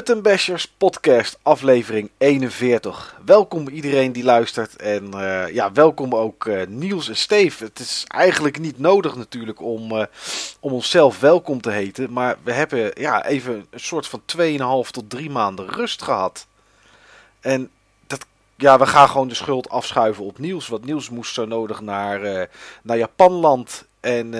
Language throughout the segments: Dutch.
Button Bashers podcast aflevering 41. Welkom iedereen die luistert en eh, ja, welkom ook uh, Niels en Steve. Het is eigenlijk niet nodig natuurlijk om, uh, om onszelf welkom te heten, maar we hebben ja, even een soort van 2,5 tot 3 maanden rust gehad. En dat, ja, we gaan gewoon de schuld afschuiven op Niels, want Niels moest zo nodig naar, naar Japanland en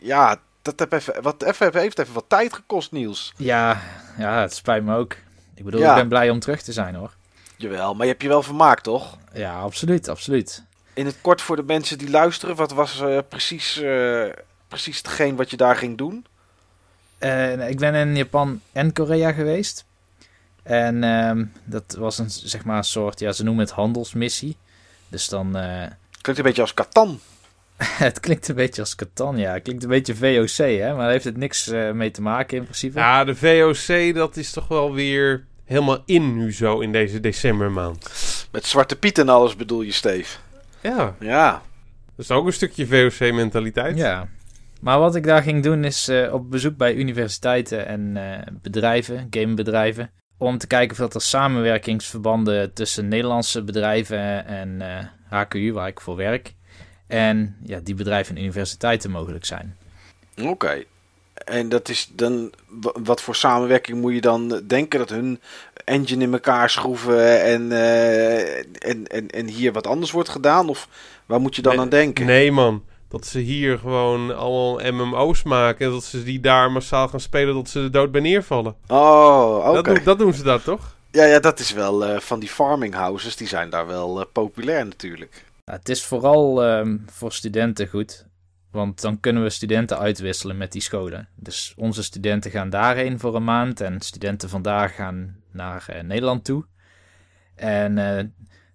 ja dat heb even, wat, even, heeft even wat tijd gekost, Niels. Ja, ja, het spijt me ook. Ik bedoel, ik ben blij om terug te zijn hoor. Jawel, maar je hebt je wel vermaakt, toch? Ja, absoluut, absoluut. In het kort voor de mensen die luisteren, wat was uh, precies, uh, precies hetgeen wat je daar ging doen? Uh, ik ben in Japan en Korea geweest. En ehm, dat was een, zeg maar, een soort, ja, ze noemen het handelsmissie. Dus dan... Klinkt een beetje als Catan. het klinkt een beetje als Catan, ja. Het klinkt een beetje VOC, hè. Maar daar heeft het niks uh, mee te maken in principe. Ja, de VOC, dat is toch wel weer helemaal in nu zo in deze decembermaand. Met Zwarte Piet en alles bedoel je, Steve? Ja. Ja. Dat is ook een stukje VOC-mentaliteit. Ja. Maar wat ik daar ging doen is uh, op bezoek bij universiteiten en uh, bedrijven, gamebedrijven. Om te kijken of dat er samenwerkingsverbanden tussen Nederlandse bedrijven en HKU, waar ik voor werk, en ja, die bedrijven en universiteiten mogelijk zijn. Oké. En dat is dan, wat voor samenwerking moet je dan denken? Dat hun engine in elkaar schroeven en, uh, en, en, en hier wat anders wordt gedaan? Of waar moet je dan nee, aan denken? Nee man, dat ze hier gewoon allemaal MMO's maken en dat ze die daar massaal gaan spelen tot ze de dood bij neervallen. Oh, oké. Dat, doen, dat doen ze daar toch? Ja, ja, dat is wel uh, van die farming houses, die zijn daar wel uh, populair natuurlijk. Nou, het is vooral um, voor studenten goed. Want dan kunnen we studenten uitwisselen met die scholen. Dus onze studenten gaan daarheen voor een maand. En studenten vandaag gaan naar uh, Nederland toe. En uh,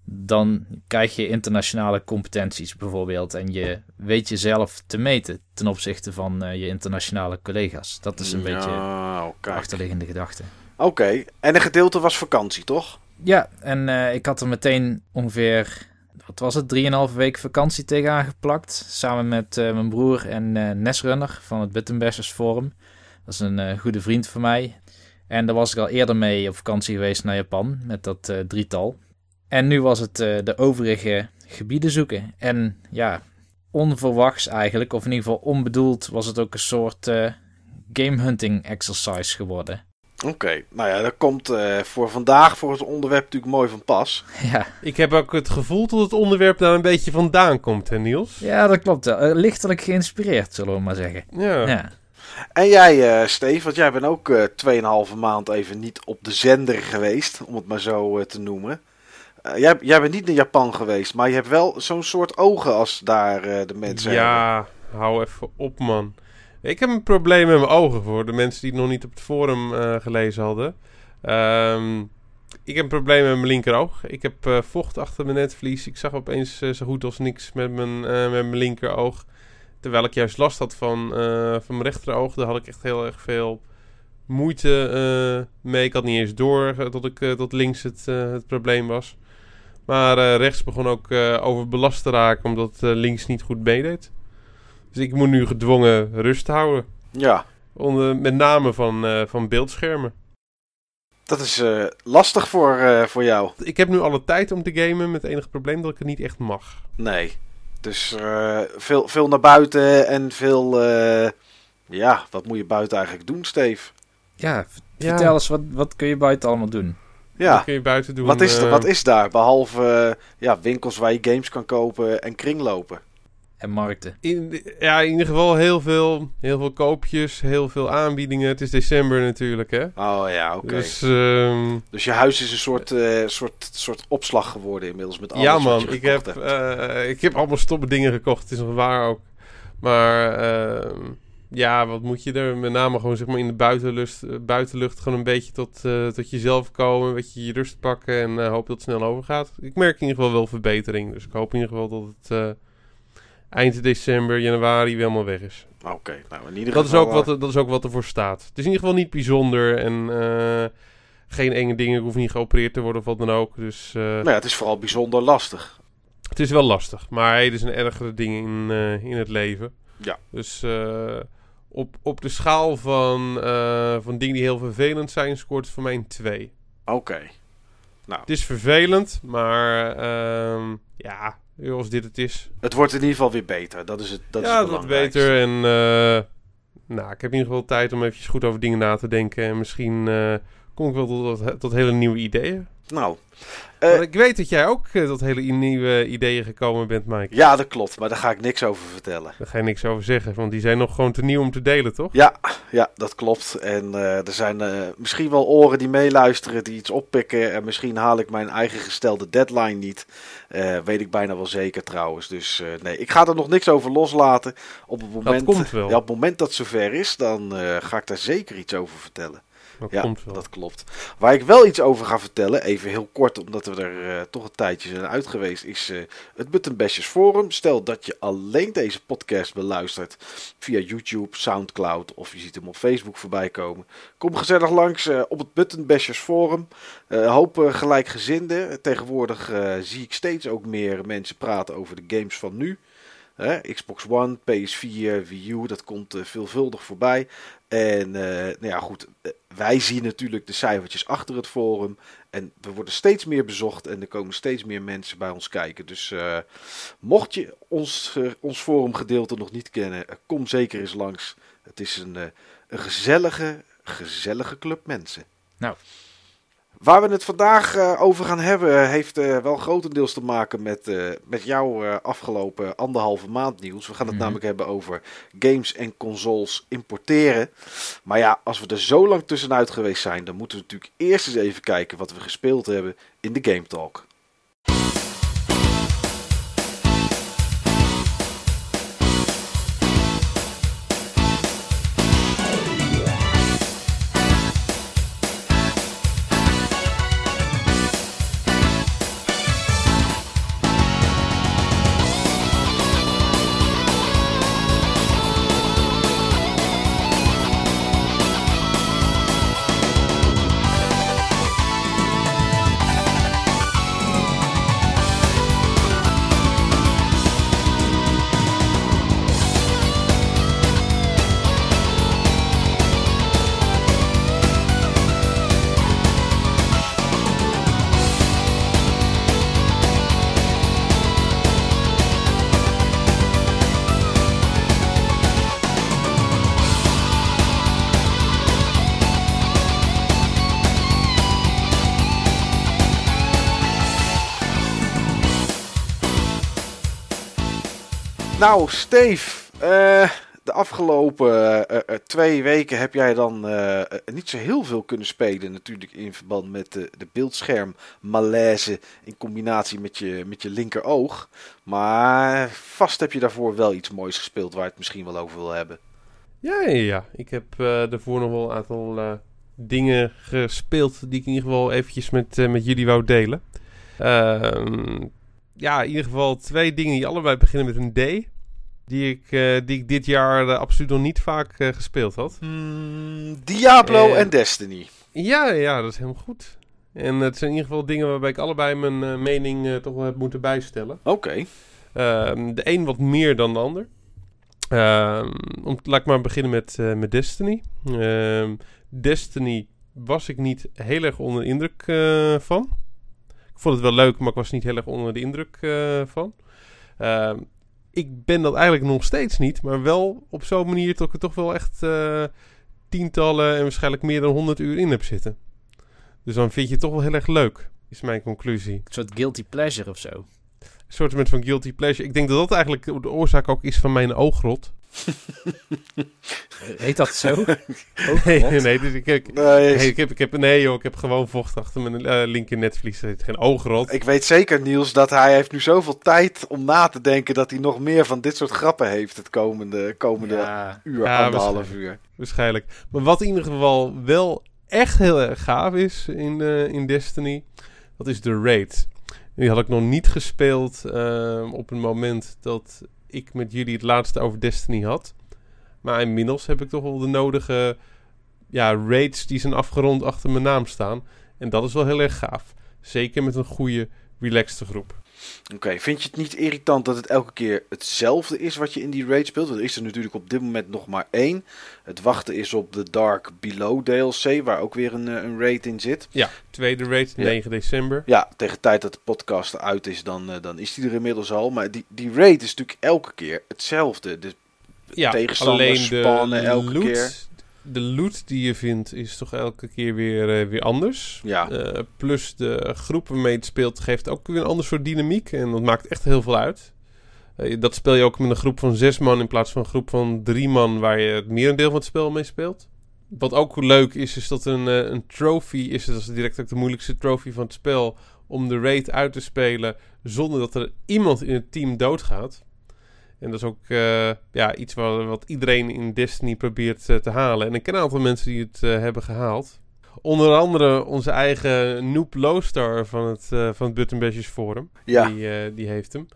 dan krijg je internationale competenties bijvoorbeeld. En je weet jezelf te meten ten opzichte van uh, je internationale collega's. Dat is een ja, beetje de achterliggende gedachte. Oké, okay. en een gedeelte was vakantie, toch? Ja, en ik had er meteen ongeveer wat was het, 3,5 week vakantie tegenaan geplakt. Samen met uh, mijn broer en uh, Nesrunner van het Bittenbashers Forum. Dat is een uh, goede vriend van mij. En daar was ik al eerder mee op vakantie geweest naar Japan met dat drietal. En nu was het de overige gebieden zoeken. En ja, onverwachts eigenlijk, of in ieder geval onbedoeld, was het ook een soort game hunting exercise geworden. Oké, okay. nou ja, dat komt uh, voor vandaag voor het onderwerp natuurlijk mooi van pas. Ja. Ik heb ook het gevoel dat het onderwerp daar een beetje vandaan komt, hè Niels? Ja, dat klopt. Uh, lichtelijk geïnspireerd, zullen we maar zeggen. Ja. ja. En jij, uh, Steve, want jij bent ook uh, 2,5 maand even niet op de zender geweest, om het maar zo te noemen. Jij, jij, bent niet naar Japan geweest, maar je hebt wel zo'n soort ogen als daar de mensen ja, hebben. Ja, hou even op man. Ik heb een probleem met mijn ogen voor de mensen die het nog niet op het forum uh, gelezen hadden. Um, ik heb een probleem met mijn linkeroog. Ik heb uh, vocht achter mijn netvlies. Ik zag opeens uh, zo goed als niks met mijn, met mijn linkeroog. Terwijl ik juist last had van, van mijn rechteroog. Daar had ik echt heel erg veel moeite mee. Ik had niet eens door dat ik tot links het, het probleem was. Maar rechts begon ook overbelast te raken omdat links niet goed meedeed. Dus ik moet nu gedwongen rust houden. Ja. Onder, met name van, uh, van beeldschermen. Dat is uh, lastig voor, uh, voor jou. Ik heb nu alle tijd om te gamen met het enige probleem dat ik het niet echt mag. Nee. Dus veel, veel naar buiten en veel... ja, wat moet je buiten eigenlijk doen, Steve? Ja, vertel ja. eens, wat, wat kun je buiten allemaal doen? Ja, wat kun je buiten doen? Wat is, er, wat is daar? Behalve ja, winkels waar je games kan kopen en kringlopen. En markten. In, ja, in ieder geval heel veel, heel veel koopjes, heel veel aanbiedingen. Het is december natuurlijk, hè? Oh ja, oké. Okay. Dus, um, dus je huis is een soort, uh, soort, soort opslag geworden inmiddels met alles Ja man, ik heb, uh, ik heb allemaal stomme dingen gekocht. Het is nog waar ook. Maar uh, ja, wat moet je er? Met name gewoon zeg maar in de buitenlucht, buitenlucht gewoon een beetje tot, tot jezelf komen. Een beetje je rust pakken en hoop dat het snel overgaat. Ik merk in ieder geval wel verbetering. Dus ik hoop in ieder geval dat het eind december, januari weer helemaal weg is. Oké, okay, nou in ieder dat geval... Is ook wat, er, dat is ook wat ervoor staat. Het is in ieder geval niet bijzonder en uh, geen enge dingen. hoeven niet geopereerd te worden of wat dan ook. Dus, uh, nou ja, het is vooral bijzonder lastig. Het is wel lastig, maar het is een ergere ding in, uh, in het leven. Ja. Dus op, op de schaal van, eh, van dingen die heel vervelend zijn, scoort het voor mij een 2. Oké. Nou, Het is vervelend, maar ehm, ja, als dit het is. het wordt in ieder geval weer beter. Dat is het. Dat is ja, het dat wordt beter. En eh, nou, ik heb in ieder geval tijd om eventjes goed over dingen na te denken. En misschien eh, kom ik wel tot, tot hele nieuwe ideeën. Nou, Eh, ik weet dat jij ook eh, tot hele i- nieuwe ideeën gekomen bent, Mike. ja, dat klopt. Maar daar ga ik niks over vertellen. Daar ga je niks over zeggen, want die zijn nog gewoon te nieuw om te delen, toch? Ja, ja, dat klopt. En eh, er zijn eh, misschien wel oren die meeluisteren, die iets oppikken. En misschien haal ik mijn eigen gestelde deadline niet. Eh, weet ik bijna wel zeker trouwens. Dus eh, nee, ik ga er nog niks over loslaten. Op het moment, komt wel. Ja, op het moment dat het zover is, dan eh, ga ik daar zeker iets over vertellen. Dat Ja, komt wel. dat klopt. Waar ik wel iets over ga vertellen, even heel kort, omdat we er eh, toch een tijdje zijn uit geweest, is eh, het Button Bashers Forum. Stel dat je alleen deze podcast beluistert via YouTube, Soundcloud of je ziet hem op Facebook voorbij komen. Kom gezellig langs eh, op het Button Bashers Forum. Hoop gelijkgezinden. Tegenwoordig zie ik steeds ook meer mensen praten over de games van nu. Xbox One, PS4, Wii U, dat komt eh, veelvuldig voorbij. En eh, nou ja, goed, eh, wij zien natuurlijk de cijfertjes achter het forum. En we worden steeds meer bezocht en er komen steeds meer mensen bij ons kijken. Dus mocht je ons, eh, ons forumgedeelte nog niet kennen, kom zeker eens langs. Het is een, een gezellige, gezellige club mensen. Nou. Waar we het vandaag eh, over gaan hebben, heeft eh, wel grotendeels te maken met, eh, met jouw eh, afgelopen anderhalve maand nieuws. We gaan het Mhm. namelijk hebben over games en consoles importeren. Maar ja, als we er zo lang tussenuit geweest zijn, dan moeten we natuurlijk eerst eens even kijken wat we gespeeld hebben in de Game Talk. Nou, Steve, eh, de afgelopen eh, eh, twee weken heb jij dan niet zo heel veel kunnen spelen. Natuurlijk in verband met de, de beeldscherm malaise in combinatie met je, met je linkeroog. Maar vast heb je daarvoor wel iets moois gespeeld waar je het misschien wel over wil hebben. Ja, ja, ja. Ik heb daarvoor nog wel een aantal dingen gespeeld die ik in ieder geval eventjes met, met jullie wou delen. Ehm, ja, in ieder geval twee dingen die allebei beginnen met een D. Die ik, eh, die ik dit jaar eh, absoluut nog niet vaak eh, gespeeld had. Hmm, Diablo en Destiny. Ja, ja, dat is helemaal goed. En het zijn in ieder geval dingen waarbij ik allebei mijn mening toch wel heb moeten bijstellen. Oké. Ehm, de een wat meer dan de ander. Ehm, om, laat ik maar beginnen met, met Destiny. Ehm, Destiny was ik niet heel erg onder de indruk van. Ik vond het wel leuk, maar ik was niet heel erg onder de indruk eh, van. Ik ben dat eigenlijk nog steeds niet, maar wel op zo'n manier dat ik er toch wel echt eh, tientallen en waarschijnlijk meer dan 100 uur in heb zitten. Dus dan vind je het toch wel heel erg leuk, is mijn conclusie. Een soort guilty pleasure of zo. Een soort van guilty pleasure. Ik denk dat dat eigenlijk de oorzaak ook is van mijn oogrot. Heet dat zo? Nee, nee, nee, dus ik, ik, Nee, nee, ik, heb, ik heb, nee joh, ik heb gewoon vocht achter mijn eh linker netvlies. Het heet geen oogrot. Ik weet zeker, Niels, dat hij heeft nu zoveel tijd om na te denken dat hij nog meer van dit soort grappen heeft het komende, komende Ja. uur, Ja, anderhalf waarschijnlijk. uur. Waarschijnlijk. Maar wat in ieder geval wel echt heel erg gaaf is in, eh, in Destiny, dat is de raid. Die had ik nog niet gespeeld eh, op het moment dat ik met jullie het laatste over Destiny had. Maar inmiddels heb ik toch wel de nodige ja, raids die zijn afgerond achter mijn naam staan. En dat is wel heel erg gaaf. Zeker met een goede, relaxte groep. Oké, vind je het niet irritant dat het elke keer hetzelfde is wat je in die raid speelt? Want er is er natuurlijk op dit moment nog maar één. Het wachten is op de Dark Below DLC, waar ook weer een, eh, een raid in zit. Ja, tweede raid, Ja. 9 december. Ja, tegen de tijd dat de podcast uit is, dan, eh, dan is die er inmiddels al. Maar die, die raid is natuurlijk elke keer hetzelfde. Dus Ja, tegenstanders spannen elke loot, keer. De loot die je vindt is toch elke keer weer, eh, weer anders. ja, Eh, plus de groep waarmee je het speelt geeft ook weer een ander soort dynamiek. En dat maakt echt heel veel uit. Eh, dat speel je ook met een groep van zes man in plaats van een groep van drie man waar je het merendeel van het spel mee speelt. Wat ook leuk is, is dat een, een trophy is. Dat is direct ook de moeilijkste trophy van het spel. Om de raid uit te spelen zonder dat er iemand in het team doodgaat. En dat is ook eh, ja, iets wat, wat iedereen in Destiny probeert eh, te halen. En ik ken een aantal mensen die het eh, hebben gehaald. Onder andere onze eigen Noob Lowstar van het, van het Button Forum. ja. Die, die heeft hem.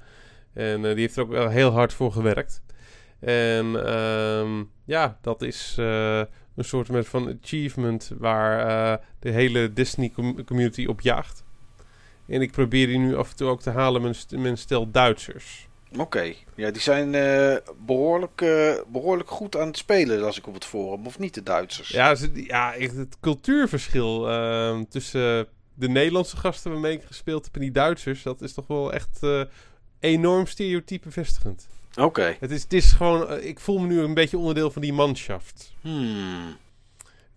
En die heeft er ook wel heel hard voor gewerkt. En ehm, ja, dat is een soort met van achievement waar de hele Disney com- community op jaagt. En ik probeer die nu af en toe ook te halen met met een stel Duitsers. Oké, ja, die zijn eh, behoorlijk, eh, behoorlijk goed aan het spelen, als ik op het forum, of niet de Duitsers? Ja, ze, ja het cultuurverschil ehm, tussen de Nederlandse gasten waarmee ik gespeeld heb en die Duitsers, dat is toch wel echt eh, enorm stereotype vestigend. Oké. Het is, het is gewoon, ik voel me nu een beetje onderdeel van die manschaft. Hmm.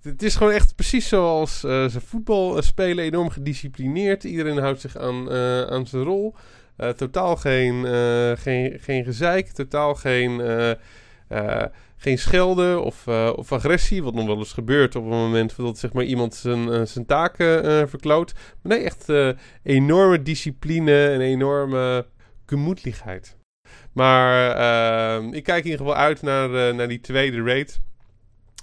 Het is gewoon echt precies zoals ze voetbal spelen, enorm gedisciplineerd. Iedereen houdt zich aan, aan zijn rol. Eh, totaal geen, eh, geen, geen gezeik, totaal geen, eh, geen schelden of, of agressie. Wat nog wel eens gebeurt op het moment dat zeg maar, iemand zijn, zijn taken verkloot. Maar nee, echt enorme discipline en enorme gemoedelijkheid. Maar ik kijk in ieder geval uit naar, naar die tweede raid.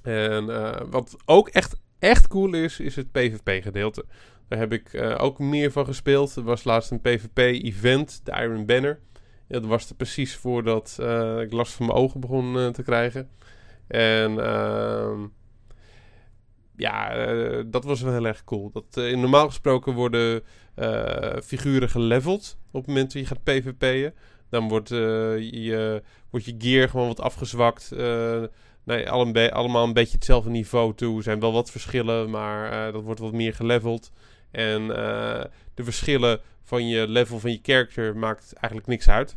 En wat ook echt, echt cool is, is het PvP-gedeelte. Daar heb ik eh, ook meer van gespeeld. Er was laatst een PvP-event, de Iron Banner. Dat was er precies voordat eh, ik last van mijn ogen begon eh, te krijgen. En ehm, ja, dat was wel heel erg cool. Dat, normaal gesproken worden figuren geleveld op het moment dat je gaat PvP'en. Dan wordt, je, wordt je gear gewoon wat afgezwakt. nee, be- allemaal een beetje hetzelfde niveau toe. Er zijn wel wat verschillen, maar dat wordt wat meer geleveld. En eh, de verschillen van je level van je character maakt eigenlijk niks uit.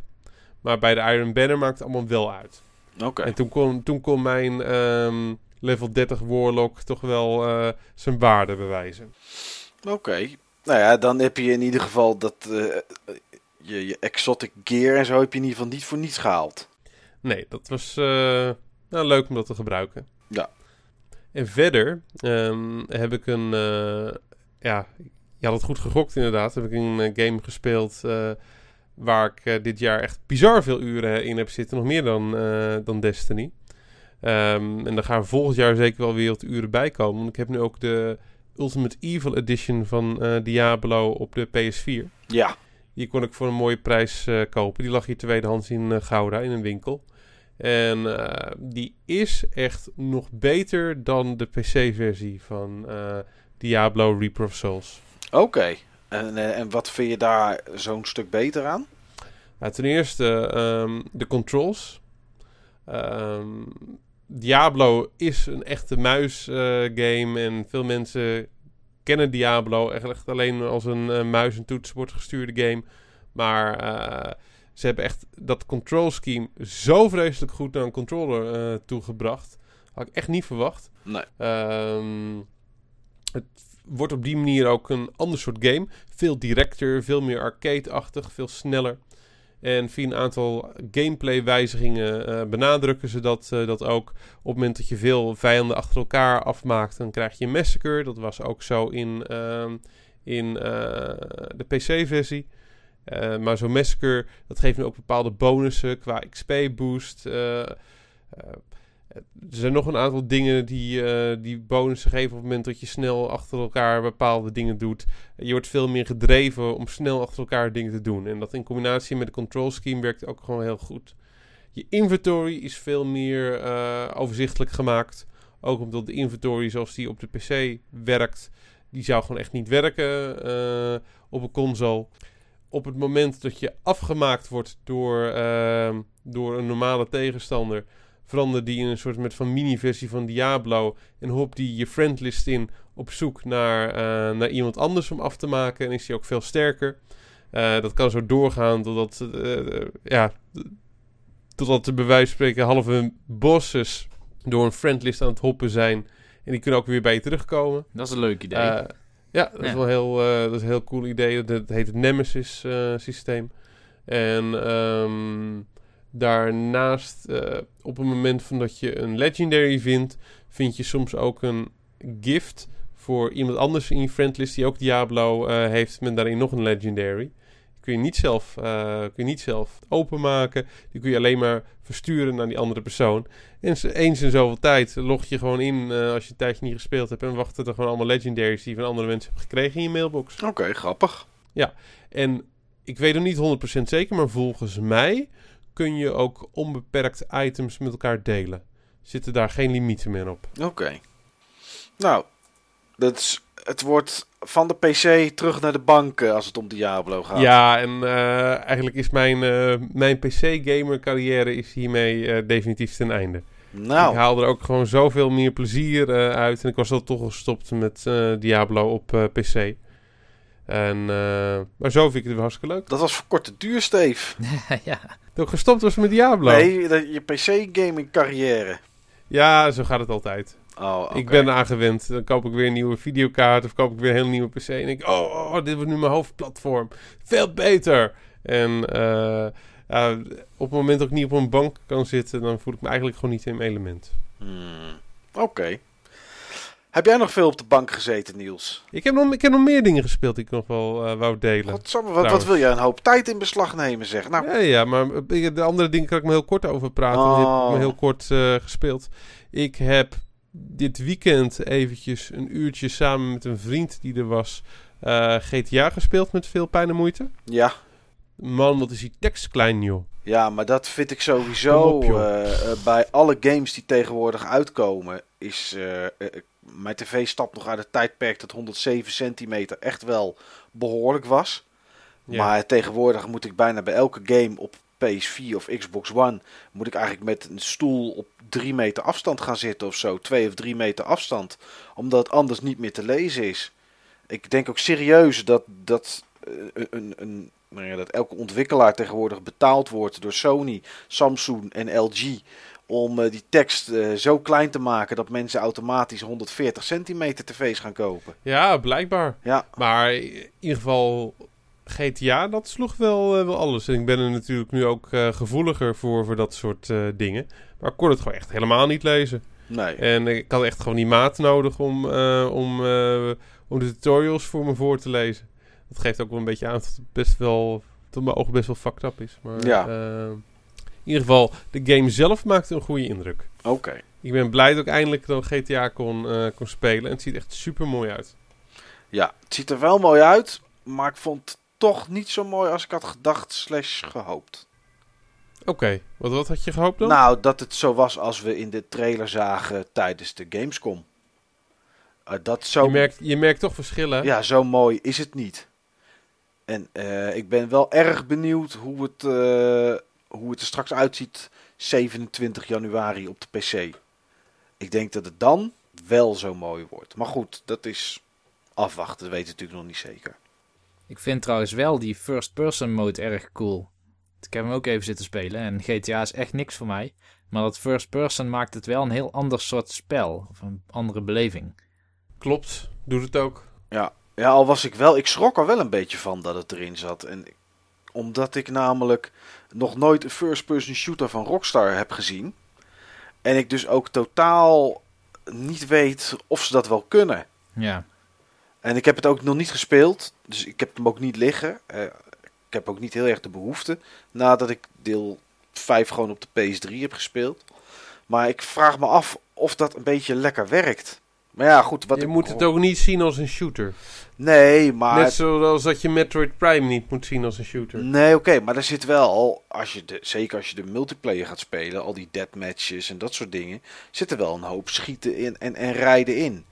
Maar bij de Iron Banner maakt het allemaal wel uit. Oké. En toen kon, toen kon mijn ehm, level 30 Warlock toch wel eh, zijn waarde bewijzen. Oké. Nou ja, dan heb je in ieder geval dat eh, je, je exotic gear en zo heb je in ieder geval niet voor niets gehaald. Nee, dat was nou, leuk om dat te gebruiken. Ja. En verder ehm, heb ik een... ja, je had het goed gegokt inderdaad. Heb ik een eh, game gespeeld eh, waar ik eh, dit jaar echt bizar veel uren in heb zitten. Nog meer dan, dan Destiny. Ehm, en daar gaan volgend jaar zeker wel weer wat uren bij komen. Want ik heb nu ook de Ultimate Evil Edition van Diablo op de PS4. Ja. Die kon ik voor een mooie prijs kopen. Die lag hier tweedehands in Gouda in een winkel. En die is echt nog beter dan de PC-versie van Diablo Reaper of Souls. Oké. En, eh, en wat vind je daar zo'n stuk beter aan? Nou, ten eerste ehm, de controls. Ehm, Diablo is een echte muis-game en veel mensen kennen Diablo echt alleen als een eh, muis- en toetsenbord gestuurde game. Maar eh, ze hebben echt dat control scheme zo vreselijk goed naar een controller eh, toegebracht. Had ik echt niet verwacht. Nee. Ehm, het wordt op die manier ook een ander soort game. Veel directer, veel meer arcade-achtig, veel sneller. En via een aantal gameplay-wijzigingen eh, benadrukken ze dat, eh, dat ook. Op het moment dat je veel vijanden achter elkaar afmaakt, dan krijg je een massacre. Dat was ook zo in, ehm, in eh, de PC-versie. Maar zo'n massacre, dat geeft nu ook bepaalde bonussen qua XP-boost. Er zijn nog een aantal dingen die, eh, die bonussen geven op het moment dat je snel achter elkaar bepaalde dingen doet. Je wordt veel meer gedreven om snel achter elkaar dingen te doen. En dat in combinatie met de control scheme werkt ook gewoon heel goed. Je inventory is veel meer eh, overzichtelijk gemaakt. Ook omdat de inventory zoals die op de PC werkt, die zou gewoon echt niet werken eh, op een console. op het moment dat je afgemaakt wordt door, door een normale tegenstander, verandert die in een soort met van mini-versie van Diablo. En hop die je friendlist in op zoek naar, eh, naar iemand anders om af te maken. En is die ook veel sterker. Eh, dat kan zo doorgaan totdat, eh, ja, totdat de bij wijze van spreken halve bosses door een friendlist aan het hoppen zijn. En die kunnen ook weer bij je terugkomen. Dat is een leuk idee. Ja, dat is wel heel, dat is een heel cool idee. Dat heet het Nemesis systeem. En ehm, daarnaast, eh, op het moment van dat je een legendary vindt, vind je soms ook een gift voor iemand anders in je friendlist die ook Diablo eh, heeft, met daarin nog een legendary. Die kun je niet zelf, eh, kun je niet zelf openmaken. Die kun je alleen maar versturen naar die andere persoon. En eens in zoveel tijd log je gewoon in als je een tijdje niet gespeeld hebt. En wachten er gewoon allemaal legendaries die je van andere mensen hebt gekregen in je mailbox. Oké, grappig. En ik weet het niet 100% zeker, maar volgens mij kun je ook onbeperkt items met elkaar delen. Zitten daar geen limieten meer op. Oké. Nou, dat is, het wordt van de PC terug naar de bank eh, als het om Diablo gaat. Ja, en eh, eigenlijk is mijn, eh, mijn PC-gamer carrière is hiermee definitief ten einde. Ik Nou, haal er ook gewoon zoveel meer plezier uit. En ik was al toch gestopt met Diablo op PC. En, eh, maar zo vind ik het hartstikke leuk. dat was voor korte duur, Steve. ja. Dat ik gestopt was met Diablo. Nee, dat- je PC-gaming carrière. Ja, zo gaat het altijd. Oh. Ik ben eraan gewend. Dan koop ik weer een nieuwe videokaart of koop ik weer een hele nieuwe PC. En denk ik, oh, oh, dit wordt nu mijn hoofdplatform. Veel beter. En eh, ja, op het moment dat ik niet op een bank kan zitten, dan voel ik me eigenlijk gewoon niet in mijn element. Hmm, Oké. Heb jij nog veel op de bank gezeten, Niels? Ik heb nog, ik heb nog meer dingen gespeeld die ik nog wel eh, wou delen. Godsamme, wat, wat wil jij een hoop tijd in beslag nemen, zeg? Nou, Ja, ja, maar eh, de andere dingen kan ik me heel kort over praten. Die heb ik Oh. me heel kort eh, gespeeld. Ik heb dit weekend eventjes een uurtje samen met een vriend die er was... GTA gespeeld met veel pijn en moeite. ja. Man, wat is die tekst klein, joh. Ja, maar dat vind ik sowieso op, bij alle games die tegenwoordig uitkomen. Is, mijn tv stapt nog uit het tijdperk dat 107 centimeter echt wel behoorlijk was. Ja. Maar tegenwoordig moet ik bijna bij elke game op PS4 of Xbox One... moet ik eigenlijk met een stoel op drie meter afstand gaan zitten of zo. Twee of drie meter afstand. Omdat het anders niet meer te lezen is. Ik denk ook serieus dat, dat, eh, een, een, een, nou ja, dat elke ontwikkelaar tegenwoordig betaald wordt door Sony, Samsung en LG... om eh, die tekst eh, zo klein te maken dat mensen automatisch 140 centimeter tv's gaan kopen. Ja, blijkbaar. Ja, Maar in ieder geval, GTA, dat sloeg wel, eh, wel alles. En ik ben er natuurlijk nu ook gevoeliger voor, voor dat soort dingen. Maar ik kon het gewoon echt helemaal niet lezen. nee. En ik had echt gewoon die maat nodig om, om, om de tutorials voor me voor te lezen. Dat geeft ook wel een beetje aan dat het best wel, dat mijn oog best wel fucked up is. Maar Ja. In ieder geval, de game zelf maakte een goede indruk. Oké. Ik ben blij dat ik eindelijk dan GTA kon, eh, kon spelen. En het ziet echt super mooi uit. Ja, het ziet er wel mooi uit, maar ik vond het toch niet zo mooi als ik had gedacht slash gehoopt. Oké, wat, wat had je gehoopt dan? Nou, dat het zo was als we in de trailer zagen tijdens de Gamescom. Eh, dat zo, je, merkt, je merkt toch verschillen. Ja, zo mooi is het niet. En eh, ik ben wel erg benieuwd hoe het, hoe het er straks uitziet 27 januari op de PC. Ik denk dat het dan wel zo mooi wordt. Maar goed, dat is afwachten. Dat weten we natuurlijk nog niet zeker. Ik vind trouwens wel die first-person mode erg cool. Ik heb hem ook even zitten spelen en GTA is echt niks voor mij. Maar dat first-person maakt het wel een heel ander soort spel. Of een andere beleving. Klopt, doet het ook. Ja, ja, al was ik wel, ik schrok er wel een beetje van dat het erin zat. En omdat ik namelijk nog nooit een first-person shooter van Rockstar heb gezien. En ik dus ook totaal niet weet of ze dat wel kunnen. Ja, En ik heb het ook nog niet gespeeld, dus ik heb hem ook niet liggen. Eh, ik heb ook niet heel erg de behoefte, nadat ik deel 5 gewoon op de PS3 heb gespeeld. Maar ik vraag me af of dat een beetje lekker werkt. Maar ja, goed. Wat je moet het ook niet zien als een shooter. Nee, maar... Net zoals dat je Metroid Prime niet moet zien als een shooter. Nee, oké, maar er zit wel, als je de, zeker als je de multiplayer gaat spelen, al die deathmatches en dat soort dingen, zit er wel een hoop schieten in en, en rijden in.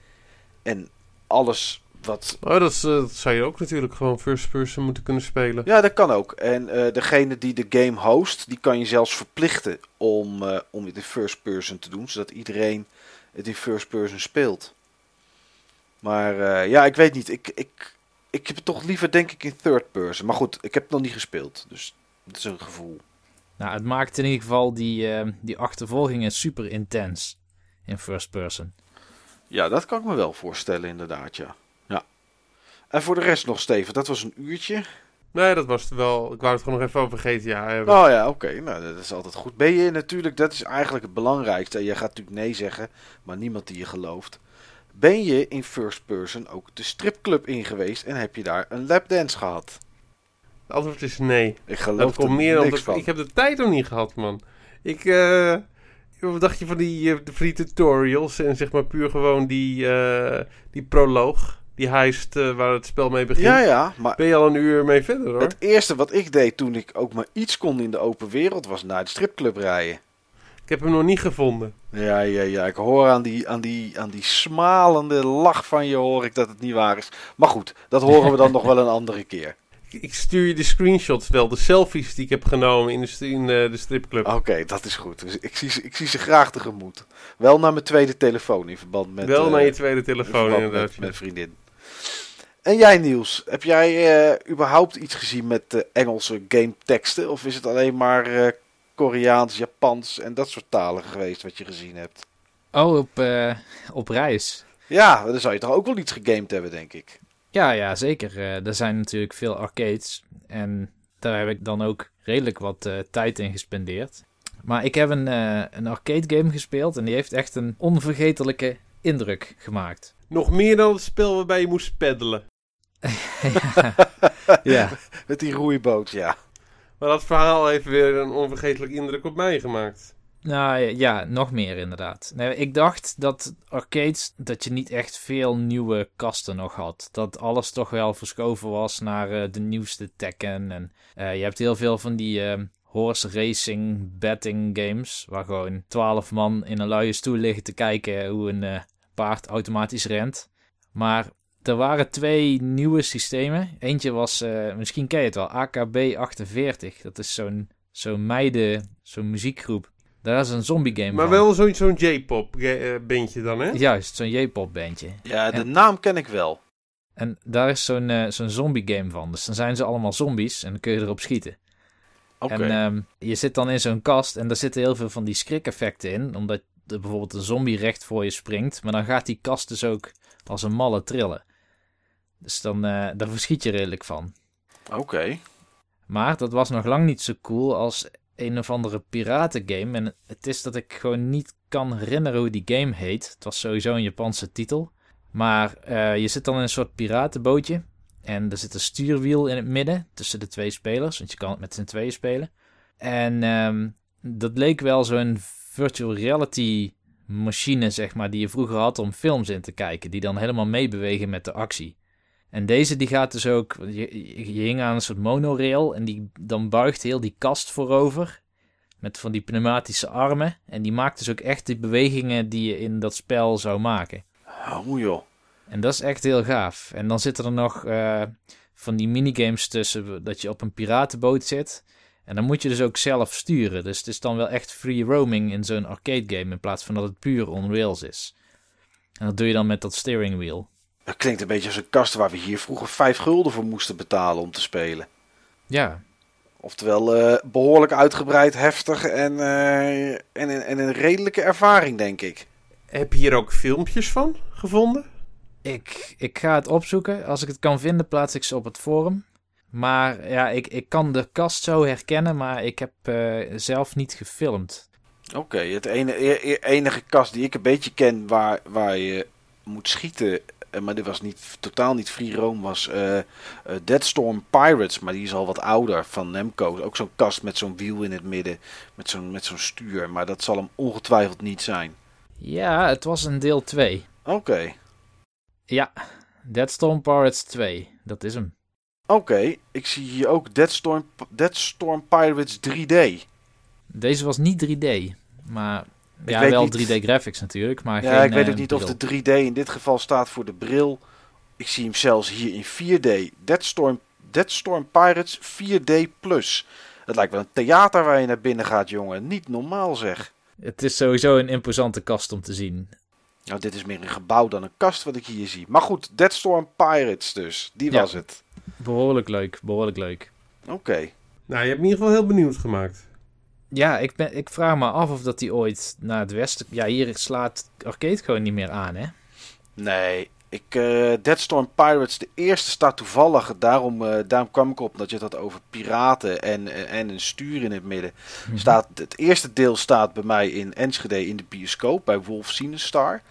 En alles wat... Oh, dat, is, eh, dat zou je ook natuurlijk gewoon first person moeten kunnen spelen. Ja, dat kan ook. En eh, degene die de game host, die kan je zelfs verplichten om, eh, om het in first person te doen. Zodat iedereen het in first person speelt. Maar eh, ja, ik weet niet. Ik, ik, ik heb het toch liever denk ik in third person. Maar goed, ik heb het nog niet gespeeld. Dus het is een gevoel. Nou, het maakt in ieder geval die, eh, die achtervolgingen super intens in first person. Ja, dat kan ik me wel voorstellen inderdaad, ja. ja. En voor de rest nog, Steven, dat was een uurtje. Nee, dat was het wel. Ik wou het gewoon nog even over GTA hebben. Oh ja, oké. Nou, dat is altijd goed. Ben je natuurlijk, dat is eigenlijk het belangrijkste. Je gaat natuurlijk nee zeggen, maar niemand die je gelooft. Ben je in first person ook de stripclub in geweest en heb je daar een lapdance gehad? Het antwoord is nee. Ik geloof er meer dan niks dat- van. Ik heb de tijd nog niet gehad, man. Ik, eh, wat dacht je van die, free tutorials en zeg maar puur gewoon die, eh, die proloog, die heist eh, waar het spel mee begint. Ja, ja, maar Ben je al een uur mee verder, hoor. het eerste wat ik deed toen ik ook maar iets kon in de open wereld was naar de stripclub rijden. Ik heb hem nog niet gevonden. Ja, ja, ja. Ik hoor aan die, aan, die, aan die smalende lach van je hoor ik dat het niet waar is. Maar goed, dat horen we dan nog wel een andere keer. Ik, stuur je de screenshots wel, de selfies die ik heb genomen in de, in, eh, de stripclub. Oké, dat is goed. Dus ik, zie, ze- ik zie ze graag tegemoet. Wel naar mijn tweede telefoon in verband met... wel eh, naar je tweede in telefoon, verband inderdaad. Met, met vriendin. En jij Niels, heb jij eh, überhaupt iets gezien met eh, Engelse game teksten? Of is het alleen maar eh, Koreaans, Japans en dat soort talen geweest wat je gezien hebt? Oh, op, eh, op reis. Ja, dan zou je toch ook wel iets gegamed hebben, denk ik. Ja, ja, zeker. Eh, er zijn natuurlijk veel arcades. En daar heb ik dan ook redelijk wat eh, tijd in gespendeerd. Maar ik heb een, eh, een arcade game gespeeld en die heeft echt een onvergetelijke indruk gemaakt. Nog meer dan het spel waarbij je moest peddelen. Ja. Met die roeiboot, ja. Maar dat verhaal heeft weer een onvergetelijke indruk op mij gemaakt. Nou ja, ja, nog meer inderdaad. Nee, ik dacht dat arcades, dat je niet echt veel nieuwe kasten nog had. Dat alles toch wel verschoven was naar eh, de nieuwste Tekken. En eh, je hebt heel veel van die eh, horse racing betting games. Waar gewoon twaalf man in een luie stoel liggen te kijken hoe een eh, paard automatisch rent. Maar er waren twee nieuwe systemen. Eentje was, eh, misschien ken je het wel, AKB48. Dat is zo'n zo'n meiden, zo'n muziekgroep. Daar is een zombie game Maar van. wel zo'n zo'n J-pop eh, bandje dan, hè? Juist, zo'n J-pop bandje. Ja, de naam ken ik wel. En daar is zo'n eh, zo'n zombie game van. Dus dan zijn ze allemaal zombies en dan kun je erop schieten. Oké. En ehm, je zit dan in zo'n kast en daar zitten heel veel van die schrik-effecten in. Omdat er bijvoorbeeld een zombie recht voor je springt. Maar dan gaat die kast dus ook als een malle trillen. Dus dan, eh, daar verschiet je redelijk van. Oké. Maar dat was nog lang niet zo cool als een of andere piratengame. En het is dat ik gewoon niet kan herinneren hoe die game heet. Het was sowieso een Japanse titel. Maar eh, je zit dan in een soort piratenbootje. En er zit een stuurwiel in het midden tussen de twee spelers. Want je kan het met z'n tweeën spelen. En ehm, dat leek wel zo'n virtual reality machine, zeg maar, die je vroeger had om films in te kijken. Die dan helemaal meebewegen met de actie. En deze die gaat dus ook, je, je hing aan een soort monorail en die, dan buigt heel die kast voorover. Met van die pneumatische armen. En die maakt dus ook echt die bewegingen die je in dat spel zou maken. Oh joh. En dat is echt heel gaaf. En dan zitten er nog eh, van die minigames tussen dat je op een piratenboot zit. En dan moet je dus ook zelf sturen. Dus het is dan wel echt free roaming in zo'n arcade game in plaats van dat het puur on rails is. En dat doe je dan met dat steering wheel. Dat klinkt een beetje als een kast waar we hier vroeger 5 gulden voor moesten betalen om te spelen. Ja, Oftewel eh, behoorlijk uitgebreid, heftig en, eh, en, en, en een redelijke ervaring, denk ik. Heb je hier ook filmpjes van gevonden? Ik, ik ga het opzoeken. Als ik het kan vinden, plaats ik ze op het forum. Maar ja, ik, ik kan de kast zo herkennen, maar ik heb eh, zelf niet gefilmd. Oké, het ene, e- e- enige kast die ik een beetje ken waar, waar je moet schieten, maar dit was niet, totaal niet free roam, was eh eh, Deadstorm Pirates, maar die is al wat ouder van Nemco. Ook zo'n kast met zo'n wiel in het midden, met zo'n met zo'n stuur, maar dat zal hem ongetwijfeld niet zijn. Ja, het was een deel 2. Oké, Ja, Deadstorm Pirates 2. Dat is hem. oké, ik zie hier ook Deadstorm, Deadstorm Pirates 3D. Deze was niet 3D, maar ja, weet wel niet- 3D graphics natuurlijk. Maar Ja, geen, ik weet eh, ook niet of de 3D in dit geval staat voor de bril Ik zie hem zelfs hier in 4D. Deadstorm, Deadstorm Pirates 4D Plus. Het lijkt wel een theater waar je naar binnen gaat, jongen. Niet normaal zeg. Het is sowieso een imposante kast om te zien. Nou, dit is meer een gebouw dan een kast wat ik hier zie. Maar goed, Deadstorm Pirates dus. Die Ja. was het. Behoorlijk leuk, behoorlijk leuk. Oké. Nou, je hebt me in ieder geval heel benieuwd gemaakt. Ja, ik, ben, ik vraag me af of dat hij ooit naar het westen... Ja, hier slaat arcade gewoon niet meer aan, hè? Nee, ik, eh Deadstorm Pirates, de eerste staat toevallig. Daarom, eh, daarom kwam ik op dat je het had over piraten en, eh, en een stuur in het midden. Staat, het eerste deel staat bij mij in Enschede in de bioscoop bij Wolf Sinestar.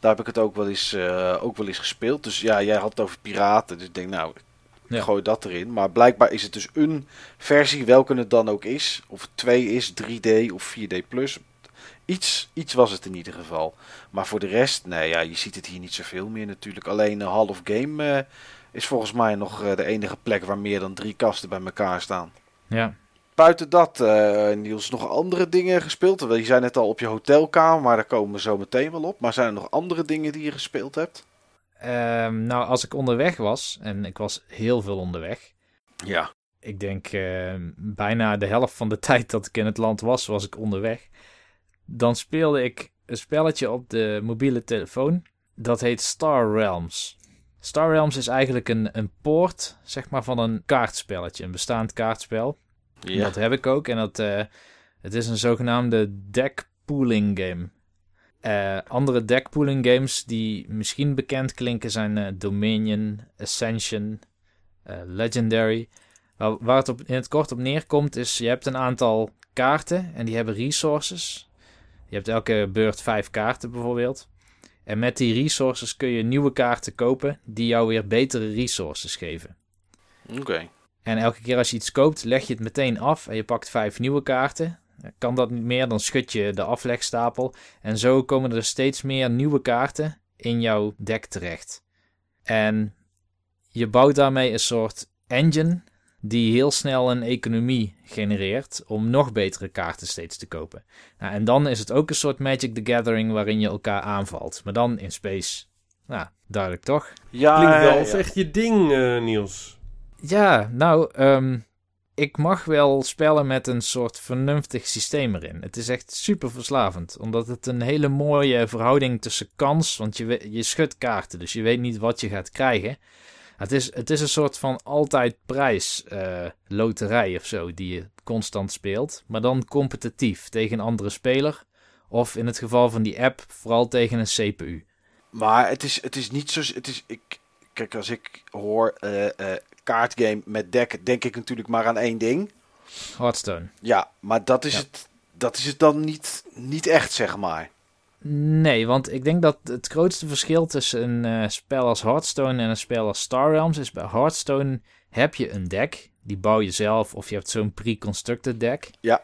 Daar heb ik het ook wel, eens, ook wel eens gespeeld. Dus ja, jij had het over piraten. Dus ik denk, nou, Ja. gooi dat erin. Maar blijkbaar is het dus een versie, welke het dan ook is. Of het 2 is, 3D of 4D+. Plus. Iets, iets was het in ieder geval. Maar voor de rest, nee, ja, je ziet het hier niet zoveel meer natuurlijk. Alleen een Hall of Game eh, is volgens mij nog eh, de enige plek waar meer dan drie kasten bij elkaar staan. Ja. Buiten dat, eh, Niels, nog andere dingen gespeeld? Je zei net al op je hotelkamer, maar daar komen we zo meteen wel op. Maar zijn er nog andere dingen die je gespeeld hebt? Ehm, nou, als ik onderweg was, en ik was heel veel onderweg... Ja. Ik denk eh, bijna de helft van de tijd dat ik in het land was, was ik onderweg. Dan speelde ik een spelletje op de mobiele telefoon. Dat heet Star Realms. Star Realms is eigenlijk een, een poort, zeg maar, van een kaartspelletje. Een bestaand kaartspel. Ja. Dat heb ik ook. En dat, eh, het is een zogenaamde deck pooling game. Eh, andere deck pooling games die misschien bekend klinken zijn eh, Dominion, Ascension, eh, Legendary. Waar, waar het op, in het kort op neerkomt is, je hebt een aantal kaarten en die hebben resources. Je hebt elke beurt vijf kaarten bijvoorbeeld. En met die resources kun je nieuwe kaarten kopen die jou weer betere resources geven. Oké. En elke keer als je iets koopt, leg je het meteen af en je pakt vijf nieuwe kaarten. Kan dat niet meer, dan schud je de aflegstapel. En zo komen er steeds meer nieuwe kaarten in jouw deck terecht. En je bouwt daarmee een soort engine die heel snel een economie genereert om nog betere kaarten steeds te kopen. Nou, en dan is het ook een soort Magic the Gathering waarin je elkaar aanvalt. Maar dan in space. Nou, duidelijk toch? Ja, Klinkt wel ja, als ja. echt je ding, eh, Niels. Ja, nou, ehm, ik mag wel spellen met een soort vernuftig systeem erin. Het is echt super verslavend, omdat het een hele mooie verhouding tussen kans, want je, je schudt kaarten, dus je weet niet wat je gaat krijgen. Het is, het is een soort van altijd prijs eh, loterij of zo, die je constant speelt, maar dan competitief tegen een andere speler. Of in het geval van die app, vooral tegen een CPU. Maar het is, het is niet zo. Het is, ik, kijk, als ik hoor eh, eh, kaartgame met deck, denk ik natuurlijk maar aan één ding. Hearthstone. Ja, maar dat is, Ja. het, dat is het dan niet, niet echt, zeg maar. Nee, want ik denk dat het grootste verschil tussen een eh, spel als Hearthstone en een spel als Star Realms is bij Hearthstone heb je een deck, die bouw je zelf of je hebt zo'n pre-constructed deck. Ja.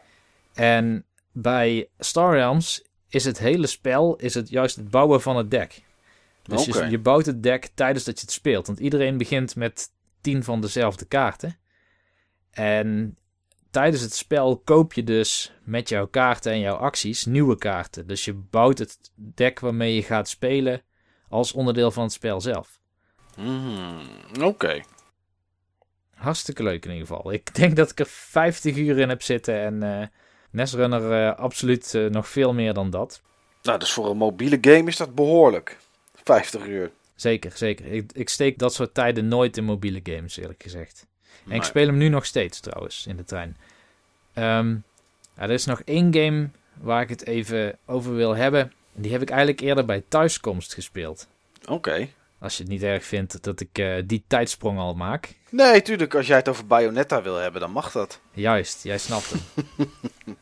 En bij Star Realms is het hele spel is het juist het bouwen van het deck. Dus je, je bouwt het deck tijdens dat je het speelt, want iedereen begint met tien van dezelfde kaarten. En tijdens het spel koop je dus met jouw kaarten en jouw acties nieuwe kaarten. Dus je bouwt het deck waarmee je gaat spelen als onderdeel van het spel zelf. Hmm, Oké. Hartstikke leuk in ieder geval. Ik denk dat ik er 50 uur in heb zitten en eh Netrunner eh, absoluut eh, nog veel meer dan dat. Nou, dus voor een mobiele game is dat behoorlijk. 50 uur. Zeker, zeker. Ik, ik steek dat soort tijden nooit in mobiele games, eerlijk gezegd. En ik speel hem nu nog steeds trouwens, in de trein. Ehm, ja, er is nog één game waar ik het even over wil hebben. En Die heb ik eigenlijk eerder bij thuiskomst gespeeld. Oké. Als je het niet erg vindt dat ik eh, die tijdsprong al maak. Nee, tuurlijk. Als jij het over Bayonetta wil hebben, dan mag dat. Juist, jij snapt hem.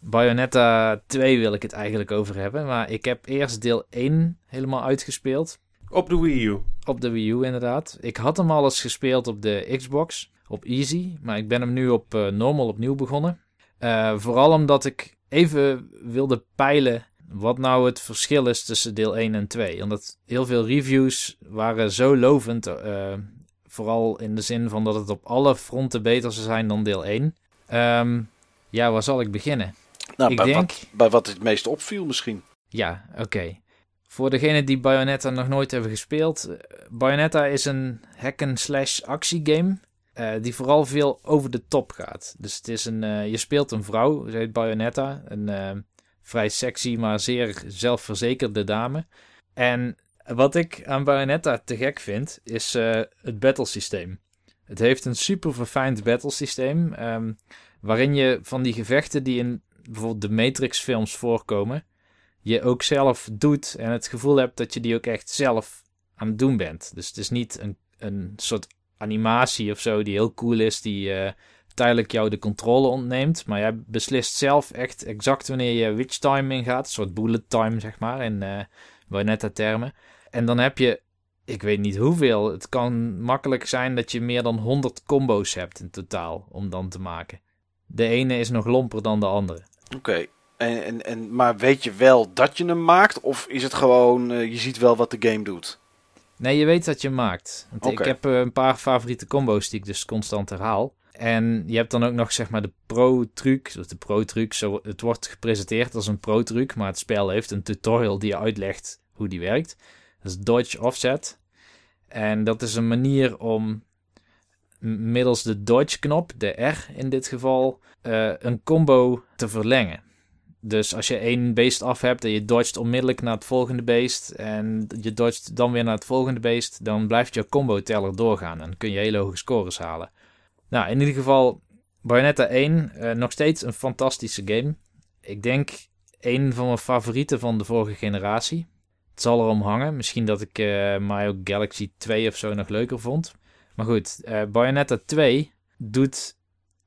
Bayonetta 2 wil ik het eigenlijk over hebben. Maar ik heb eerst deel 1 helemaal uitgespeeld. Op de Wii U. Op de Wii U inderdaad. Ik had hem al eens gespeeld op de Xbox, op Easy. Maar ik ben hem nu op eh, normal opnieuw begonnen. Eh, vooral omdat ik even wilde peilen wat nou het verschil is tussen deel 1 en 2. Omdat heel veel reviews waren zo lovend. eh, vooral in de zin van dat het op alle fronten beter zou zijn dan deel 1. Ehm, ja, waar zal ik beginnen? Nou, Ik bij, denk- wat, bij wat het meest opviel misschien. Ja, oké. Voor degenen die Bayonetta nog nooit hebben gespeeld. eh, Bayonetta is een hack-and-slash actiegame. eh, die vooral veel over de top gaat. Dus het is een, eh, je speelt een vrouw, ze heet Bayonetta. Een vrij sexy, maar zeer zelfverzekerde dame. En wat ik aan Bayonetta te gek vind, is het battlesysteem. Het heeft een super verfijnd battlesysteem. ehm, waarin je van die gevechten die in bijvoorbeeld de Matrix-films voorkomen, je ook zelf doet en het gevoel hebt dat je die ook echt zelf aan het doen bent. Dus het is niet een, een soort animatie of zo die heel cool is, die eh, tijdelijk jou de controle ontneemt. Maar jij beslist zelf echt exact wanneer je which time ingaat. Een soort bullet time, zeg maar, in uh, Bayonetta-termen. En dan heb je, ik weet niet hoeveel, het kan makkelijk zijn dat je meer dan 100 combo's hebt in totaal om dan te maken. De ene is nog lomper dan de andere. Oké. En, en, en, maar weet je wel dat je hem maakt? Of is het gewoon, uh, je ziet wel wat de game doet? Nee, je weet dat je hem maakt. Want okay. ik heb uh, een paar favoriete combo's die ik dus constant herhaal. En je hebt dan ook nog zeg maar de pro-truc. De pro-truc, zo, het wordt gepresenteerd als een pro-truc. Maar het spel heeft een tutorial die je uitlegt hoe die werkt. Dat is dodge offset. En dat is een manier om middels de dodge knop, de R in dit geval, uh, een combo te verlengen. Dus als je één beest af hebt en je dodgt onmiddellijk naar het volgende beest en je dodgt dan weer naar het volgende beest, dan blijft je combo teller doorgaan en kun je hele hoge scores halen. Nou, in ieder geval Bayonetta 1, uh, nog steeds een fantastische game. Ik denk een van mijn favorieten van de vorige generatie. Het zal erom hangen. Misschien dat ik uh, Mario Galaxy 2 of zo nog leuker vond. Maar goed, uh, Bayonetta 2 doet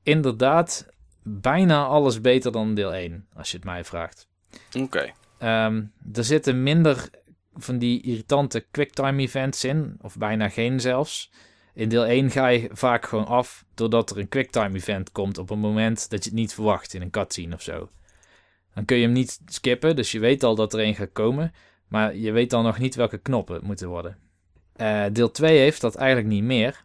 inderdaad bijna alles beter dan deel 1, als je het mij vraagt. Oké. Okay. Um, er zitten minder van die irritante quicktime events in, of bijna geen zelfs. In deel 1 ga je vaak gewoon af doordat er een quicktime event komt op een moment dat je het niet verwacht in een cutscene of zo. Dan kun je hem niet skippen, dus je weet al dat er een gaat komen, maar je weet dan nog niet welke knoppen het moeten worden. Uh, deel 2 heeft dat eigenlijk niet meer.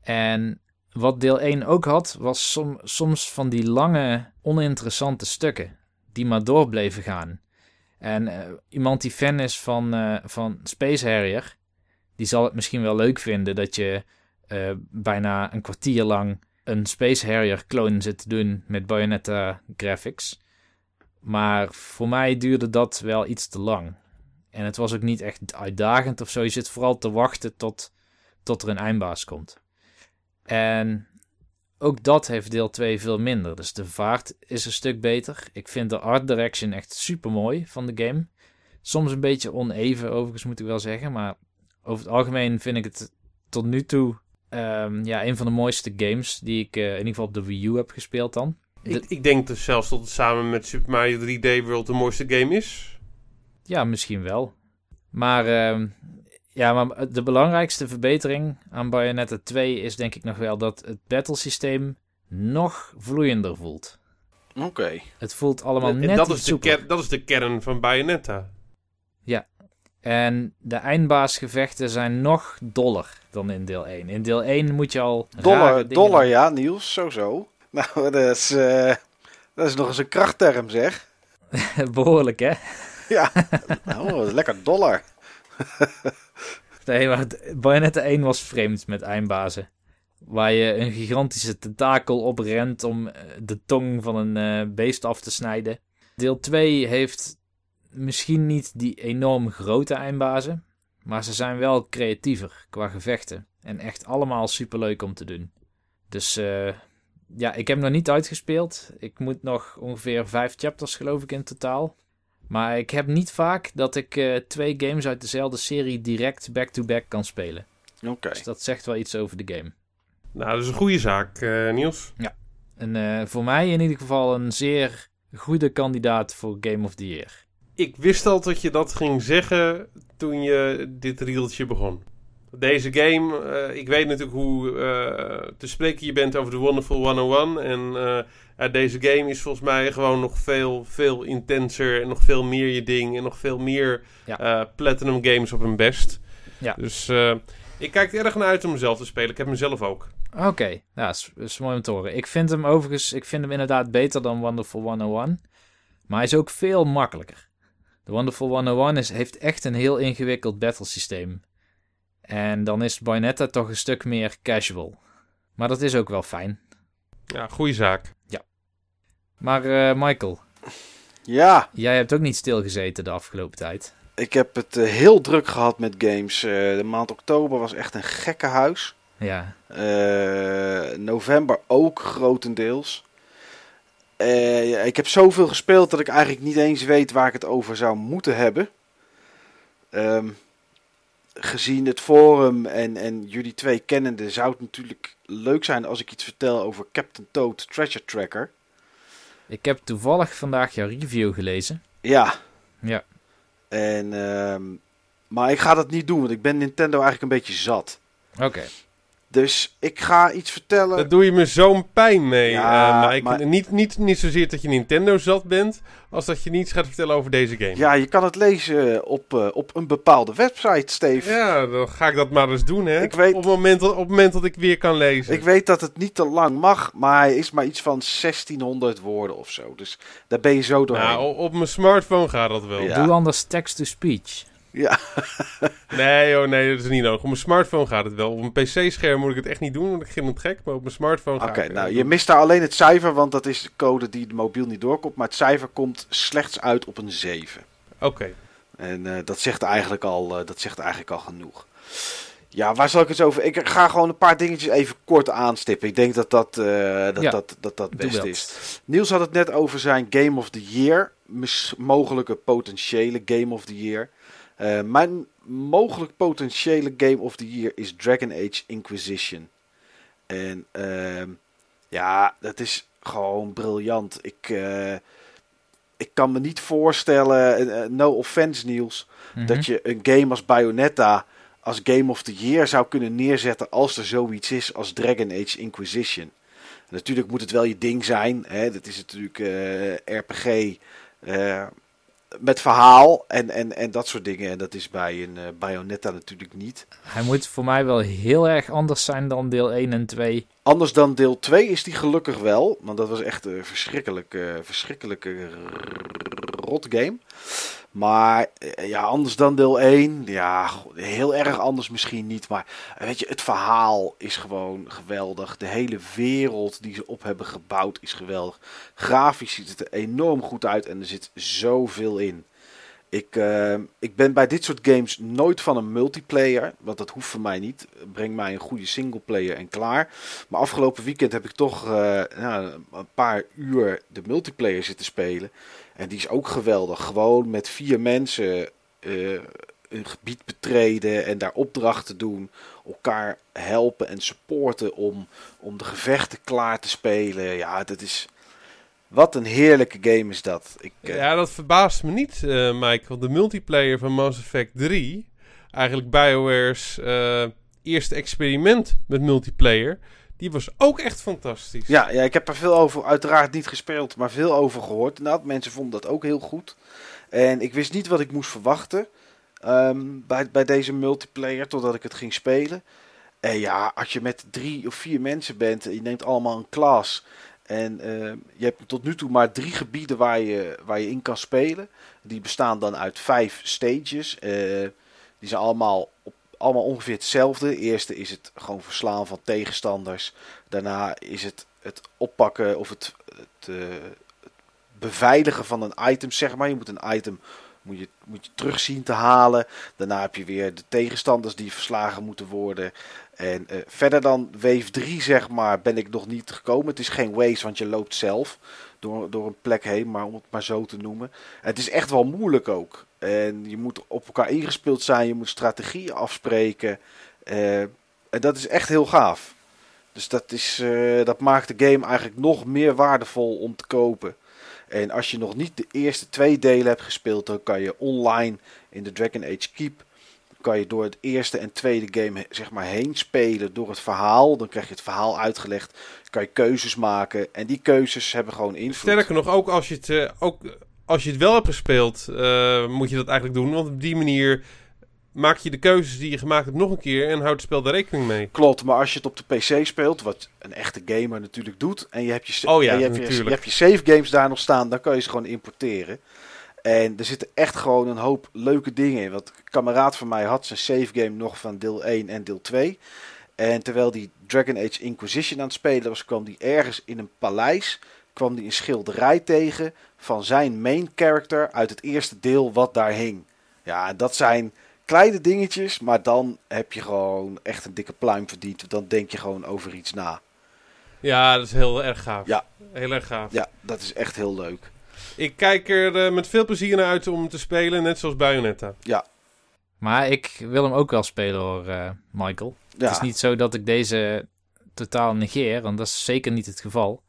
En wat deel 1 ook had, was som, soms van die lange, oninteressante stukken die maar door bleven gaan. En uh, iemand die fan is van, uh, van Space Harrier, die zal het misschien wel leuk vinden dat je uh, bijna een kwartier lang een Space Harrier clone zit te doen met Bayonetta graphics. Maar voor mij duurde dat wel iets te lang. En het was ook niet echt uitdagend of zo. Je zit vooral te wachten tot, tot er een eindbaas komt. En ook dat heeft deel 2 veel minder. Dus de vaart is een stuk beter. Ik vind de art direction echt super mooi van de game. Soms een beetje oneven, overigens moet ik wel zeggen. Maar over het algemeen vind ik het tot nu toe um, ja, een van de mooiste games die ik uh, in ieder geval op de Wii U heb gespeeld dan. Ik, ik denk dus zelfs dat het samen met Super Mario 3D World de mooiste game is. Ja, misschien wel. Maar, uh, ja, maar de belangrijkste verbetering aan Bayonetta 2 is denk ik nog wel dat het battlesysteem nog vloeiender voelt. Oké. Okay. Het voelt allemaal en, net en dat is, de ker- dat is de kern van Bayonetta. Ja. En de eindbaasgevechten zijn nog doller dan in deel 1. In deel 1 moet je al... Dollar, dollar ja, Niels, zo zo. Nou, dat is, uh, dat is nog eens een krachtterm, zeg. Behoorlijk, hè? Ja, nou, lekker dollar. nee, maar Bayonetta 1 was vreemd met eindbazen. Waar je een gigantische tentakel oprent om de tong van een uh, beest af te snijden. Deel 2 heeft misschien niet die enorm grote eindbazen. Maar ze zijn wel creatiever qua gevechten. En echt allemaal superleuk om te doen. Dus uh, ja, ik heb nog niet uitgespeeld. Ik moet nog ongeveer vijf chapters geloof ik in totaal. Maar ik heb niet vaak dat ik uh, twee games uit dezelfde serie direct back-to-back -back kan spelen. Oké. Okay. Dus dat zegt wel iets over de game. Nou, dat is een goede zaak, uh, Niels. Ja. En uh, voor mij in ieder geval een zeer goede kandidaat voor Game of the Year. Ik wist al dat je dat ging zeggen toen je dit rieltje begon. Deze game, uh, ik weet natuurlijk hoe uh, te spreken je bent over de Wonderful 101. En uh, deze game is volgens mij gewoon nog veel, veel intenser. En nog veel meer je ding. En nog veel meer ja. Platinum games op hun best. Ja. Dus ik kijk er erg naar uit om mezelf te spelen. Ik heb mezelf ook. Oké, okay. ja, dat is, is mooi om te horen. Ik vind hem overigens, ik vind hem inderdaad beter dan Wonderful 101. Maar hij is ook veel makkelijker. The Wonderful 101 is, heeft echt een heel ingewikkeld battlesysteem. En dan is Bayonetta toch een stuk meer casual. Maar dat is ook wel fijn. Ja, goede zaak. Maar eh, Michael, Ja, jij hebt ook niet stilgezeten de afgelopen tijd. ik heb het eh, heel druk gehad met games. Eh, de maand oktober was echt een gekke huis. Ja, Eh, november ook grotendeels. Eh, ja, ik heb zoveel gespeeld dat ik eigenlijk niet eens weet waar ik het over zou moeten hebben. Ehm, gezien het forum en, en jullie twee kennende zou het natuurlijk leuk zijn als ik iets vertel over Captain Toad Treasure Tracker. ik heb toevallig vandaag jouw review gelezen. Ja. Ja. En, ehm, maar ik ga dat niet doen, want ik ben Nintendo eigenlijk een beetje zat. Oké. Dus ik ga iets vertellen. Daar doe je me zo'n pijn mee, Ja, eh, Mike. maar- Niet, niet, niet zozeer dat je Nintendo zat bent, als dat je niets gaat vertellen over deze game. Ja, je kan het lezen op, eh, op een bepaalde website, Steve. Ja, dan ga ik dat maar eens doen, hè. Ik weet- op, het moment, dat- op het moment dat ik weer kan lezen. Ik weet dat het niet te lang mag, maar hij is maar iets van 1600 woorden of zo. Dus daar ben je zo doorheen. nou, op, op mijn smartphone gaat dat wel. Ja. Doe anders text-to-speech. Ja, Nee, oh nee, dat is niet nodig. Op mijn smartphone gaat het wel. Op een PC-scherm moet ik het echt niet doen, want ik ging het gek. Maar op mijn smartphone oké. ga ik het nou, je mist daar alleen het cijfer, want dat is de code die de mobiel niet doorkomt. Maar het cijfer komt slechts uit op een 7. Oké. En eh, dat, zegt eigenlijk al, eh, dat zegt eigenlijk al genoeg. Ja, waar zal ik het over? Ik ga gewoon een paar dingetjes even kort aanstippen. Ik denk dat dat, eh, dat, Ja, dat, dat, best is. Niels had het net over zijn Game of the Year. Mis- mogelijke potentiële Game of the Year. Eh, mijn mogelijk potentiële Game of the Year is Dragon Age Inquisition. En ehm, ja, dat is gewoon briljant. Ik, eh, ik kan me niet voorstellen, eh, no offense Niels, Mhm. dat je een game als Bayonetta als Game of the Year zou kunnen neerzetten als er zoiets is als Dragon Age Inquisition. Natuurlijk moet het wel je ding zijn. Hè? Dat is natuurlijk RPG met verhaal en, en, en dat soort dingen. En dat is bij een eh, Bayonetta natuurlijk niet. Hij moet voor mij wel heel erg anders zijn dan deel 1 en 2. Anders dan deel 2 is die gelukkig wel. Want dat was echt een verschrikkelijke, verschrikkelijke rot game. Maar eh, ja, anders dan deel 1. Ja, heel erg anders misschien niet. Maar eh, weet je, het verhaal is gewoon geweldig. De hele wereld die ze op hebben gebouwd is geweldig. Grafisch ziet het er enorm goed uit en er zit zoveel in. Ik, eh, ik ben bij dit soort games nooit van een multiplayer, want dat hoeft voor mij niet. Breng mij een goede singleplayer en klaar. Maar afgelopen weekend heb ik toch nou, een paar uur de multiplayer zitten spelen. En die is ook geweldig. Gewoon met vier mensen eh, een gebied betreden en daar opdrachten doen. Elkaar helpen en supporten om, om de gevechten klaar te spelen. Ja, dat is... Wat een heerlijke game is dat. Ik, eh, Ja, dat verbaast me niet, eh Mike. Want de multiplayer van Mass Effect 3, eigenlijk BioWare's eh, eerste experiment met multiplayer, die was ook echt fantastisch. Ja, ja, ik heb er veel over, uiteraard niet gespeeld, maar veel over gehoord. Inderdaad, mensen vonden dat ook heel goed. En ik wist niet wat ik moest verwachten ehm, bij, bij deze multiplayer, totdat ik het ging spelen. En ja, als je met drie of vier mensen bent, en je neemt allemaal een klas. En ehm, je hebt tot nu toe maar drie gebieden waar je, waar je in kan spelen. Die bestaan dan uit vijf stages. Eh, die zijn allemaal, allemaal ongeveer hetzelfde. De eerste is het gewoon verslaan van tegenstanders. Daarna is het het oppakken of het, het, eh, beveiligen van een item, zeg maar. Je moet een item moet je, moet je terug zien te halen. Daarna heb je weer de tegenstanders die verslagen moeten worden. En eh, verder dan wave 3, zeg maar, ben ik nog niet gekomen. Het is geen waves, want je loopt zelf door, door een plek heen, maar om het maar zo te noemen. Het is echt wel moeilijk ook. En je moet op elkaar ingespeeld zijn, je moet strategieën afspreken. Eh, en dat is echt heel gaaf. Dus dat, is, eh, dat maakt de game eigenlijk nog meer waardevol om te kopen. En als je nog niet de eerste twee delen hebt gespeeld, dan kan je online in de Dragon Age Keep. Kan je door het eerste en tweede game zeg maar heen spelen door het verhaal. Dan krijg je het verhaal uitgelegd. Kan je keuzes maken. En die keuzes hebben gewoon invloed. Sterker nog, ook als je het, eh, ook als je het wel hebt gespeeld, eh, moet je dat eigenlijk doen. Want op die manier maak je de keuzes die je gemaakt hebt nog een keer en houdt het spel daar rekening mee. Klopt, maar als je het op de PC speelt, wat een echte gamer natuurlijk doet, en je hebt je, Oh ja, je, hebt je, natuurlijk. je hebt je save games daar nog staan, dan kan je ze gewoon importeren. En er zitten echt gewoon een hoop leuke dingen in. Want een kameraad van mij had zijn save game nog van deel 1 en deel 2. En terwijl die Dragon Age Inquisition aan het spelen was, kwam die ergens in een paleis kwam die een schilderij tegen van zijn main character uit het eerste deel wat daar hing. Ja, dat zijn kleine dingetjes, maar dan heb je gewoon echt een dikke pluim verdiend. Dan denk je gewoon over iets na. Ja, dat is heel erg gaaf. Ja. Heel erg gaaf. Ja, dat is echt heel leuk. Ik kijk er eh, met veel plezier naar uit om te spelen, net zoals Bayonetta. Maar ik wil hem ook wel spelen hoor, eh, Michael. Ja, Het is niet zo dat ik deze totaal negeer, want dat is zeker niet het geval.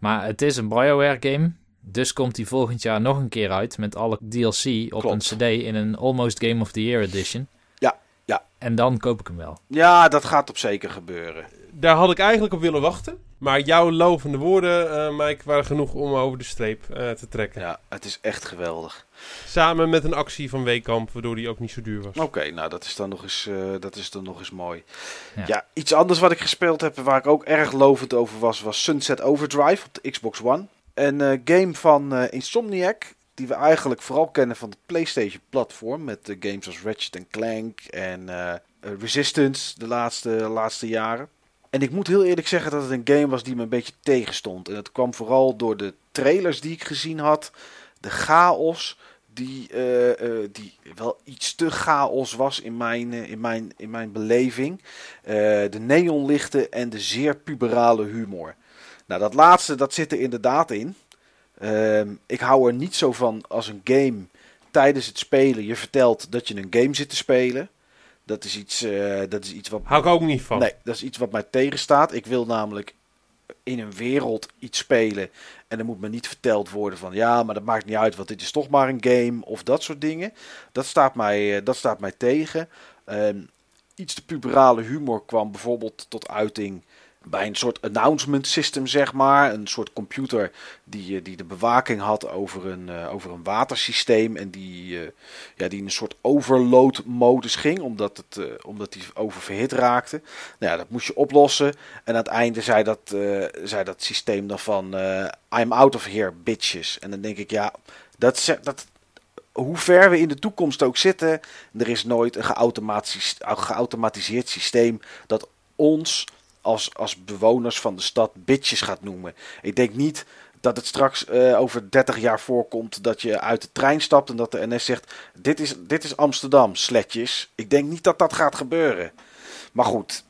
Maar het is een BioWare game, dus komt hij volgend jaar nog een keer uit met alle DLC op Klopt. een CD in een Almost Game of the Year edition. Ja, ja. En dan koop ik hem wel. ja, dat gaat op zeker gebeuren. Daar had ik eigenlijk op willen wachten. Maar jouw lovende woorden, eh, Mike, waren genoeg om over de streep eh, te trekken. Ja, het is echt geweldig. Samen met een actie van Weekamp, waardoor die ook niet zo duur was. Oké, nou dat is dan nog eens, eh, dat is dan nog eens mooi. Ja. Ja. iets anders wat ik gespeeld heb, waar ik ook erg lovend over was, was Sunset Overdrive op de Xbox One. Een eh, game van eh, Insomniac, die we eigenlijk vooral kennen van het PlayStation platform. Met de games als Ratchet Clank en Resistance de laatste, laatste jaren. En ik moet heel eerlijk zeggen dat het een game was die me een beetje tegenstond. En dat kwam vooral door de trailers die ik gezien had. De chaos die, eh, eh, die wel iets te chaos was in mijn, eh, in mijn, in mijn beleving. De neonlichten en de zeer puberale humor. Nou, dat laatste, dat zit er inderdaad in. Ehm, ik hou er niet zo van als een game tijdens het spelen je vertelt dat je een game zit te spelen. Dat is iets, dat is iets wat... Hou ik ook niet van. Nee, dat is iets wat mij tegenstaat. Ik wil namelijk in een wereld iets spelen. En dan moet me niet verteld worden van ja, maar dat maakt niet uit, want dit is toch maar een game of dat soort dingen. Dat staat mij, eh, dat staat mij tegen. Ehm, iets te puberale humor kwam bijvoorbeeld tot uiting bij een soort announcement system, zeg maar. Een soort computer die, eh, die de bewaking had over een, eh, over een watersysteem. En die, eh, ja, die in een soort overload modus ging, omdat, het, omdat die oververhit raakte. Nou ja, dat moest je oplossen. En aan het einde zei dat, zei dat systeem dan van I'm out of here, bitches. En dan denk ik, ja, dat, dat, hoe ver we in de toekomst ook zitten, er is nooit een geautomatiseerd systeem dat ons als, als bewoners van de stad bitches gaat noemen. Ik denk niet dat het straks eh, over 30 jaar voorkomt dat je uit de trein stapt en dat de NS zegt: Dit is, dit is Amsterdam, sletjes. Ik denk niet dat dat gaat gebeuren. Maar goed,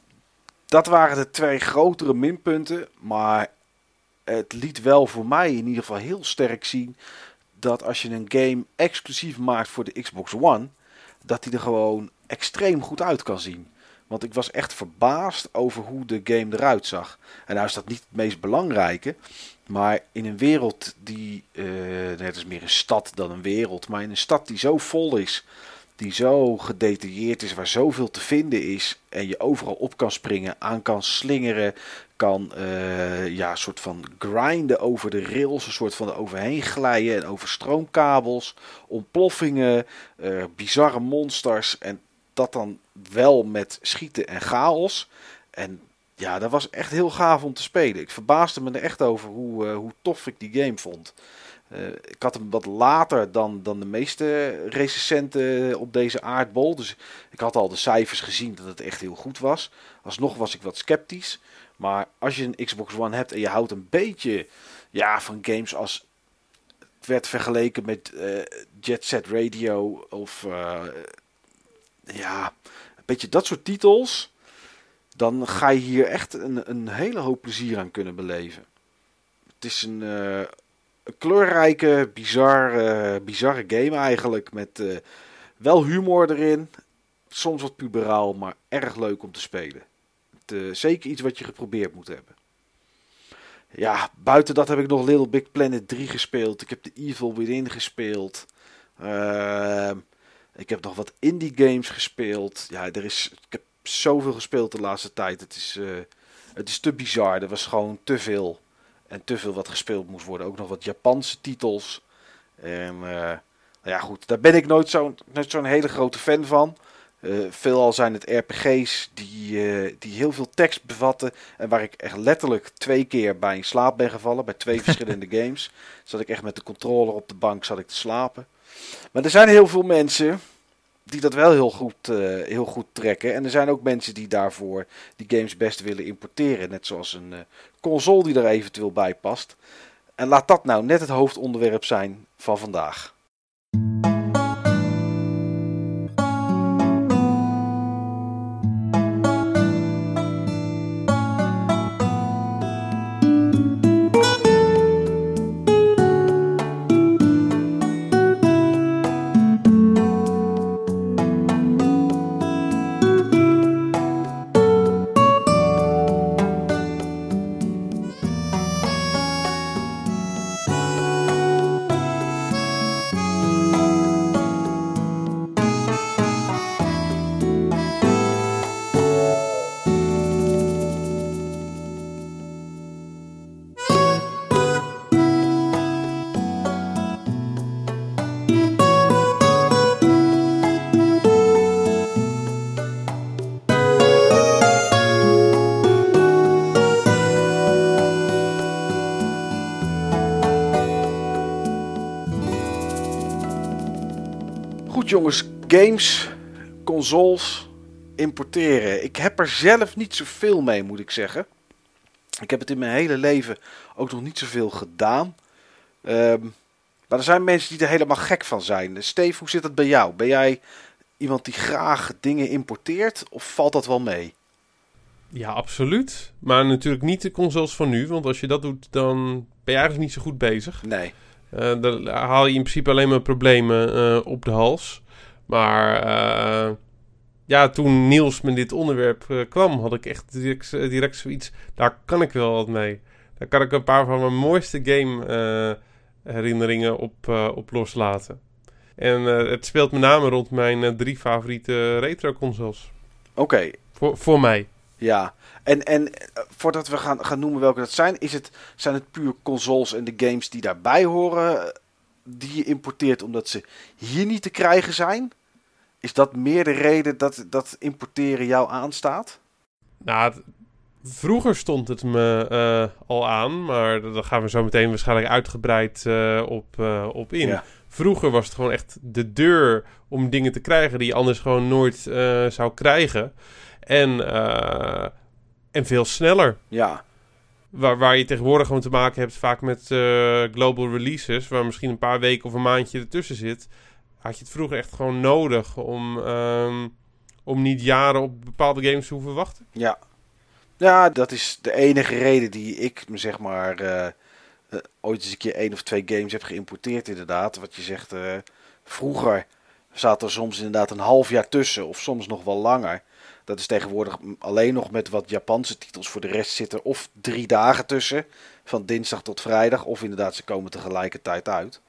dat waren de twee grotere minpunten. Maar het liet wel voor mij in ieder geval heel sterk zien dat als je een game exclusief maakt voor de Xbox One, dat die er gewoon extreem goed uit kan zien. Want ik was echt verbaasd over hoe de game eruit zag. En nou is dat niet het meest belangrijke. Maar in een wereld die. nee, het is meer een stad dan een wereld. Maar in een stad die zo vol is. Die zo gedetailleerd is. Waar zoveel te vinden is. En je overal op kan springen. Aan kan slingeren. Kan eh, ja, een soort van grinden over de rails. Een soort van er overheen glijden. En over stroomkabels. Ontploffingen. eh, bizarre monsters. En dat dan wel met schieten en chaos. En ja, dat was echt heel gaaf om te spelen. Ik verbaasde me er echt over hoe, eh, hoe tof ik die game vond. Eh, ik had hem wat later dan, dan de meeste recensenten op deze aardbol. Dus ik had al de cijfers gezien dat het echt heel goed was. Alsnog was ik wat sceptisch. Maar als je een Xbox One hebt en je houdt een beetje ja, van games als... Het werd vergeleken met eh, Jet Set Radio of... ja, een beetje dat soort titels. Dan ga je hier echt een, een hele hoop plezier aan kunnen beleven. Het is een, eh, een kleurrijke, bizar, eh, bizarre game eigenlijk. Met eh, wel humor erin. Soms wat puberaal, maar erg leuk om te spelen. Het, eh, zeker iets wat je geprobeerd moet hebben. Ja, buiten dat heb ik nog Little Big Planet 3 gespeeld. Ik heb The Evil Within gespeeld. Ehm ik heb nog wat indie games gespeeld. Ja, er is, ik heb zoveel gespeeld de laatste tijd. Het is, eh, het is te bizar. Er was gewoon te veel. En te veel wat gespeeld moest worden. Ook nog wat Japanse titels. En eh, nou ja, goed. Daar ben ik nooit zo'n nooit zo'n hele grote fan van. Eh, veelal zijn het RPG's die, die heel veel tekst bevatten. En waar ik echt letterlijk twee keer bij in slaap ben gevallen. Bij twee verschillende games. Zat ik echt met de controller op de bank zat ik te slapen. Maar er zijn heel veel mensen die dat wel heel goed, eh, heel goed trekken. En er zijn ook mensen die daarvoor die games best willen importeren. Net zoals een eh, console die er eventueel bij past. En laat dat nou net het hoofdonderwerp zijn van vandaag. Games, consoles, importeren. Ik heb er zelf niet zoveel mee, moet ik zeggen. Ik heb het in mijn hele leven ook nog niet zoveel gedaan. Ehm, maar er zijn mensen die er helemaal gek van zijn. Steve, hoe zit dat bij jou? Ben jij iemand die graag dingen importeert of valt dat wel mee? Ja, absoluut. Maar natuurlijk niet de consoles van nu. Want als je dat doet, dan ben je eigenlijk niet zo goed bezig. Nee. Uh, dan haal je in principe alleen maar problemen uh, op de hals. Maar uh, ja, toen Niels met dit onderwerp kwam, had ik echt direct, direct zoiets. Daar kan ik wel wat mee. Daar kan ik een paar van mijn mooiste game herinneringen op, op loslaten. En het speelt met name rond mijn drie favoriete retro consoles. Oké. Okay. Voor, voor mij. Ja, en, en voordat we gaan, gaan noemen welke dat zijn, is het, zijn het puur consoles en de games die daarbij horen, die je importeert omdat ze hier niet te krijgen zijn? Is dat meer de reden dat, dat importeren jou aanstaat? Nou, vroeger stond het me uh, al aan, maar daar gaan we zo meteen waarschijnlijk uitgebreid uh, op, uh, op in. Ja. Vroeger was het gewoon echt de deur om dingen te krijgen die je anders gewoon nooit zou krijgen. En, en veel sneller. Ja. Waar, waar je tegenwoordig gewoon te maken hebt vaak met global releases, waar misschien een paar weken of een maandje ertussen zit, had je het vroeger echt gewoon nodig om, um, om niet jaren op bepaalde games te hoeven wachten. Ja. Ja, dat is de enige reden die ik me zeg maar uh, uh, ooit eens een keer één of twee games heb geïmporteerd inderdaad. Wat je zegt, vroeger zat er soms inderdaad een half jaar tussen of soms nog wel langer. Dat is tegenwoordig alleen nog met wat Japanse titels. Voor de rest zit er of drie dagen tussen. Van dinsdag tot vrijdag. Of inderdaad, ze komen tegelijkertijd uit.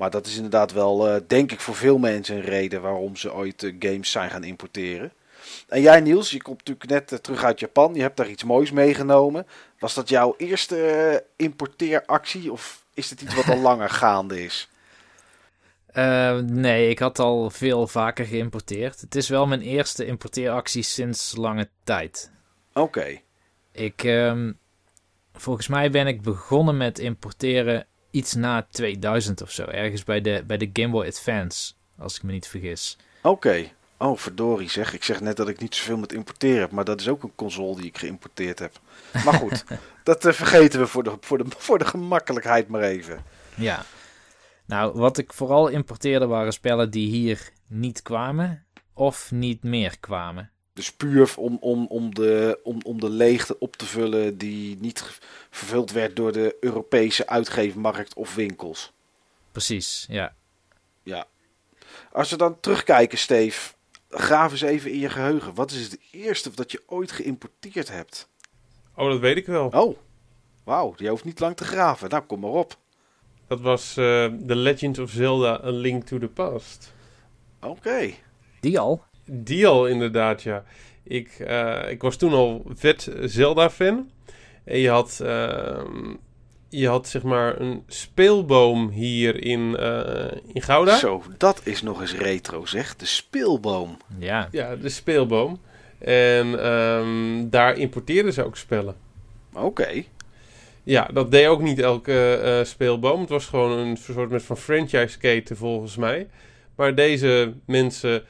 Maar dat is inderdaad wel, uh, denk ik, voor veel mensen een reden waarom ze ooit uh, games zijn gaan importeren. En jij, Niels, je komt natuurlijk net uh, terug uit Japan. Je hebt daar iets moois meegenomen. Was dat jouw eerste importeeractie? Of is het iets wat al langer gaande is? Uh, nee, ik had al veel vaker geïmporteerd. Het is wel mijn eerste importeeractie sinds lange tijd. Oké. Okay. Ik, um, volgens mij ben ik begonnen met importeren iets na 2000 of zo. Ergens bij de, bij de Game Boy Advance, als ik me niet vergis. Oké. Okay. Oh, verdorie zeg. Ik zeg net dat ik niet zoveel met importeren heb, maar dat is ook een console die ik geïmporteerd heb. Maar goed, dat uh, vergeten we voor de, voor, de, voor de gemakkelijkheid maar even. Ja. Nou, wat ik vooral importeerde waren spellen die hier niet kwamen of niet meer kwamen. Dus puur om, om, om, de, om, om de leegte op te vullen die niet vervuld werd door de Europese uitgeefmarkt of winkels. Precies, ja. Ja. Als we dan terugkijken, Steve, graaf eens even in je geheugen. Wat is het eerste dat je ooit geïmporteerd hebt? Oh, dat weet ik wel. Oh, wauw, je hoeft niet lang te graven. Nou, kom maar op. Dat was uh, The Legend of Zelda A Link to the Past. Oké. Okay. Die al? Die al, inderdaad, ja. Ik, uh, ik was toen al vet Zelda-fan. En je had, uh, je had zeg maar een speelboom hier in, uh, in Gouda. Zo, dat is nog eens retro zeg. De speelboom. Ja. Ja, de speelboom. En um, daar importeerden ze ook spellen. Oké. Okay. Ja, dat deed ook niet elke eh, speelboom. Het was gewoon een soort met van franchise keten volgens mij. Maar deze mensen eh,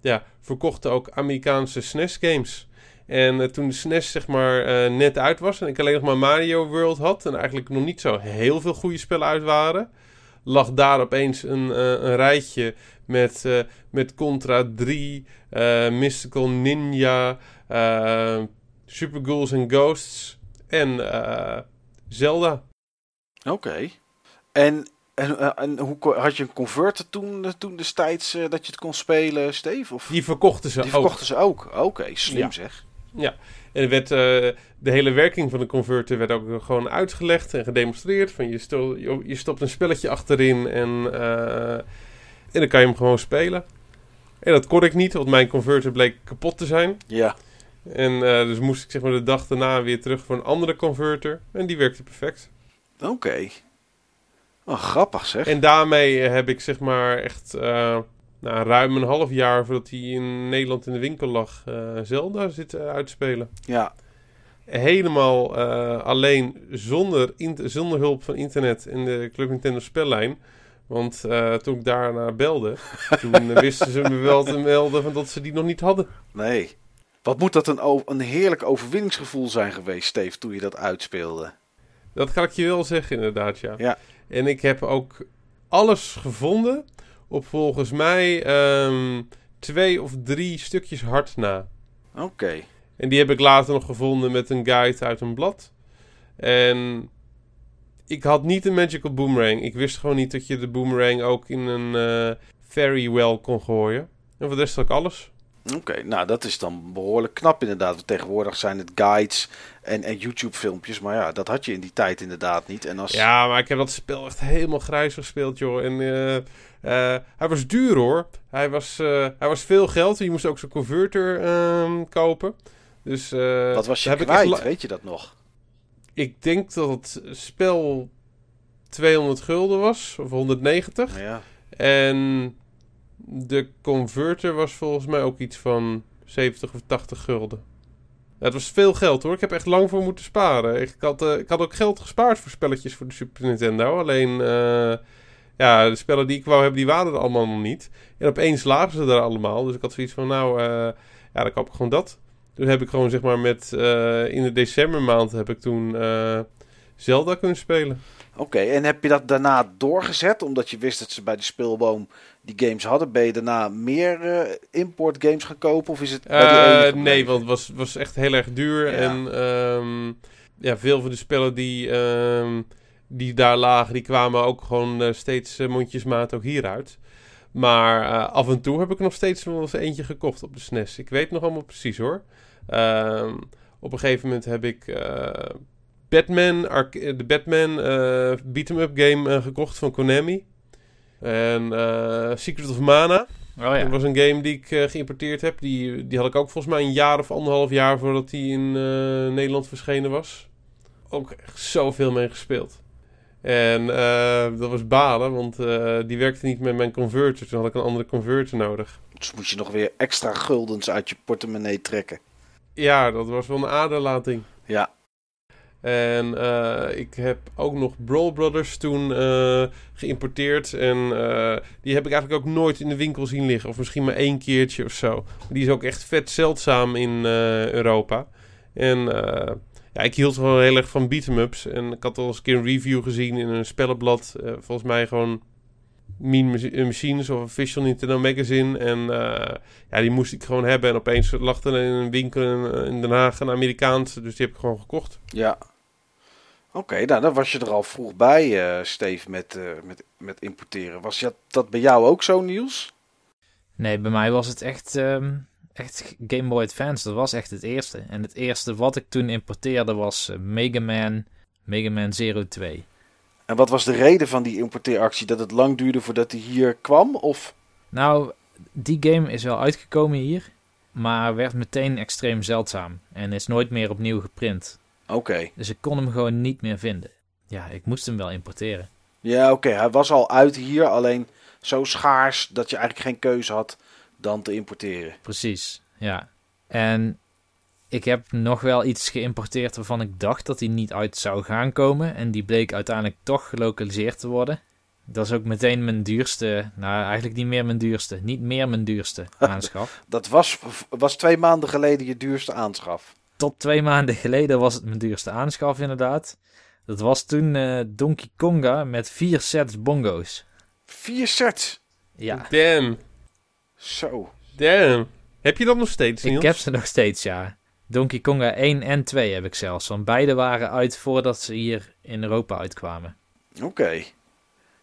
ja, verkochten ook Amerikaanse SNES games. En eh, toen de SNES zeg maar net uit was en ik alleen nog maar Mario World had... en eigenlijk nog niet zo heel veel goede spellen uit waren... lag daar opeens een, een rijtje met, met Contra 3, Mystical Ninja, Super Ghouls and Ghosts en Zelda. Oké. En, en, eh, en hoe, had je een converter toen, toen destijds uh, dat je het kon spelen, Steve? Of? Die verkochten ze Die verkochten ook. ze ook. Oké, slim ja. zeg. Ja, en werd, uh, de hele werking van de converter werd ook gewoon uitgelegd en gedemonstreerd. Van je, sto je stopt een spelletje achterin en, en dan kan je hem gewoon spelen. En dat kon ik niet, want mijn converter bleek kapot te zijn. Ja. En uh, dus moest ik zeg maar de dag daarna weer terug voor een andere converter. En die werkte perfect. Oké. Okay. Oh, grappig zeg. En daarmee heb ik zeg maar echt uh, nou, ruim een half jaar voordat hij in Nederland in de winkel lag, uh, Zelda zitten uitspelen. Ja. Helemaal alleen zonder, zonder hulp van internet in de Club Nintendo spellijn. Want toen ik daarna belde, toen wisten ze me wel te melden van dat ze die nog niet hadden. Nee. Wat moet dat een, een heerlijk overwinningsgevoel zijn geweest, Steve, toen je dat uitspeelde? Dat kan ik je wel zeggen, inderdaad, ja. ja. En ik heb ook alles gevonden op volgens mij um, twee of drie stukjes hard na. Oké. En die heb ik later nog gevonden met een guide uit een blad. En ik had niet een magical boomerang. Ik wist gewoon niet dat je de boomerang ook in een uh, fairy well kon gooien. En voor de rest had ik alles. Oké, nou dat is dan behoorlijk knap inderdaad. tegenwoordig zijn het guides en, en YouTube-filmpjes. Maar ja, dat had je in die tijd inderdaad niet. En als... Ja, maar ik heb dat spel echt helemaal grijs gespeeld, joh. En uh, uh, hij was duur, hoor. Hij was, uh, hij was veel geld. Je moest ook zo'n converter ehm, kopen. Dus, Wat was je kwijt? Weet je dat nog? Ik denk dat het spel 200 gulden was. Of 190. Ja. En de converter was volgens mij ook iets van 70 of 80 gulden. Het was veel geld hoor. Ik heb echt lang voor moeten sparen. Ik had, uh, ik had ook geld gespaard voor spelletjes voor de Super Nintendo. Alleen, uh, ja, de spellen die ik wou hebben, die waren er allemaal nog niet. En opeens lagen ze er allemaal. Dus ik had zoiets van, nou, uh, ja, dan koop ik gewoon dat. Toen heb ik gewoon, zeg maar, met, in de decembermaand heb ik toen Zelda kunnen spelen. Oké, en heb je dat daarna doorgezet? Omdat je wist dat ze bij de speelboom die games hadden. Ben je daarna meer uh, import games gaan kopen? Of is het uh, Nee, want het was, was echt heel erg duur. En um, ja, veel van de spellen die, um, die daar lagen, die kwamen ook gewoon uh, steeds mondjesmaat ook hieruit. Maar af en toe heb ik nog steeds wel eens eentje gekocht op de SNES. Ik weet nog allemaal precies hoor. Um, op een gegeven moment heb ik Batman, de Batman uh, beat-em up game uh, gekocht van Konami. En uh, Secret of Mana. Oh, ja. Dat was een game die ik geïmporteerd heb. Die, die had ik ook volgens mij een jaar of anderhalf jaar voordat die in Nederland verschenen was. Ook echt zoveel mee gespeeld. En dat was balen, want die werkte niet met mijn converter. Toen had ik een andere converter nodig. Dus moest je nog weer extra guldens uit je portemonnee trekken. Ja, dat was wel een aderlating. Ja, en uh, ik heb ook nog Brawl Brothers toen uh, geïmporteerd. En uh, die heb ik eigenlijk ook nooit in de winkel zien liggen. Of misschien maar één keertje of zo. Die is ook echt vet zeldzaam in Europa. En ja, ik hield gewoon heel erg van beat'em-ups. En ik had al eens een keer een review gezien in een spellenblad. volgens mij gewoon Mean Machines of Official Nintendo Magazine. En ja, die moest ik gewoon hebben. En opeens lag er in een winkel in Den Haag een Amerikaanse. Dus die heb ik gewoon gekocht. Ja, Oké, nou dan was je er al vroeg bij, uh, Steve, met, uh, met, met importeren. Was dat, dat bij jou ook zo, Niels? Nee, bij mij was het echt, um, echt Game Boy Advance. Dat was echt het eerste. En het eerste wat ik toen importeerde was uh, Mega Man, Mega Man Zero 2. En wat was de reden van die importeeractie? Dat het lang duurde voordat hij hier kwam? Of? Nou, die game is wel uitgekomen hier, maar werd meteen extreem zeldzaam. En is nooit meer opnieuw geprint. Oké. Dus ik kon hem gewoon niet meer vinden. Ja, ik moest hem wel importeren. Ja, oké. Hij was al uit hier, alleen zo schaars dat je eigenlijk geen keuze had dan te importeren. Precies, ja. En ik heb nog wel iets geïmporteerd waarvan ik dacht dat die niet uit zou gaan komen. En die bleek uiteindelijk toch gelokaliseerd te worden. Dat is ook meteen mijn duurste, nou eigenlijk niet meer mijn duurste, niet meer mijn duurste aanschaf. Dat was, was twee maanden geleden je duurste aanschaf. Tot twee maanden geleden was het mijn duurste aanschaf inderdaad. Dat was toen uh, Donkey Konga met vier sets bongo's. Vier sets? Ja. Damn. Zo. Damn. Heb je dat nog steeds, Niels? Ik heb ze nog steeds, ja. Donkey Konga 1 en 2 heb ik zelfs. Want beide waren uit voordat ze hier in Europa uitkwamen. Oké.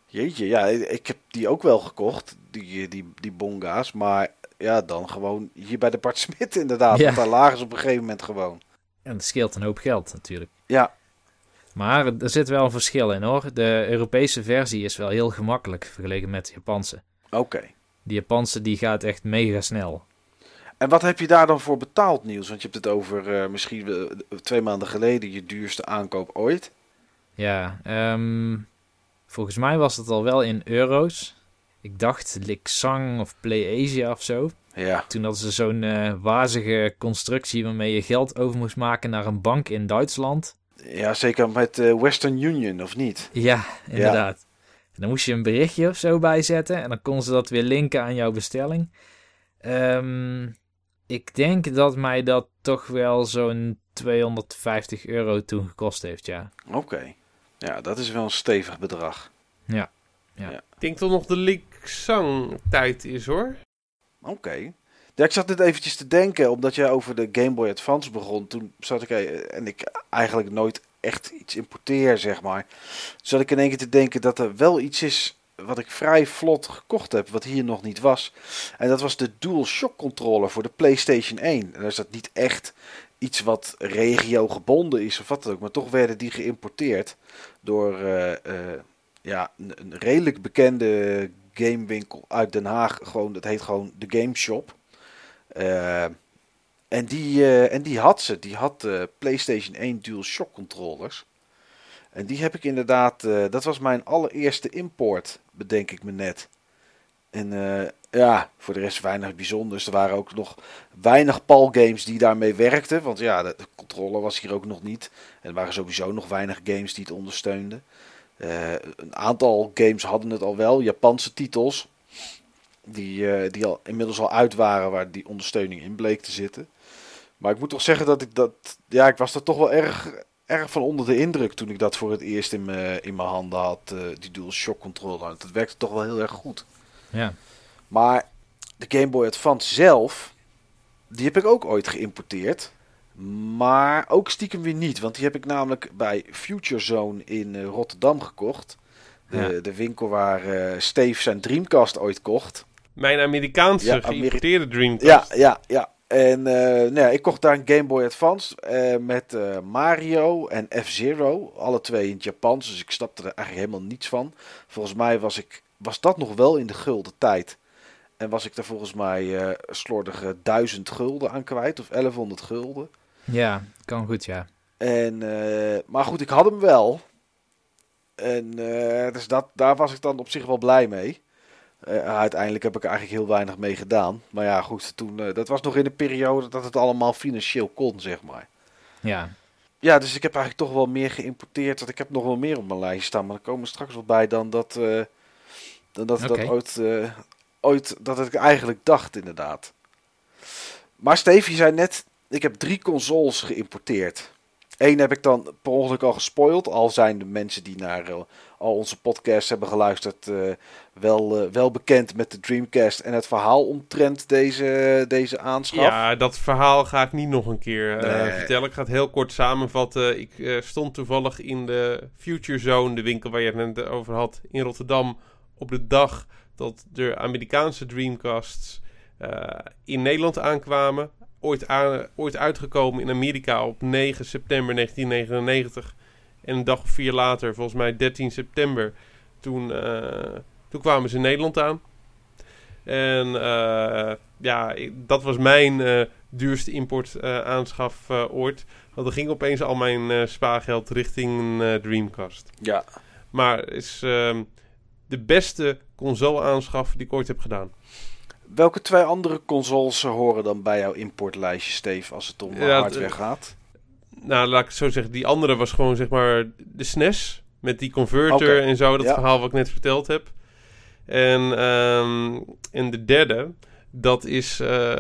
Jeetje, ja, ik heb die ook wel gekocht, die, die, die bonga's. Maar ja, dan gewoon hier bij de Bart Smit inderdaad. Ja. Want daar lagen ze op een gegeven moment gewoon. En dat scheelt een hoop geld natuurlijk. Ja. Maar er zit wel een verschil in hoor. De Europese versie is wel heel gemakkelijk vergeleken met de Japanse. Oké. Die Japanse die gaat echt mega snel. En wat heb je daar dan voor betaald, Niels? Want je hebt het over uh, misschien uh, twee maanden geleden je duurste aankoop ooit. Ja, um, volgens mij was het al wel in euro's. Ik dacht Lixang of PlayAsia of zo. Ja. Toen hadden ze zo'n uh, wazige constructie waarmee je geld over moest maken naar een bank in Duitsland. Ja, zeker met Western Union, of niet? Ja, inderdaad. Ja. En dan moest je een berichtje of zo bijzetten en dan konden ze dat weer linken aan jouw bestelling. Um, ik denk dat mij dat toch wel zo'n 250 euro toen gekost heeft, ja. Oké. Ja, dat is wel een stevig bedrag. Ja. ja. Ik denk toch nog de Liksang tijd is, hoor. Oké. Ja, ik zat net eventjes te denken, omdat jij over de Game Boy Advance begon. Toen zat ik, eh, en ik eigenlijk nooit echt iets importeer, zeg maar. Zat ik in één keer te denken dat er wel iets is wat ik vrij vlot gekocht heb, wat hier nog niet was. En dat was de DualShock controller voor de PlayStation 1. En is dat niet echt iets wat regio gebonden is of wat dan ook, maar toch werden die geïmporteerd door uh, uh, ja, een, redelijk bekende gamewinkel uit Den Haag. Gewoon, dat heet gewoon de Game Shop. Uh, en, die, en die had ze. Die had PlayStation 1 DualShock controllers. En die heb ik inderdaad, dat was mijn allereerste import, bedenk ik me net. En ja, voor de rest weinig bijzonders. Er waren ook nog weinig PAL games die daarmee werkten. Want ja, de controller was hier ook nog niet. En er waren sowieso nog weinig games die het ondersteunden. Uh, een aantal games hadden het al wel, Japanse titels. Die, die al inmiddels al uit waren waar die ondersteuning in bleek te zitten. Maar ik moet toch zeggen dat ik dat. Ja, ik was er toch wel erg erg van onder de indruk toen ik dat voor het eerst in mijn, in mijn handen had. Uh, die Dual Shock controller. Dat werkte toch wel heel erg goed. Ja. Maar de Game Boy Advance zelf, die heb ik ook ooit geïmporteerd. Maar ook stiekem weer niet. Want die heb ik namelijk bij Future Zone in uh, Rotterdam gekocht. De, ja. de winkel waar uh, Steve zijn Dreamcast ooit kocht. Mijn Amerikaanse ja, geïmporteerde Dreamcast. Ja, ja, ja. En uh, nou ja, ik kocht daar een Game Boy Advance met Mario en F-Zero. Alle twee in het Japans, dus ik snapte er eigenlijk helemaal niets van. Volgens mij was, ik, was dat nog wel in de gulden tijd. En was ik er volgens mij slordige 1000 gulden aan kwijt, of 1100 gulden. Ja, kan goed, ja. En, maar goed, ik had hem wel. En dus dat, daar was ik dan op zich wel blij mee. Uh, uiteindelijk heb ik eigenlijk heel weinig mee gedaan. Maar ja, goed, toen, dat was nog in de periode dat het allemaal financieel kon, zeg maar. Ja. Ja, dus ik heb eigenlijk toch wel meer geïmporteerd. Dat ik heb nog wel meer op mijn lijst staan. Maar er komen straks wel bij dan dat, dan dat, okay. dat ooit, ooit, dat ik eigenlijk dacht, inderdaad. Maar Steve, je zei net, ik heb drie consoles geïmporteerd. Eén heb ik dan per ongeluk al gespoild. Al zijn de mensen die naar uh, al onze podcasts hebben geluisterd uh, wel, uh, wel bekend met de Dreamcast en het verhaal omtrent deze, deze aanschaf. Ja, dat verhaal ga ik niet nog een keer nee. vertellen. Ik ga het heel kort samenvatten. Ik stond toevallig in de Future Zone, de winkel waar je het net over had, in Rotterdam. Op de dag dat de Amerikaanse Dreamcasts in Nederland aankwamen ooit, aan, ooit uitgekomen in Amerika op 9 september 1999. En een dag of vier later, volgens mij 13 september, toen, uh, toen kwamen ze in Nederland aan. En uh, ja, dat was mijn uh, duurste import aanschaf ooit. Want er ging opeens al mijn spaargeld richting Dreamcast. Ja. Maar is ehm, de beste console aanschaf die ik ooit heb gedaan. Welke twee andere consoles horen dan bij jouw importlijstje, Steve, als het om Ja, hardware d- gaat? Nou, laat ik het zo zeggen. Die andere was gewoon zeg maar de SNES. Met die converter en zo. Dat ja. verhaal wat ik net verteld heb. En, ehm, en de derde, dat is eh,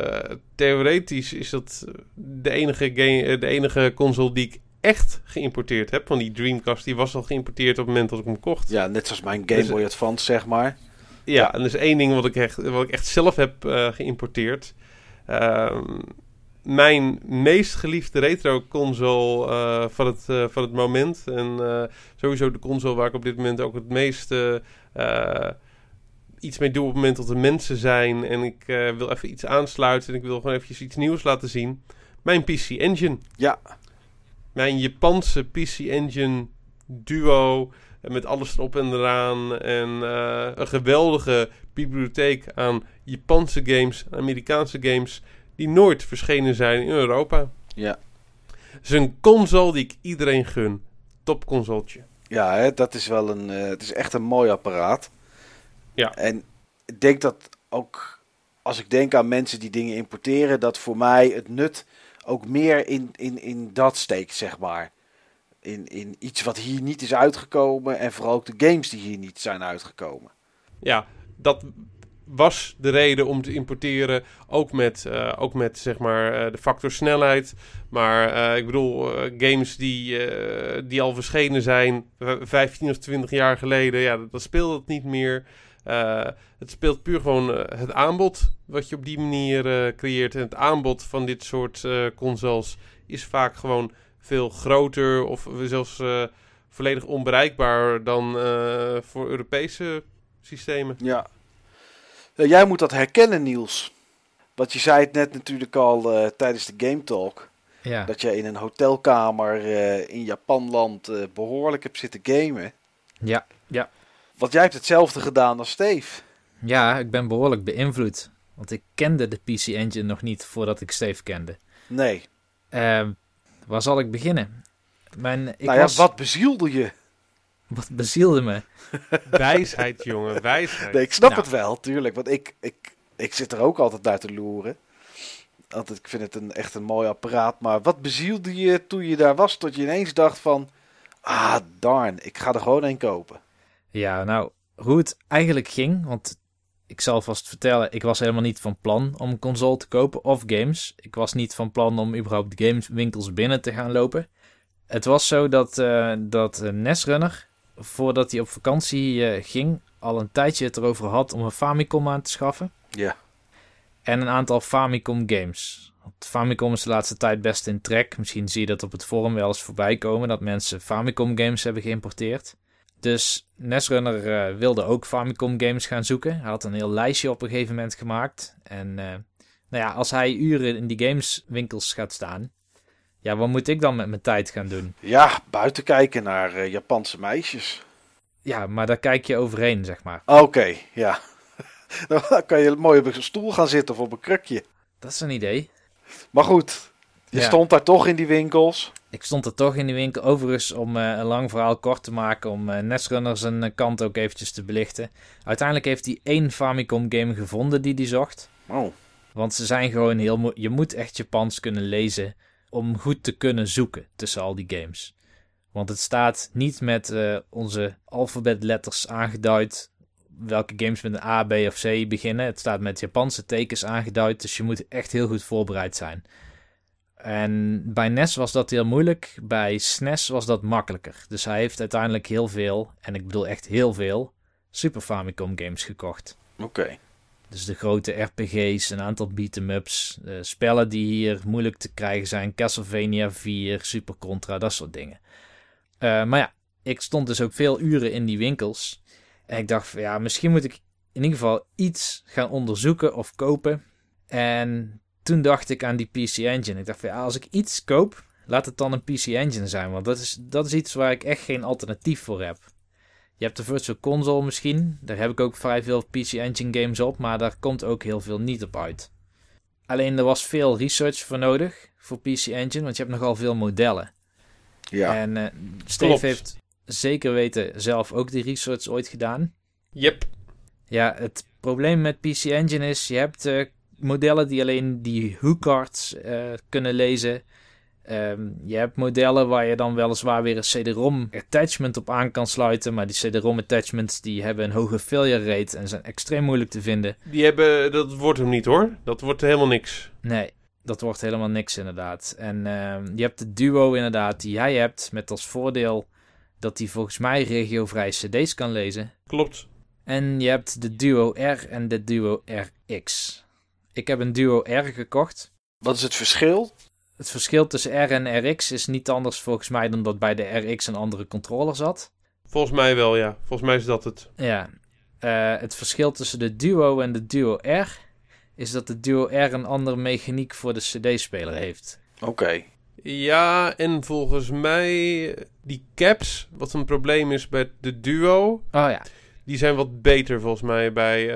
theoretisch is dat de enige, game, eh, de enige console die ik echt geïmporteerd heb. Want die Dreamcast die was al geïmporteerd op het moment dat ik hem kocht. Ja, net zoals mijn Game Dus- Boy Advance, zeg maar. Ja, en er is één ding wat ik echt, wat ik echt zelf heb eh, geïmporteerd. Ehm, mijn meest geliefde retro-console eh, van, het, eh, van het moment. En sowieso de console waar ik op dit moment ook het meeste iets mee doe op het moment dat er mensen zijn. En ik wil even iets aansluiten en ik wil gewoon eventjes iets nieuws laten zien. Mijn PC Engine. Ja, Mijn Japanse PC Engine Duo. Met alles erop en eraan. En eh, een geweldige bibliotheek aan Japanse games, Amerikaanse games. Die nooit verschenen zijn in Europa. ja. Het is een console die ik iedereen gun. Top consoletje. Ja, hè, dat is wel een. eh, het is echt een mooi apparaat. Ja. En ik denk dat ook als ik denk aan mensen die dingen importeren, dat voor mij het nut ook meer in, in, in dat steekt, zeg maar. In, in iets wat hier niet is uitgekomen en vooral ook de games die hier niet zijn uitgekomen. Ja, dat was de reden om te importeren. Ook met, eh, ook met zeg maar, eh, de factor snelheid. Maar eh, ik bedoel, games die, die al verschenen zijn eh, 15 of 20 jaar geleden. Ja, dat, dat speelt het niet meer. Het speelt puur gewoon het aanbod wat je op die manier creëert. En het aanbod van dit soort consoles is vaak gewoon veel groter of zelfs eh, volledig onbereikbaar dan eh, voor Europese systemen. Ja. Ja, jij moet dat herkennen, Niels. Want je zei het net natuurlijk al eh, tijdens de Game Talk. Ja, Dat je in een hotelkamer eh, in Japanland eh, behoorlijk hebt zitten gamen. ja, ja. Want jij hebt hetzelfde gedaan als Steve. ja, ik ben behoorlijk beïnvloed. Want ik kende de PC Engine nog niet voordat ik Steve kende. Nee. Waar zal ik beginnen? Mijn, ik nou ja, was, wat bezielde je? wat bezielde me? Wijsheid, jongen, wijsheid. Nee, ik snap Nou. het wel, tuurlijk. Want ik, ik, ik zit er ook altijd naar te loeren. Want ik vind het een, echt een mooi apparaat. Maar wat bezielde je toen je daar was? Tot je ineens dacht van... Ah, darn, ik ga er gewoon een kopen. Ja, nou, hoe het eigenlijk ging, want ik zal vast vertellen, ik was helemaal niet van plan om een console te kopen of games. Ik was niet van plan om überhaupt gameswinkels binnen te gaan lopen. Het was zo dat, eh dat eh, Nesrunner, voordat hij op vakantie eh, ging, al een tijdje het erover had om een Famicom aan te schaffen. Ja. En een aantal Famicom games. Want Famicom is de laatste tijd best in trek. Misschien zie je dat op het forum wel eens voorbij komen, dat mensen Famicom games hebben geïmporteerd. Dus Nesrunner eh, wilde ook Famicom games gaan zoeken. Hij had een heel lijstje op een gegeven moment gemaakt. En eh, nou ja, als hij uren in die gameswinkels gaat staan, ja, wat moet ik dan met mijn tijd gaan doen? Ja, buiten kijken naar eh, Japanse meisjes. Ja, maar daar kijk je overheen, zeg maar. Oké, ja. Dan kan je mooi op een stoel gaan zitten of op een krukje. Dat is een idee. Maar goed, je Ja. stond daar toch in die winkels. Ik stond er toch in die winkel. Overigens, om eh, een lang verhaal kort te maken, om eh Nesrunner zijn eh, kant ook eventjes te belichten. Uiteindelijk heeft hij één Famicom game gevonden die hij zocht. Oh, Want ze zijn gewoon heel mo- Je moet echt Japans kunnen lezen om goed te kunnen zoeken tussen al die games. Want het staat niet met onze alfabetletters aangeduid welke games met een A, B of C beginnen. Het staat met Japanse tekens aangeduid, dus je moet echt heel goed voorbereid zijn. En bij NES was dat heel moeilijk, bij SNES was dat makkelijker. Dus hij heeft uiteindelijk heel veel, en ik bedoel echt heel veel, Super Famicom games gekocht. oké. Dus de grote RPG's, een aantal beat-em-ups, eh, spellen die hier moeilijk te krijgen zijn, Castlevania 4, Super Contra, dat soort dingen. Eh, maar ja, ik stond dus ook veel uren in die winkels. En ik dacht van ja, misschien moet ik in ieder geval iets gaan onderzoeken of kopen. En toen dacht ik aan die PC Engine. Ik dacht van ja, als ik iets koop, laat het dan een PC Engine zijn. Want dat is, dat is iets waar ik echt geen alternatief voor heb. Je hebt de Virtual Console misschien. Daar heb ik ook vrij veel PC Engine games op. Maar daar komt ook heel veel niet op uit. Alleen er was veel research voor nodig voor PC Engine. Want je hebt nogal veel modellen. Ja, En eh Steve Klopt. heeft zeker weten zelf ook die research ooit gedaan. Yep. Ja, het probleem met PC Engine is, je hebt uh, modellen die alleen die HUCards uh, kunnen lezen. Um, je hebt modellen waar je dan weliswaar weer een CD-ROM attachment op aan kan sluiten. Maar die CD-ROM attachments die hebben een hoge failure rate en zijn extreem moeilijk te vinden. Die hebben, dat wordt hem niet hoor. Dat wordt helemaal niks. Nee, dat wordt helemaal niks inderdaad. En uh, je hebt de Duo inderdaad die jij hebt met als voordeel dat hij volgens mij regiovrij cd's kan lezen. Klopt. En je hebt de Duo R en de Duo RX. Ik heb een Duo R gekocht. Wat is het verschil? Het verschil tussen R en RX is niet anders volgens mij dan dat bij de RX een andere controller zat. Volgens mij wel, ja. Volgens mij is dat het. Ja. Uh, het verschil tussen de Duo en de Duo R is dat de Duo R een andere mechaniek voor de CD-speler heeft. Oké. Ja, en volgens mij die caps, wat een probleem is bij de Duo. Oh ja. Die zijn wat beter volgens mij bij uh,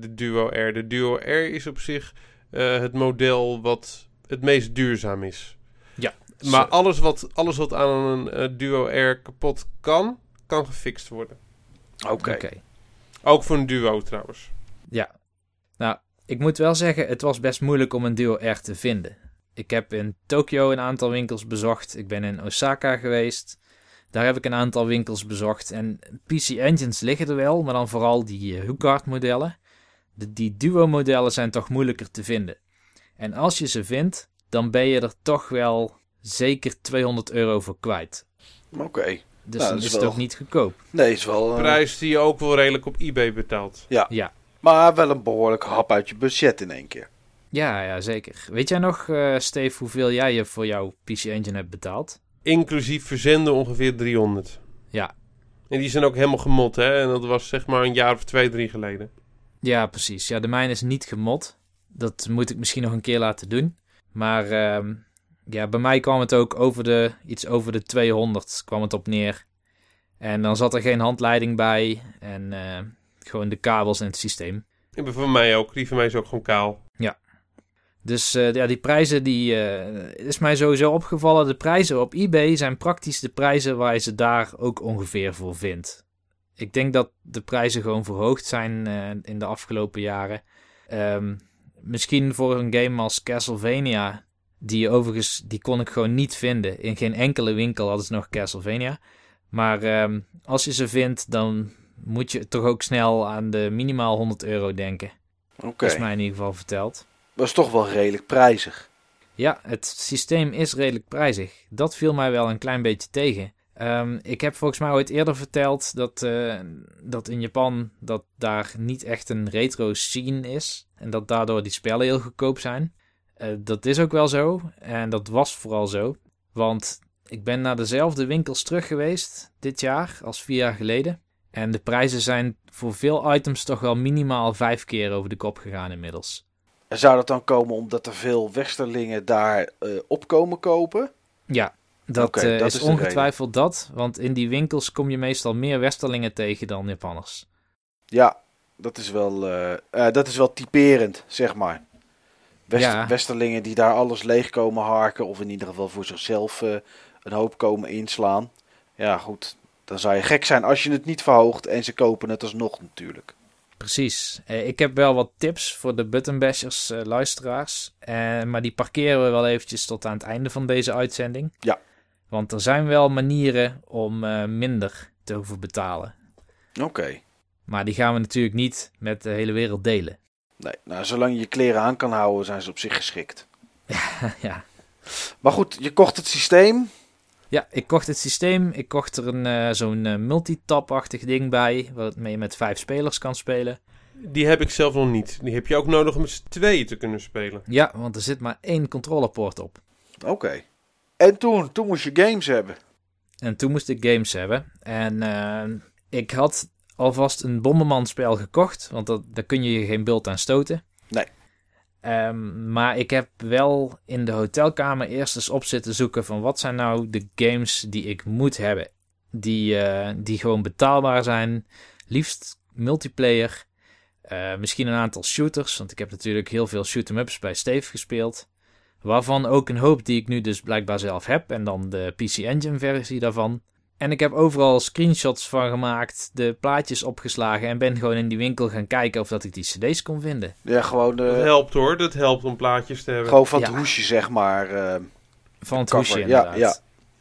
de Duo R. De Duo R is op zich uh, het model wat het meest duurzaam is. Ja. Maar alles wat, alles wat aan een uh, Duo R kapot kan, kan gefixt worden. Oké. Okay. Ook voor een Duo trouwens. Ja. Nou, ik moet wel zeggen, het was best moeilijk om een Duo R te vinden. Ik heb in Tokio een aantal winkels bezocht. Ik ben in Osaka geweest. Daar heb ik een aantal winkels bezocht. En PC Engines liggen er wel, maar dan vooral die uh, modellen. De, die Duo modellen zijn toch moeilijker te vinden. En als je ze vindt, dan ben je er toch wel zeker 200 euro voor kwijt. Oké. Dus nou, dan is, het ook niet goedkoop. Nee, is wel... Uh... Prijs die je ook wel redelijk op eBay betaalt. Ja. ja. Maar wel een behoorlijk hap uit je budget in één keer. Ja, ja, zeker. Weet jij nog, uh, Steve, hoeveel jij je voor jouw PC Engine hebt betaald? Inclusief verzenden ongeveer 300. Ja. En die zijn ook helemaal gemot, hè? En dat was zeg maar een jaar of twee, drie geleden. Ja, precies. Ja, de mijne is niet gemot. Dat moet ik misschien nog een keer laten doen. Maar uh, ja, bij mij kwam het ook over de, iets over de 200 kwam het op neer. En dan zat er geen handleiding bij. En uh, gewoon de kabels en het systeem. En voor mij ook. Die van mij is ook gewoon kaal. Dus uh, ja, die prijzen, die uh, is mij sowieso opgevallen. De prijzen op eBay zijn praktisch de prijzen waar je ze daar ook ongeveer voor vindt. Ik denk dat de prijzen gewoon verhoogd zijn uh, in de afgelopen jaren. Um, misschien voor een game als Castlevania, die overigens, die kon ik gewoon niet vinden. In geen enkele winkel hadden ze nog Castlevania. Maar um, als je ze vindt, dan moet je toch ook snel aan de minimaal 100 euro denken. Oké. Okay. Is mij in ieder geval verteld. Is toch wel redelijk prijzig. Ja, het systeem is redelijk prijzig. Dat viel mij wel een klein beetje tegen. Um, ik heb volgens mij ooit eerder verteld dat, uh, dat in Japan dat daar niet echt een retro scene is. En dat daardoor die spellen heel goedkoop zijn. Uh, dat is ook wel zo. En dat was vooral zo. Want ik ben naar dezelfde winkels terug geweest dit jaar als vier jaar geleden. En de prijzen zijn voor veel items toch wel minimaal vijf keer over de kop gegaan inmiddels. En zou dat dan komen omdat er veel westerlingen daar uh, op komen kopen? Ja, dat, okay, uh, dat is, is ongetwijfeld dat. Want in die winkels kom je meestal meer westerlingen tegen dan Japanners. Ja, dat is wel, uh, dat is wel typerend, zeg maar. West ja. Westerlingen die daar alles leeg komen harken. Of in ieder geval voor zichzelf een hoop komen inslaan. Ja, goed. Dan zou je gek zijn als je het niet verhoogt en ze kopen het alsnog natuurlijk. Precies. Eh, ik heb wel wat tips voor de buttonbashers uh, luisteraars. Uh, maar die parkeren we wel eventjes tot aan het einde van deze uitzending. Ja. Want er zijn wel manieren om minder te hoeven betalen. Oké. Okay. Maar die gaan we natuurlijk niet met de hele wereld delen. Nee, nou zolang je je kleren aan kan houden zijn ze op zich geschikt. ja. Maar goed, je kocht het systeem. Ja, ik kocht het systeem. Ik kocht er een uh, zo'n uh, multitap-achtig ding bij, waarmee je met vijf spelers kan spelen. Die heb ik zelf nog niet. Die heb je ook nodig om met z'n tweeën te kunnen spelen. Ja, want er zit maar één controllerpoort op. Oké. Okay. En toen, toen moest je games hebben. En toen moest ik games hebben. En uh, ik had alvast een Bomberman-spel gekocht, want dat, daar kun je geen bult aan stoten. Nee. Um, maar ik heb wel in de hotelkamer eerst eens op zitten zoeken van wat zijn nou de games die ik moet hebben. Die, uh, die gewoon betaalbaar zijn. Liefst multiplayer. Uh, misschien een aantal shooters, want ik heb natuurlijk heel veel shoot-em-ups bij Steve gespeeld. Waarvan ook een hoop die ik nu dus blijkbaar zelf heb. En dan de PC Engine versie daarvan. En ik heb overal screenshots van gemaakt, de plaatjes opgeslagen en ben gewoon in die winkel gaan kijken of dat ik die cd's kon vinden. Ja, gewoon, Dat eh, helpt hoor, dat helpt om plaatjes te hebben. gewoon van het Ja. hoesje, zeg maar. eh, Van het Cover, hoesje ja, inderdaad. ja.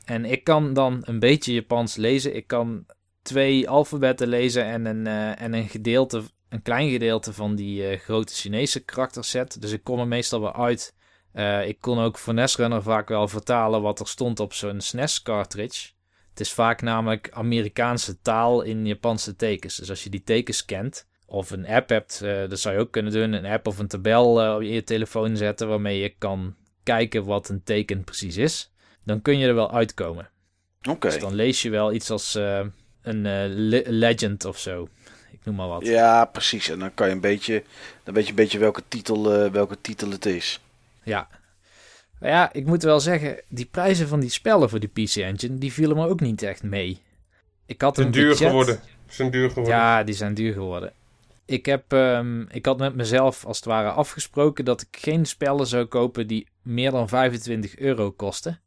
En ik kan dan een beetje Japans lezen. Ik kan twee alfabetten lezen en een, eh, en een gedeelte, een klein gedeelte van die eh, grote Chinese karakterset. Dus ik kom er meestal wel uit. Eh, ik kon ook voor Netrunner vaak wel vertalen wat er stond op zo'n SNES cartridge. Het is vaak namelijk Amerikaanse taal in Japanse tekens. Dus als je die tekens kent of een app hebt, eh, dat zou je ook kunnen doen. Een app of een tabel eh, op je telefoon zetten waarmee je kan kijken wat een teken precies is. Dan kun je er wel uitkomen. Oké. Dus dan lees je wel iets als eh, een le- legend of zo. Ik noem maar wat. Ja, precies. En dan kan je een beetje, dan weet je een beetje welke titel, welke titel het is. Ja. Maar ja, ik moet wel zeggen, die prijzen van die spellen voor die PC Engine, die vielen me ook niet echt mee. Ik had een zijn duur budget. geworden. Ze zijn duur geworden. Ja, die zijn duur geworden. Ik, heb, ehm, ik had met mezelf als het ware afgesproken dat ik geen spellen zou kopen die meer dan 25 euro kosten.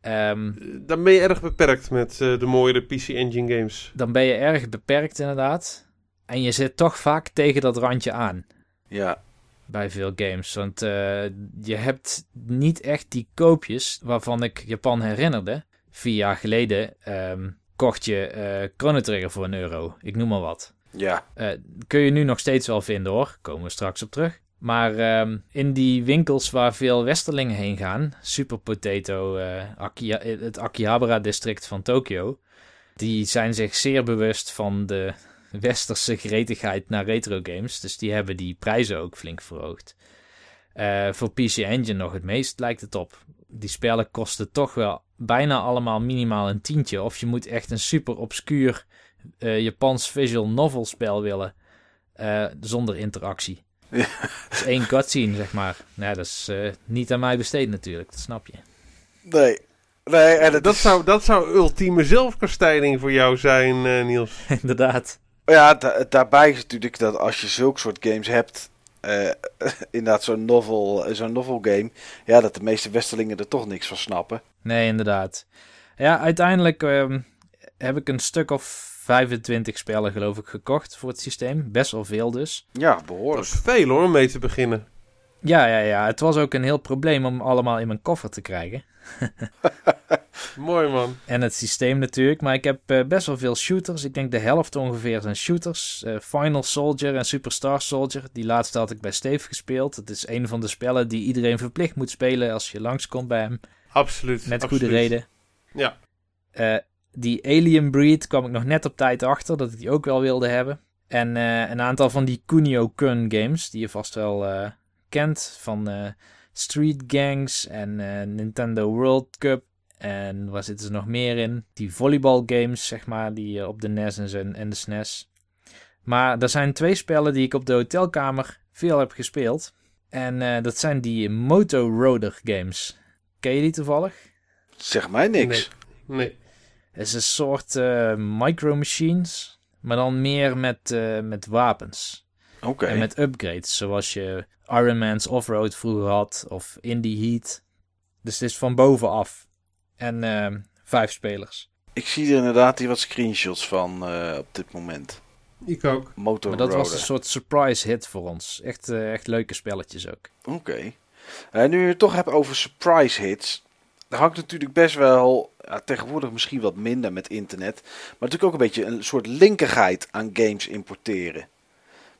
Ehm, Dan ben je erg beperkt met eh, de mooiere PC Engine games. dan ben je erg beperkt inderdaad. En je zit toch vaak tegen dat randje aan. Ja, bij veel games. Want eh, je hebt niet echt die koopjes waarvan ik Japan herinnerde. Vier jaar geleden ehm, kocht je Chrono Trigger voor een euro. Ik noem maar wat. ja. Eh, kun je nu nog steeds wel vinden hoor. Komen we straks op terug. Maar ehm, in die winkels waar veel Westerlingen heen gaan, Super Potato, Akiha- het Akihabara district van Tokio, die zijn zich zeer bewust van de westerse gretigheid naar retro games. Dus die hebben die prijzen ook flink verhoogd. Eh, voor PC Engine nog het meest lijkt het op. Die spellen kosten toch wel bijna allemaal minimaal een tientje. Of je moet echt een super obscuur eh, Japans visual novel spel willen. eh, zonder interactie. Ja. Dus één cutscene, zeg maar. Nou, dat is eh, niet aan mij besteed natuurlijk, dat snap je. Nee. Nee, en Dat is- zou, dat zou ultieme zelfkastijding voor jou zijn, eh, Niels. Inderdaad. Ja, da- daarbij is natuurlijk dat als je zulke soort games hebt, eh, inderdaad zo'n novel, zo'n novel game, ja, dat de meeste Westerlingen er toch niks van snappen. Nee, inderdaad. Ja, uiteindelijk ehm, heb ik een stuk of 25 spellen geloof ik gekocht voor het systeem. Best wel veel dus. Ja, Dat behoorlijk. is veel hoor, om mee te beginnen. Ja, ja, ja. Het was ook een heel probleem om allemaal in mijn koffer te krijgen. Mooi man. En het systeem natuurlijk. Maar ik heb eh, best wel veel shooters. Ik denk de helft ongeveer zijn shooters. Eh, Final Soldier en Superstar Soldier. Die laatste had ik bij Steve gespeeld. Het is een van de spellen die iedereen verplicht moet spelen als je langskomt bij hem. Absoluut. Met absoluut. goede reden. Ja. Eh, die Alien Breed kwam ik nog net op tijd achter dat ik die ook wel wilde hebben. En een aantal van die Kunio-kun games, die je vast wel kent. Van eh, Street Gangs en eh, Nintendo World Cup. En waar zitten ze nog meer in? Die volleyball games, zeg maar, die eh, op de NES en, zo- en de SNES. Maar er zijn twee spellen die ik op de hotelkamer veel heb gespeeld. En eh, dat zijn die Moto Roder games. Ken je die toevallig? Zeg mij niks. Nee. Het is een soort eh, micro machines, maar dan meer met, eh, met wapens. Oké. En met upgrades, zoals je Iron Man's Offroad vroeger had, of Indie Heat. Dus het is van bovenaf. En ehm, vijf spelers. Ik zie er inderdaad hier wat screenshots van eh, op dit moment. Ik ook. Motor Maar dat was een soort surprise hit voor ons. Echt, eh, echt leuke spelletjes ook. Oké. En nu je het toch hebt over surprise hits. Dan hangt natuurlijk best wel, ja, tegenwoordig misschien wat minder met internet. Maar natuurlijk ook een beetje een soort linkigheid aan games importeren.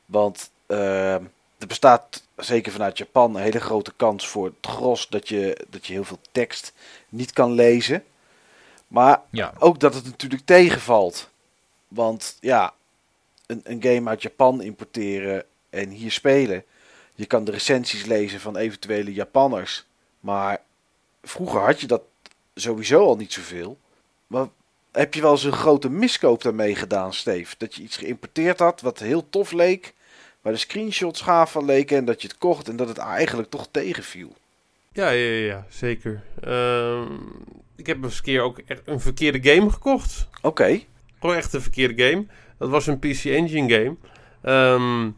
Want eh, er bestaat zeker vanuit Japan een hele grote kans voor het gros dat je, dat je heel veel tekst niet kan lezen. Maar Ja, ook dat het natuurlijk tegenvalt. Want ja, een, een game uit Japan importeren en hier spelen. Je kan de recensies lezen van eventuele Japanners. Maar vroeger had je dat sowieso al niet zoveel. Maar heb je wel eens een grote miskoop daarmee gedaan, Steve? Dat je iets geïmporteerd had wat heel tof leek. Waar de screenshots gaaf van leken en dat je het kocht en dat het eigenlijk toch tegenviel. Ja, ja, ja, ja, zeker. Ehm, ik heb eens een keer ook echt een verkeerde game gekocht. Oké, Gewoon echt een verkeerde game. Dat was een PC Engine game. Ehm,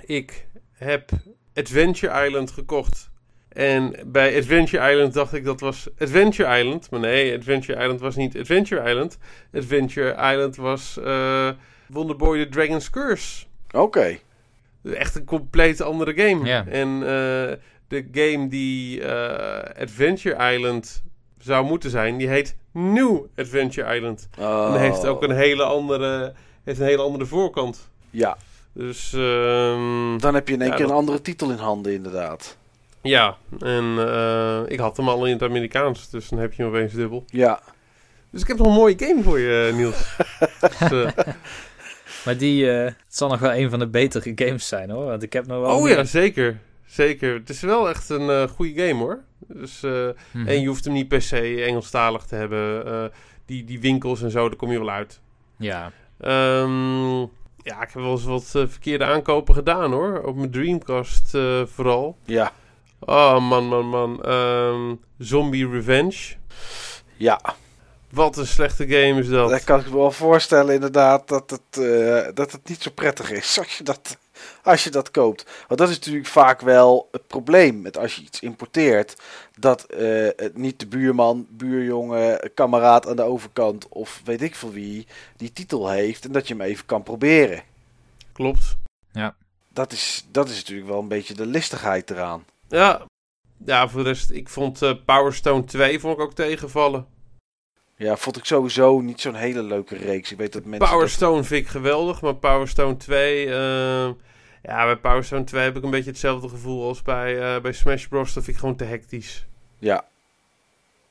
ik heb Adventure Island gekocht. En bij Adventure Island dacht ik dat was Adventure Island. Maar nee, Adventure Island was niet Adventure Island. Adventure Island was uh, Wonderboy the Dragon's Curse. Oké. Echt een compleet andere game. Ja. En uh, de game die uh, Adventure Island zou moeten zijn, die heet New Adventure Island. Oh. En heeft ook een hele andere, heeft een hele andere voorkant. Ja. Dus... Um, Dan heb je in één ja, keer dat- een andere titel in handen, inderdaad. Ja, en eh, ik had hem al in het Amerikaans, dus dan heb je hem opeens dubbel. Ja. Dus ik heb nog een mooie game voor je, Niels. dus, eh, Maar die eh, het zal nog wel een van de betere games zijn hoor. Want ik heb nog wel. oh meer- ja, zeker. Zeker. Het is wel echt een eh goede game hoor. Dus, eh, Mhm. En je hoeft hem niet per se Engelstalig te hebben. Eh, die, die winkels en zo, daar kom je wel uit. Ja. Ehm, ja, ik heb wel eens wat verkeerde aankopen gedaan hoor. Op mijn Dreamcast eh, vooral. Ja. Oh man, man, man. Ehm, Zombie Revenge. Ja. Wat een slechte game is dat. Dat kan ik me wel voorstellen, inderdaad, dat het, eh, dat het niet zo prettig is als je, dat, als je dat koopt. Want dat is natuurlijk vaak wel het probleem met als je iets importeert. Dat eh, het niet de buurman, buurjongen, kameraad aan de overkant of weet ik veel wie die titel heeft. En dat je hem even kan proberen. Klopt. Dat is, dat is natuurlijk wel een beetje de listigheid eraan. Ja. Ja, voor de rest, ik vond eh, Power Stone 2 vond ik ook tegenvallen. Ja, vond ik sowieso niet zo'n hele leuke reeks. Ik weet dat mensen... Power dat- Stone vind ik geweldig, maar Power Stone 2... eh, ja, bij Power Stone 2 heb ik een beetje hetzelfde gevoel als bij, eh, bij Smash Bros. Dat vind ik gewoon te hectisch. Ja.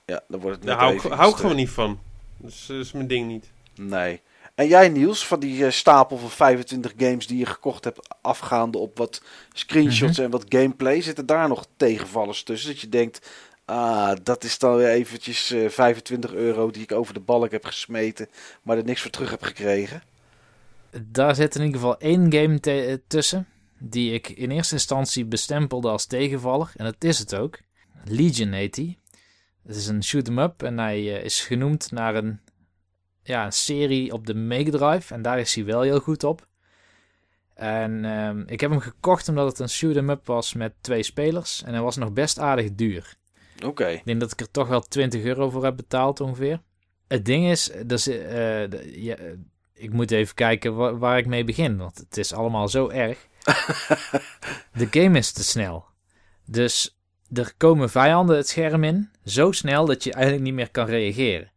Ja, dan wordt het net Daar hou, ik, hou ik gewoon niet van. Dus dat is mijn ding niet. Nee. En jij Niels, van die eh, stapel van 25 games die je gekocht hebt, afgaande op wat screenshots en wat gameplay, zitten daar nog tegenvallers tussen? Dat je denkt, ah, dat is dan weer eventjes eh, 25 euro die ik over de balk heb gesmeten, maar er niks voor terug heb gekregen. Daar zit in ieder geval één game eh, tussen. Die ik in eerste instantie bestempelde als tegenvaller. En dat is het ook. Legion heet die. Het is een shoot 'em up. En hij eh, is genoemd naar een, ja, een serie op de Mega Drive. En daar is hij wel heel goed op. En ehm, ik heb hem gekocht omdat het een shoot 'em up was met twee spelers. En hij was nog best aardig duur. Oké. Ik denk dat ik er toch wel 20 euro voor heb betaald ongeveer. Het ding is, dus, ja, eh, ik moet even kijken wa- waar ik mee begin, want het is allemaal zo erg. de game is te snel. Dus er komen vijanden het scherm in, zo snel dat je eigenlijk niet meer kan reageren.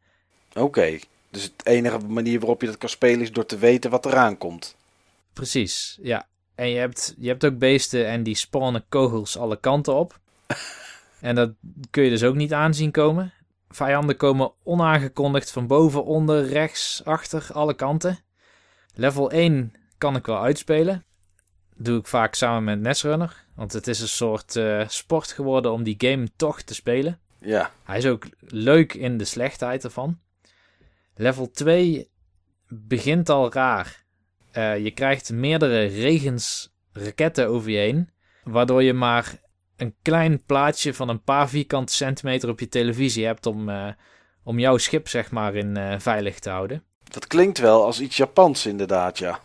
Oké. Dus het enige manier waarop je dat kan spelen is door te weten wat eraan komt. Precies, ja. En je hebt, je hebt ook beesten en die spawnen kogels alle kanten op. en dat kun je dus ook niet aanzien komen. Vijanden komen onaangekondigd van boven, onder, rechts, achter, alle kanten. Level 1 kan ik wel uitspelen. Doe ik vaak samen met Netrunner. Want het is een soort eh, sport geworden om die game toch te spelen. Ja. Hij is ook leuk in de slechtheid ervan. Level 2 begint al raar. Eh, je krijgt meerdere regens raketten over je heen. Waardoor je maar een klein plaatje van een paar vierkante centimeter op je televisie hebt om, eh, om jouw schip zeg maar in eh, veilig te houden. Dat klinkt wel als iets Japans inderdaad, ja.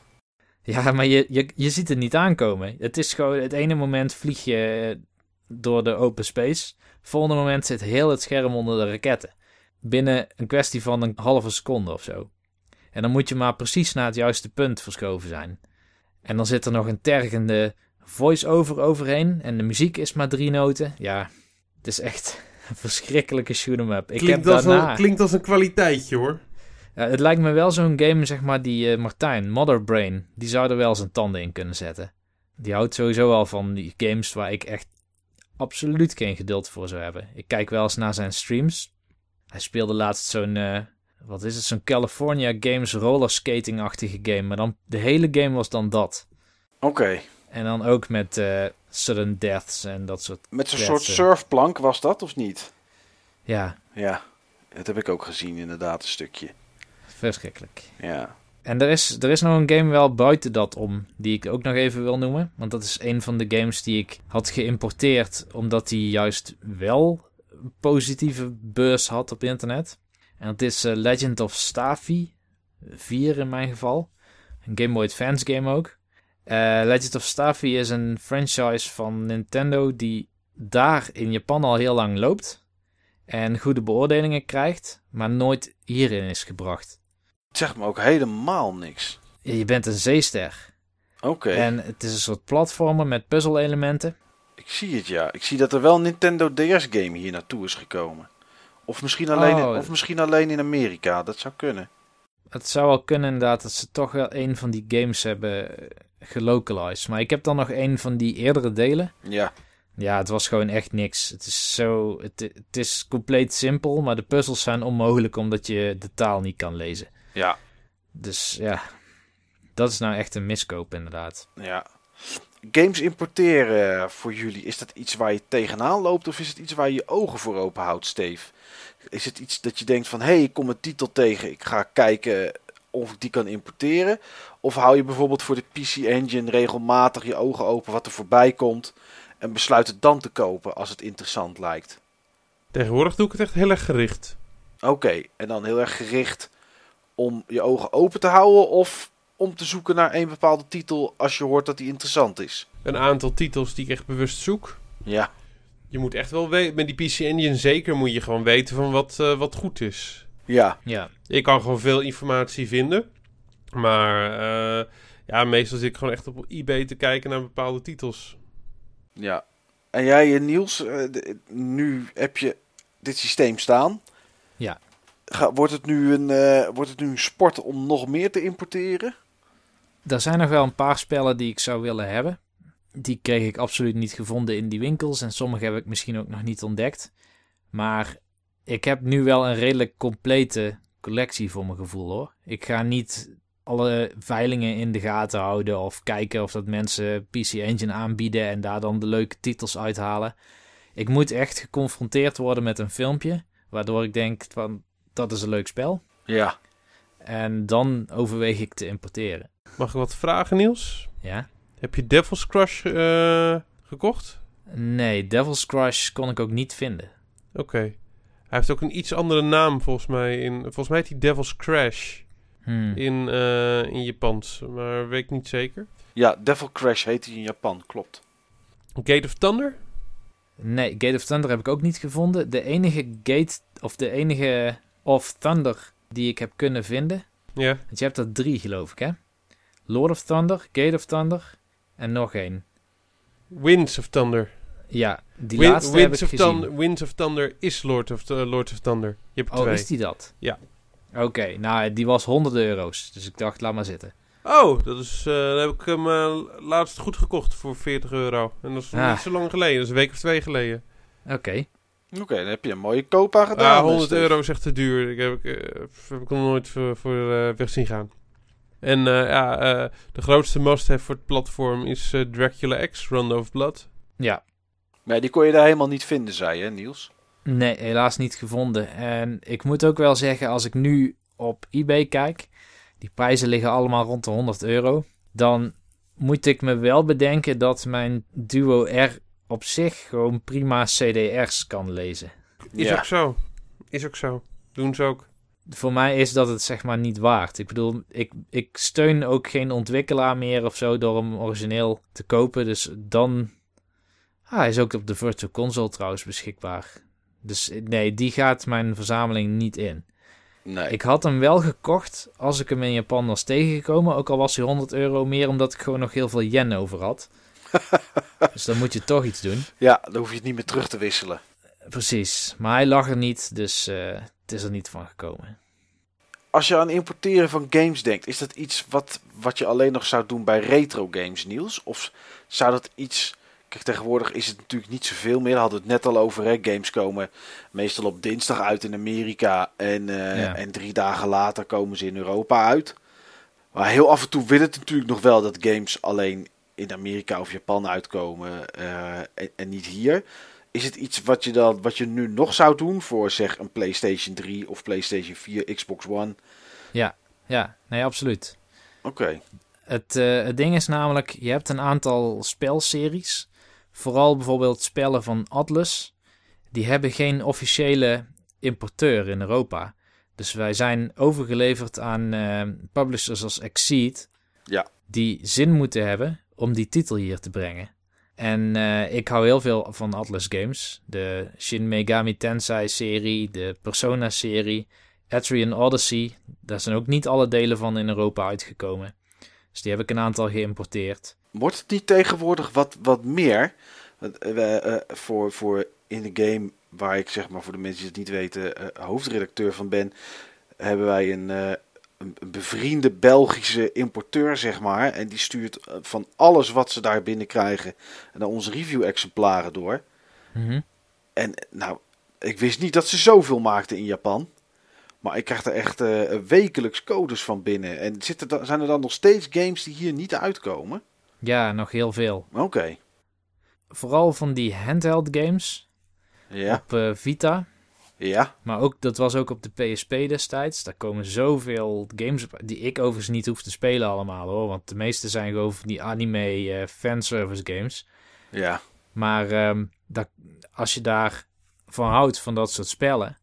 Ja, maar je, je, je ziet het niet aankomen. Het is gewoon, het ene moment vlieg je door de open space. Het volgende moment zit heel het scherm onder de raketten. Binnen een kwestie van een halve seconde of zo. En dan moet je maar precies naar het juiste punt verschoven zijn. En dan zit er nog een tergende voice-over overheen. En de muziek is maar drie noten. Ja, het is echt een verschrikkelijke shoot-em-up. Ik Klinkt, daarna... een, klinkt als een kwaliteitje hoor. Ja, het lijkt me wel zo'n game, zeg maar, die eh, Martijn, Mother Brain, die zou er wel zijn tanden in kunnen zetten. Die houdt sowieso al van die games waar ik echt absoluut geen geduld voor zou hebben. Ik kijk wel eens naar zijn streams. Hij speelde laatst zo'n, eh, wat is het, zo'n California Games rollerskating-achtige game. Maar dan, de hele game was dan dat. Oké. En dan ook met eh, sudden deaths en dat soort, Met zo'n soort zo. surfplank was dat, of niet? ja, Ja. Dat heb ik ook gezien, inderdaad, een stukje. verschrikkelijk. Ja. En er is, er is nog een game wel buiten dat om, die ik ook nog even wil noemen. Want dat is een van de games die ik had geïmporteerd, omdat die juist wel een positieve beurs had op internet. En dat is eh, Legend of Staffy 4 in mijn geval. Een Game Boy Advance game ook. Eh, Legend of Staffy is een franchise van Nintendo die daar in Japan al heel lang loopt en goede beoordelingen krijgt, maar nooit hierin is gebracht. Het zegt me ook helemaal niks. Je bent een zeester. Oké, En het is een soort platformer met puzzelelementen. ik zie het ja. Ik zie dat er wel een Nintendo DS-game hier naartoe is gekomen. Of misschien, alleen Oh. in, of misschien alleen in Amerika, dat zou kunnen. Het zou wel kunnen inderdaad dat ze toch wel een van die games hebben eh, gelocalized. Maar ik heb dan nog een van die eerdere delen. Ja, Ja, het was gewoon echt niks. Het is zo. Het, het is compleet simpel, maar de puzzels zijn onmogelijk omdat je de taal niet kan lezen. ja, Dus ja, dat is nou echt een miskoop inderdaad. ja. Games importeren voor jullie, is dat iets waar je tegenaan loopt of is het iets waar je je ogen voor open houdt, Steve? Is het iets dat je denkt van, hé, hey, ik kom een titel tegen, ik ga kijken of ik die kan importeren? Of hou je bijvoorbeeld voor de PC Engine regelmatig je ogen open wat er voorbij komt en besluit het dan te kopen als het interessant lijkt? Tegenwoordig doe ik het echt heel erg gericht. Oké, en dan heel erg gericht om je ogen open te houden of om te zoeken naar een bepaalde titel als je hoort dat die interessant is? Een aantal titels die ik echt bewust zoek. Ja, Je moet echt wel weten, met die PC Engine zeker moet je gewoon weten van wat, eh, wat goed is. ja, Ja, Ik kan gewoon veel informatie vinden. Maar eh, ja, meestal zit ik gewoon echt op eBay te kijken naar bepaalde titels. ja. En jij, eh, Niels, eh, nu heb je dit systeem staan. Ja. Ga, wordt, het nu een, eh, wordt het nu een sport om nog meer te importeren? er zijn nog wel een paar spellen die ik zou willen hebben. Die kreeg ik absoluut niet gevonden in die winkels. En sommige heb ik misschien ook nog niet ontdekt. Maar ik heb nu wel een redelijk complete collectie voor mijn gevoel hoor. Ik ga niet alle veilingen in de gaten houden. Of kijken of dat mensen PC Engine aanbieden. En daar dan de leuke titels uithalen. Ik moet echt geconfronteerd worden met een filmpje. Waardoor ik denk van dat is een leuk spel. Ja. En dan overweeg ik te importeren. Mag ik wat vragen, Niels? Ja? Heb je Devil's Crush eh, gekocht? Nee, Devil's Crush kon ik ook niet vinden. Oké. Heeft ook een iets andere naam volgens mij. In, volgens mij heet hij Devil's Crash Hmm. in, eh in Japans. Maar weet ik niet zeker. Ja, Devil Crash heet hij in Japan, klopt. Gate of Thunder? Nee, Gate of Thunder heb ik ook niet gevonden. De enige Gate, of de enige of Thunder die ik heb kunnen vinden. Ja. Want je hebt er drie, geloof ik, hè? Lord of Thunder, Gate of Thunder en nog één. Winds of Thunder. Ja, die Win- laatste heb Winds, ik of gezien. Thunder Winds of Thunder is Lord of, eh, Lord of Thunder. Je hebt er Oh, twee. is die dat? Ja. Oké, nou, die was 100 euro's. Dus ik dacht, laat maar zitten. Oh, dat is, eh, dan heb ik hem eh, laatst goed gekocht voor 40 euro. En dat is Ah. niet zo lang geleden. Dat is een week of twee geleden. Oké. Oké, dan heb je een mooie koop aan gedaan. Eh, 100 Steve. euro is echt te duur. Ik heb, eh, heb ik nog nooit voor, voor eh, weg zien gaan. En eh, ja, eh, de grootste must-have voor het platform is eh, Dracula X, Rondo of Blood. Ja, Maar die kon je daar helemaal niet vinden, zei je, Niels? Nee, helaas niet gevonden. En ik moet ook wel zeggen, als ik nu op eBay kijk, die prijzen liggen allemaal rond de 100 euro, dan moet ik me wel bedenken dat mijn Duo R op zich gewoon prima CDR's kan lezen. Is ja. ook zo. Is ook zo. Doen ze ook. Voor mij is dat het zeg maar niet waard. Ik bedoel, ik, ik steun ook geen ontwikkelaar meer of zo door hem origineel te kopen. Dus dan... Ah, hij is ook op de Virtual Console trouwens beschikbaar. Dus nee, die gaat mijn verzameling niet in. Nee. Ik had hem wel gekocht als ik hem in Japan was tegengekomen. Ook al was hij 100 euro meer, omdat ik gewoon nog heel veel yen over had. dus dan moet je toch iets doen. Ja, dan hoef je het niet meer terug te wisselen. Precies. Maar hij lag er niet, dus eh, het is er niet van gekomen. Als je aan importeren van games denkt, is dat iets wat, wat je alleen nog zou doen bij retro games, Niels? Of zou dat iets... Kijk, tegenwoordig is het natuurlijk niet zoveel meer. Daar hadden we het net al over. Hè? Games komen meestal op dinsdag uit in Amerika. En, eh, Ja. en drie dagen later komen ze in Europa uit. Maar heel af en toe wil het natuurlijk nog wel dat games alleen in Amerika of Japan uitkomen. eh, en, en niet hier. Is het iets wat je, dan, wat je nu nog zou doen voor zeg een PlayStation 3 of PlayStation 4, Xbox One? Ja, nee, absoluut. Oké. Het, eh, het ding is namelijk, je hebt een aantal spelseries. Vooral bijvoorbeeld spellen van Atlus. Die hebben geen officiële importeur in Europa. Dus wij zijn overgeleverd aan eh, publishers als Exceed. Ja. Die zin moeten hebben om die titel hier te brengen. En eh, ik hou heel veel van Atlas Games. De Shin Megami Tensei serie, de Persona serie, Etrian Odyssey. Daar zijn ook niet alle delen van in Europa uitgekomen. Dus die heb ik een aantal geïmporteerd. Wordt het niet tegenwoordig wat, wat meer? Eh, eh, voor, voor in de game waar ik zeg maar voor de mensen die het niet weten eh, hoofdredacteur van ben, hebben wij een, een, bevriende Belgische importeur zeg maar. En die stuurt van alles wat ze daar binnenkrijgen naar onze review-exemplaren door. Mhm. En nou, ik wist niet dat ze zoveel maakten in Japan. Maar ik krijg er echt wekelijks codes van binnen. En zitten, zijn er dan nog steeds games die hier niet uitkomen? Ja, nog heel veel. Oké. Vooral van die handheld games Ja. op eh, Vita. Ja. Maar ook, dat was ook op de PSP destijds. Daar komen zoveel games op, die ik overigens niet hoef te spelen allemaal hoor. Want de meeste zijn gewoon van die anime eh, fanservice games. Ja. Maar ehm, dat, als je daar van houdt, van dat soort spellen,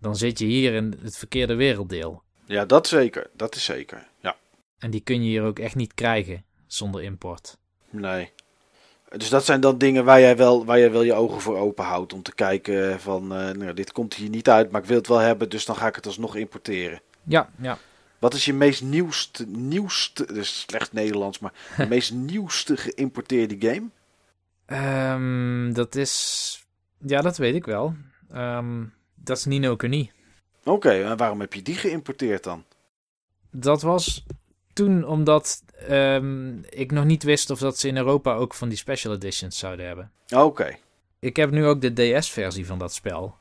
dan zit je hier in het verkeerde werelddeel. Ja, dat zeker. Dat is zeker. Ja. En die kun je hier ook echt niet krijgen zonder import. Nee. Dus dat zijn dan dingen waar jij wel, waar jij wel je ogen voor open houdt. Om te kijken van, eh, nou, dit komt hier niet uit, maar ik wil het wel hebben, dus dan ga ik het alsnog importeren. Ja, ja. Wat is je meest nieuwste, nieuwste, dus slecht Nederlands, maar de meest nieuwste geïmporteerde game? Ehm, dat is... Ja, dat weet ik wel. Ehm, dat is Nino Kuni. Oké, en waarom heb je die geïmporteerd dan? Dat was toen omdat ehm, ik nog niet wist of dat ze in Europa ook van die special editions zouden hebben. Oké, Ik heb nu ook de DS-versie van dat spel.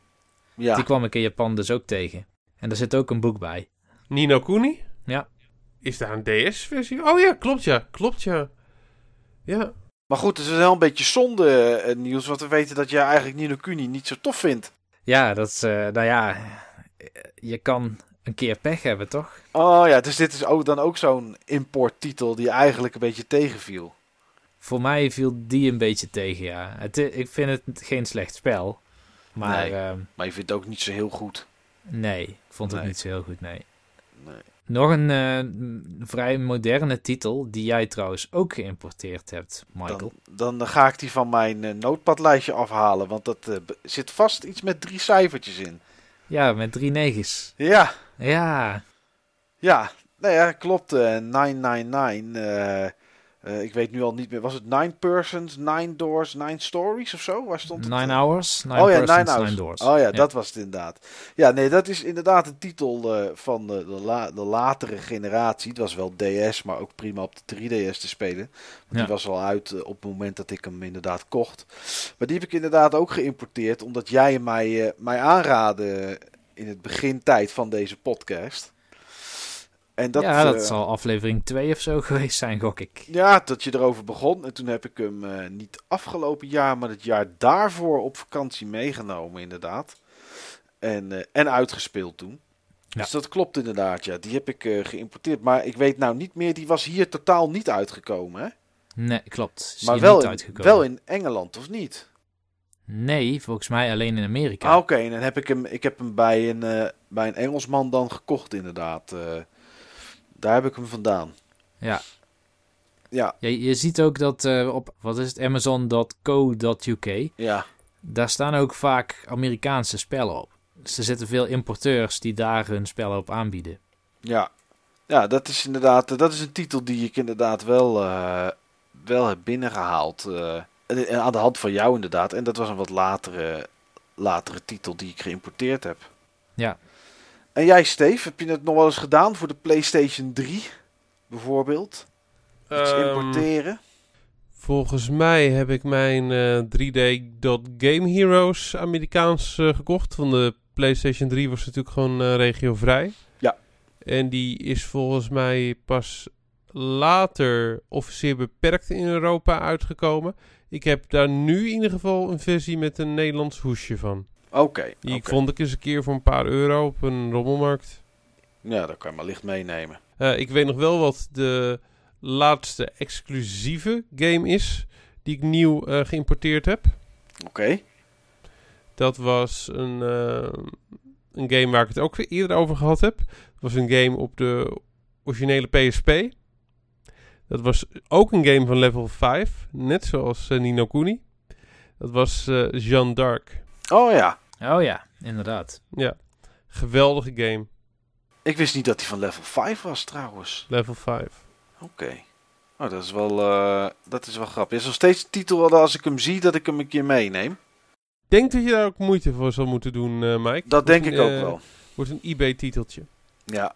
ja. Die kwam ik in Japan dus ook tegen. En daar zit ook een boek bij. Nino Kuni? Ja. Is daar een DS-versie? Oh ja, klopt ja. Klopt ja. Ja. Maar goed, het is wel een beetje zonde, eh, Niels, want we weten dat jij eigenlijk Nino Kuni niet zo tof vindt. Ja, dat is... eh, nou ja, je kan een keer pech hebben, toch? Oh ja, dus dit is ook dan ook zo'n importtitel die eigenlijk een beetje tegenviel. Voor mij viel die een beetje tegen, ja. Het, ik vind het geen slecht spel. Maar Nee. ehm, Maar je vindt het ook niet zo heel goed. nee, ik vond het Nee. niet zo heel goed, nee. Nee. Nog een eh, vrij moderne titel, die jij trouwens ook geïmporteerd hebt, Michael. Dan, dan ga ik die van mijn eh, notepadlijstje afhalen, want dat eh, zit vast iets met drie cijfertjes in. Ja, met drie negens. Ja, Ja, ja, nee, ja klopt. eh 999. Eh, ik weet nu al niet meer. Was het Nine Persons, Nine Doors, Nine Stories of zo? Waar stond het? Nine Hours, Nine oh ja, Persons, Nine Hours. Nine Doors. Oh ja, dat was het inderdaad. Ja, nee, dat is inderdaad een titel eh, van de, de, la- de latere generatie. Het was wel DS, maar ook prima op de 3DS te spelen. Want Ja. Die was al uit eh, op het moment dat ik hem inderdaad kocht. Maar die heb ik inderdaad ook geïmporteerd, omdat jij mij, mij aanraadde in het begintijd van deze podcast. En dat, ja, dat eh, zal aflevering 2 of zo geweest zijn, gok ik. ja, dat je erover begon. En toen heb ik hem eh, niet afgelopen jaar, maar het jaar daarvoor op vakantie meegenomen, inderdaad. En, eh, en uitgespeeld toen. Ja. Dus dat klopt inderdaad, ja. Die heb ik geïmporteerd. Maar ik weet nou niet meer, die was hier totaal niet uitgekomen, hè? Nee, klopt. Is maar wel niet in, wel in Engeland, of niet? Nee, volgens mij alleen in Amerika. Ah, Oké, en dan heb ik hem, ik heb hem bij een, bij een Engelsman dan gekocht, inderdaad. Eh, daar heb ik hem vandaan. Ja. Ja, je ziet ook dat eh, op, wat is het, amazon.co.uk, ja. daar staan ook vaak Amerikaanse spellen op. Dus er zitten veel importeurs die daar hun spellen op aanbieden. Ja, ja dat is inderdaad dat is een titel die ik inderdaad wel, eh, wel heb binnengehaald. eh, en- en aan de hand van jou inderdaad. En dat was een wat latere, latere titel die ik geïmporteerd heb. Ja. En jij, Steve, heb je het nog wel eens gedaan voor de PlayStation 3 bijvoorbeeld? Iets Ehm, importeren? Volgens mij heb ik mijn eh 3D.Game Heroes Amerikaans eh, gekocht. Van de PlayStation 3 was natuurlijk gewoon eh, regiovrij. Ja. En die is volgens mij pas later of zeer beperkt in Europa uitgekomen. Ik heb daar nu in ieder geval een versie met een Nederlands hoesje van. Oké, Die vond ik eens een keer voor een paar euro op een rommelmarkt. Ja, dat kan je maar licht meenemen. Eh, ik weet nog wel wat de laatste exclusieve game is die ik nieuw eh, geïmporteerd heb. Oké, Dat was een, eh, een game waar ik het ook eerder over gehad heb. Het was een game op de originele PSP. Dat was ook een game van level 5. Net zoals Nino Kuni. Dat was Jeanne d'Arc. Oh ja. Oh ja, inderdaad. Ja. Geweldige game. Ik wist niet dat hij van level 5 was trouwens. Level 5. Oké. Oh, dat is wel, uh, dat is wel grappig. Is nog steeds de titel dat als ik hem zie, dat ik hem een keer meeneem. Denk dat je daar ook moeite voor zal moeten doen, uh, Mike? Dat denk ik ook wel. Wordt een eBay-titeltje. Ja.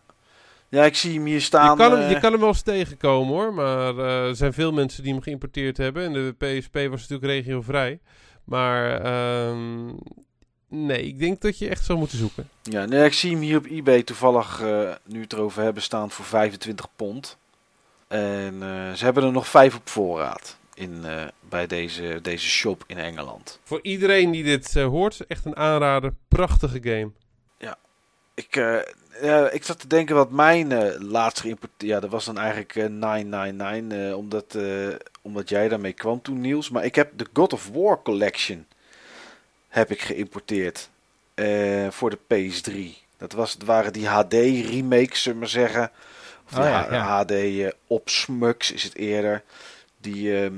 Ja, ik zie hem hier staan. Je kan hem, je kan hem wel eens tegenkomen hoor, maar er zijn veel mensen die hem geïmporteerd hebben. En de PSP was natuurlijk regiovrij. Maar uh, nee, ik denk dat je echt zou moeten zoeken. Ja, nee, ik zie hem hier op eBay toevallig, uh, nu het erover hebben, staan voor 25 pond. En uh, ze hebben er nog vijf op voorraad in, uh, bij deze, deze shop in Engeland. Voor iedereen die dit hoort, echt een aanrader. Prachtige game. Ja, ik, ja, ik zat te denken wat mijn laatste geïmporteerd... Ja, dat was dan eigenlijk 999, omdat, omdat jij daarmee kwam toen, Niels. Maar ik heb de God of War Collection heb ik geïmporteerd voor de PS3. Dat, was, het waren die HD-remakes, zullen we maar zeggen... Of oh, ja, ja. HD op Smux is het eerder. Die, uh,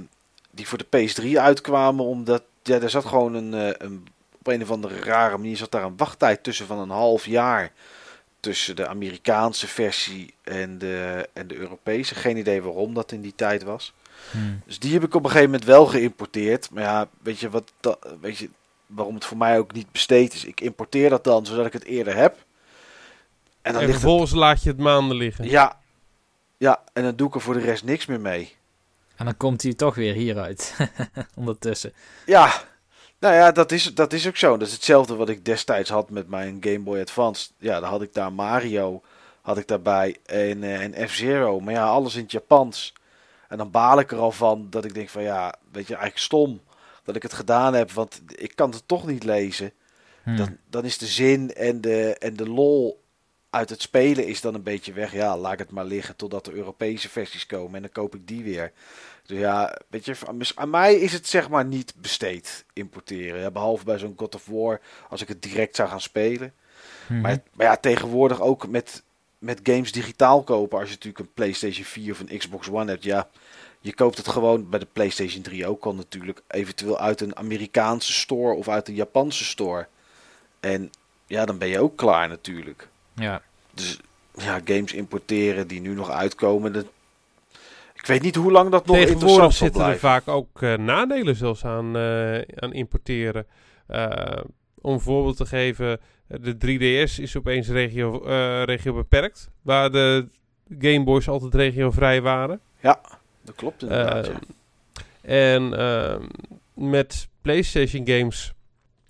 die voor de PS3 uitkwamen. Omdat ja, er zat gewoon een, uh, een. Op een of andere rare manier zat daar een wachttijd tussen van een half jaar. Tussen de Amerikaanse versie en de, en de Europese. Geen idee waarom dat in die tijd was. Hmm. Dus die heb ik op een gegeven moment wel geïmporteerd. Maar ja, weet je, wat dat, weet je waarom het voor mij ook niet besteed is? Ik importeer dat dan zodat ik het eerder heb. En, dan en vervolgens het... laat je het maanden liggen. Ja, ja, en dan doe ik er voor de rest niks meer mee. En dan komt hij toch weer hieruit. Ondertussen. Ja, nou ja, dat is, dat is ook zo. Dat is hetzelfde wat ik destijds had met mijn Game Boy Advance. Ja, dan had ik daar Mario had ik daarbij en, uh, en F-Zero. Maar ja, alles in het Japans. En dan baal ik er al van dat ik denk van ja, weet je, eigenlijk stom dat ik het gedaan heb. Want ik kan het toch niet lezen. Hmm. Dan, dan is de zin en de, en de lol uit het spelen is dan een beetje weg. Ja, laat het maar liggen totdat de Europese versies komen en dan koop ik die weer. Dus ja, weet je, aan mij is het zeg maar niet besteed importeren. Ja, behalve bij zo'n God of War, als ik het direct zou gaan spelen. Mhm. maar, maar, ja, tegenwoordig ook met, met games digitaal kopen. Als je natuurlijk een PlayStation 4 of een Xbox One hebt, ja, je koopt het gewoon bij de PlayStation 3 ook al natuurlijk. Eventueel uit een Amerikaanse store of uit een Japanse store. En ja, dan ben je ook klaar natuurlijk. Ja. Dus ja, games importeren die nu nog uitkomen. Dat... Ik weet niet hoe lang dat nog interessant zal zitten er vaak ook uh, nadelen zelfs aan, uh, aan importeren. Uh, om een voorbeeld te geven, de 3DS is opeens regio, regio beperkt. Waar de Game Boys altijd regiovrij waren. Ja, dat klopt inderdaad. Ja. En ehm, met PlayStation games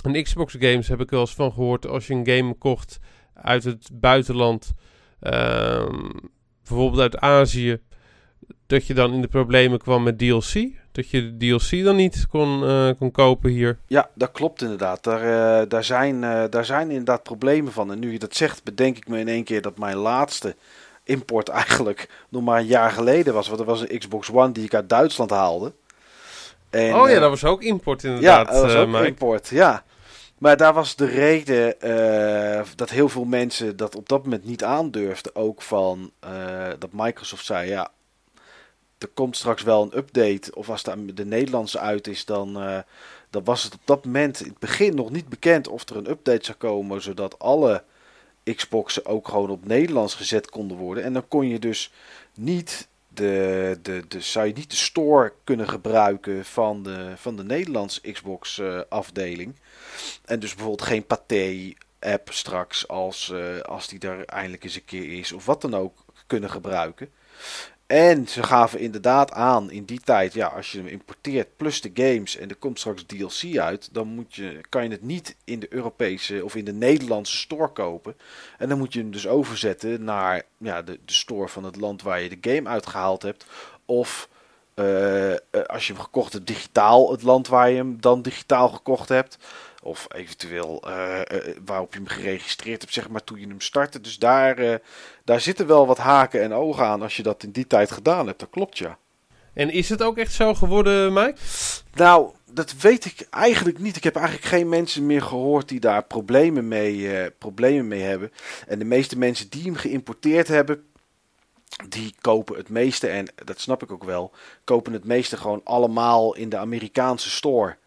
en Xbox games heb ik wel eens van gehoord. Als je een game kocht uit het buitenland, um, bijvoorbeeld uit Azië, dat je dan in de problemen kwam met DLC. Dat je de DLC dan niet kon, uh, kon kopen hier. Ja, dat klopt inderdaad. Daar, uh, daar, zijn, uh, daar zijn inderdaad problemen van. En nu je dat zegt, bedenk ik me in één keer dat mijn laatste import eigenlijk nog maar een jaar geleden was. Want dat was een Xbox One die ik uit Duitsland haalde. En, oh ja, dat was ook import inderdaad. Ja, dat was ook import, ja. Maar daar was de reden uh, dat heel veel mensen dat op dat moment niet aandurfden. Ook van uh, dat Microsoft zei: ja, er komt straks wel een update. Of als de, de Nederlandse uit is, dan, uh, dan was het op dat moment in het begin nog niet bekend of er een update zou komen. Zodat alle Xboxen ook gewoon op Nederlands gezet konden worden. En dan kon je dus niet de, de, de, zou je niet de store kunnen gebruiken van de, van de Nederlandse Xbox afdeling. En dus bijvoorbeeld geen Pathé app straks als, uh, als die er eindelijk eens een keer is of wat dan ook kunnen gebruiken. En ze gaven inderdaad aan in die tijd, ja, als je hem importeert plus de games en er komt straks DLC uit, dan moet je, kan je het niet in de Europese of in de Nederlandse store kopen. En dan moet je hem dus overzetten naar ja, de, de store van het land waar je de game uitgehaald hebt. Of uh, als je hem gekocht hebt digitaal, het land waar je hem dan digitaal gekocht hebt. Of eventueel uh, uh, waarop je hem geregistreerd hebt, zeg maar, toen je hem startte. Dus daar, uh, daar zitten wel wat haken en ogen aan als je dat in die tijd gedaan hebt. Dat klopt, ja. En is het ook echt zo geworden, Mike? Nou, dat weet ik eigenlijk niet. Ik heb eigenlijk geen mensen meer gehoord die daar problemen mee, problemen mee hebben. En de meeste mensen die hem geïmporteerd hebben, die kopen het meeste, en dat snap ik ook wel, kopen het meeste gewoon allemaal in de Amerikaanse store.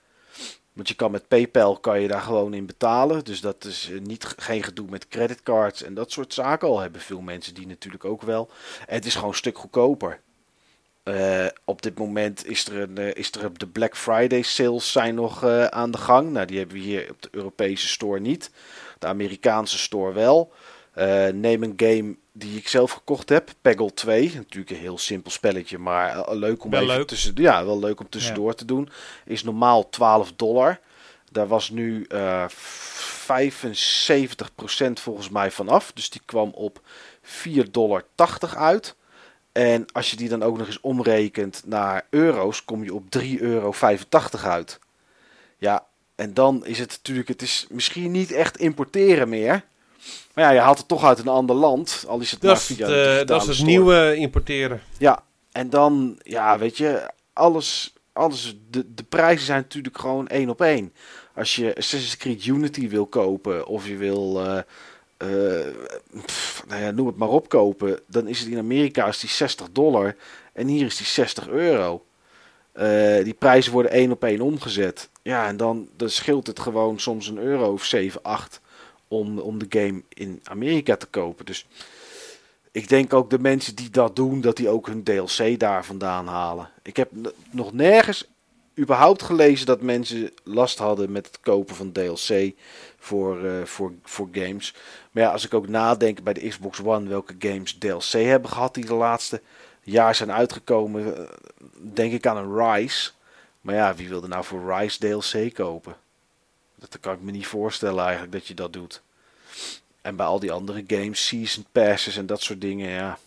Want je kan met PayPal kan je daar gewoon in betalen. Dus dat is eh, niet, geen gedoe met creditcards en dat soort zaken. Al hebben veel mensen die natuurlijk ook wel. Het is gewoon een stuk goedkoper. Uh, op dit moment is er, een, uh, is er de Black Friday sales zijn nog aan de gang. Nou, die hebben we hier op de Europese store niet. De Amerikaanse store wel. neem een game die ik zelf gekocht heb, Peggle 2. Natuurlijk een heel simpel spelletje, maar leuk om wel even leuk. tussen, ja, wel leuk om tussendoor ja. te doen. Is normaal 12 dollar. Daar was nu 75% volgens mij vanaf. Dus die kwam op 4,80 dollar uit. En als je die dan ook nog eens omrekent naar euro's, kom je op 3,85 euro uit. Ja, en dan is het natuurlijk, het is misschien niet echt importeren meer. Maar ja, je haalt het toch uit een ander land. Al is het dat via het, uh, dat is het nieuwe importeren. Ja, en dan, ja, weet je, alles, alles de, de prijzen zijn natuurlijk gewoon één op één. Als je Assassin's Creed Unity wil kopen of je wil... Uh, uh, pff, nou ja, noem het maar opkopen, dan is het in Amerika is die 60 dollar en hier is die 60 euro. Uh, die prijzen worden één op één omgezet. Ja, en dan, dan scheelt het gewoon soms een euro of 7, 8 om, om de game in Amerika te kopen. Dus ik denk ook de mensen die dat doen, dat die ook hun DLC daar vandaan halen. Ik heb nog nergens überhaupt gelezen dat mensen last hadden met het kopen van DLC voor, uh, voor, voor games. Maar ja, als ik ook nadenk bij de Xbox One welke games DLC hebben gehad die de laatste jaar zijn uitgekomen, denk ik aan een Rise. Maar ja, wie wilde nou voor Rise DLC kopen? Dat kan ik me niet voorstellen eigenlijk dat je dat doet. En bij al die andere games, season passes en dat soort dingen, ja.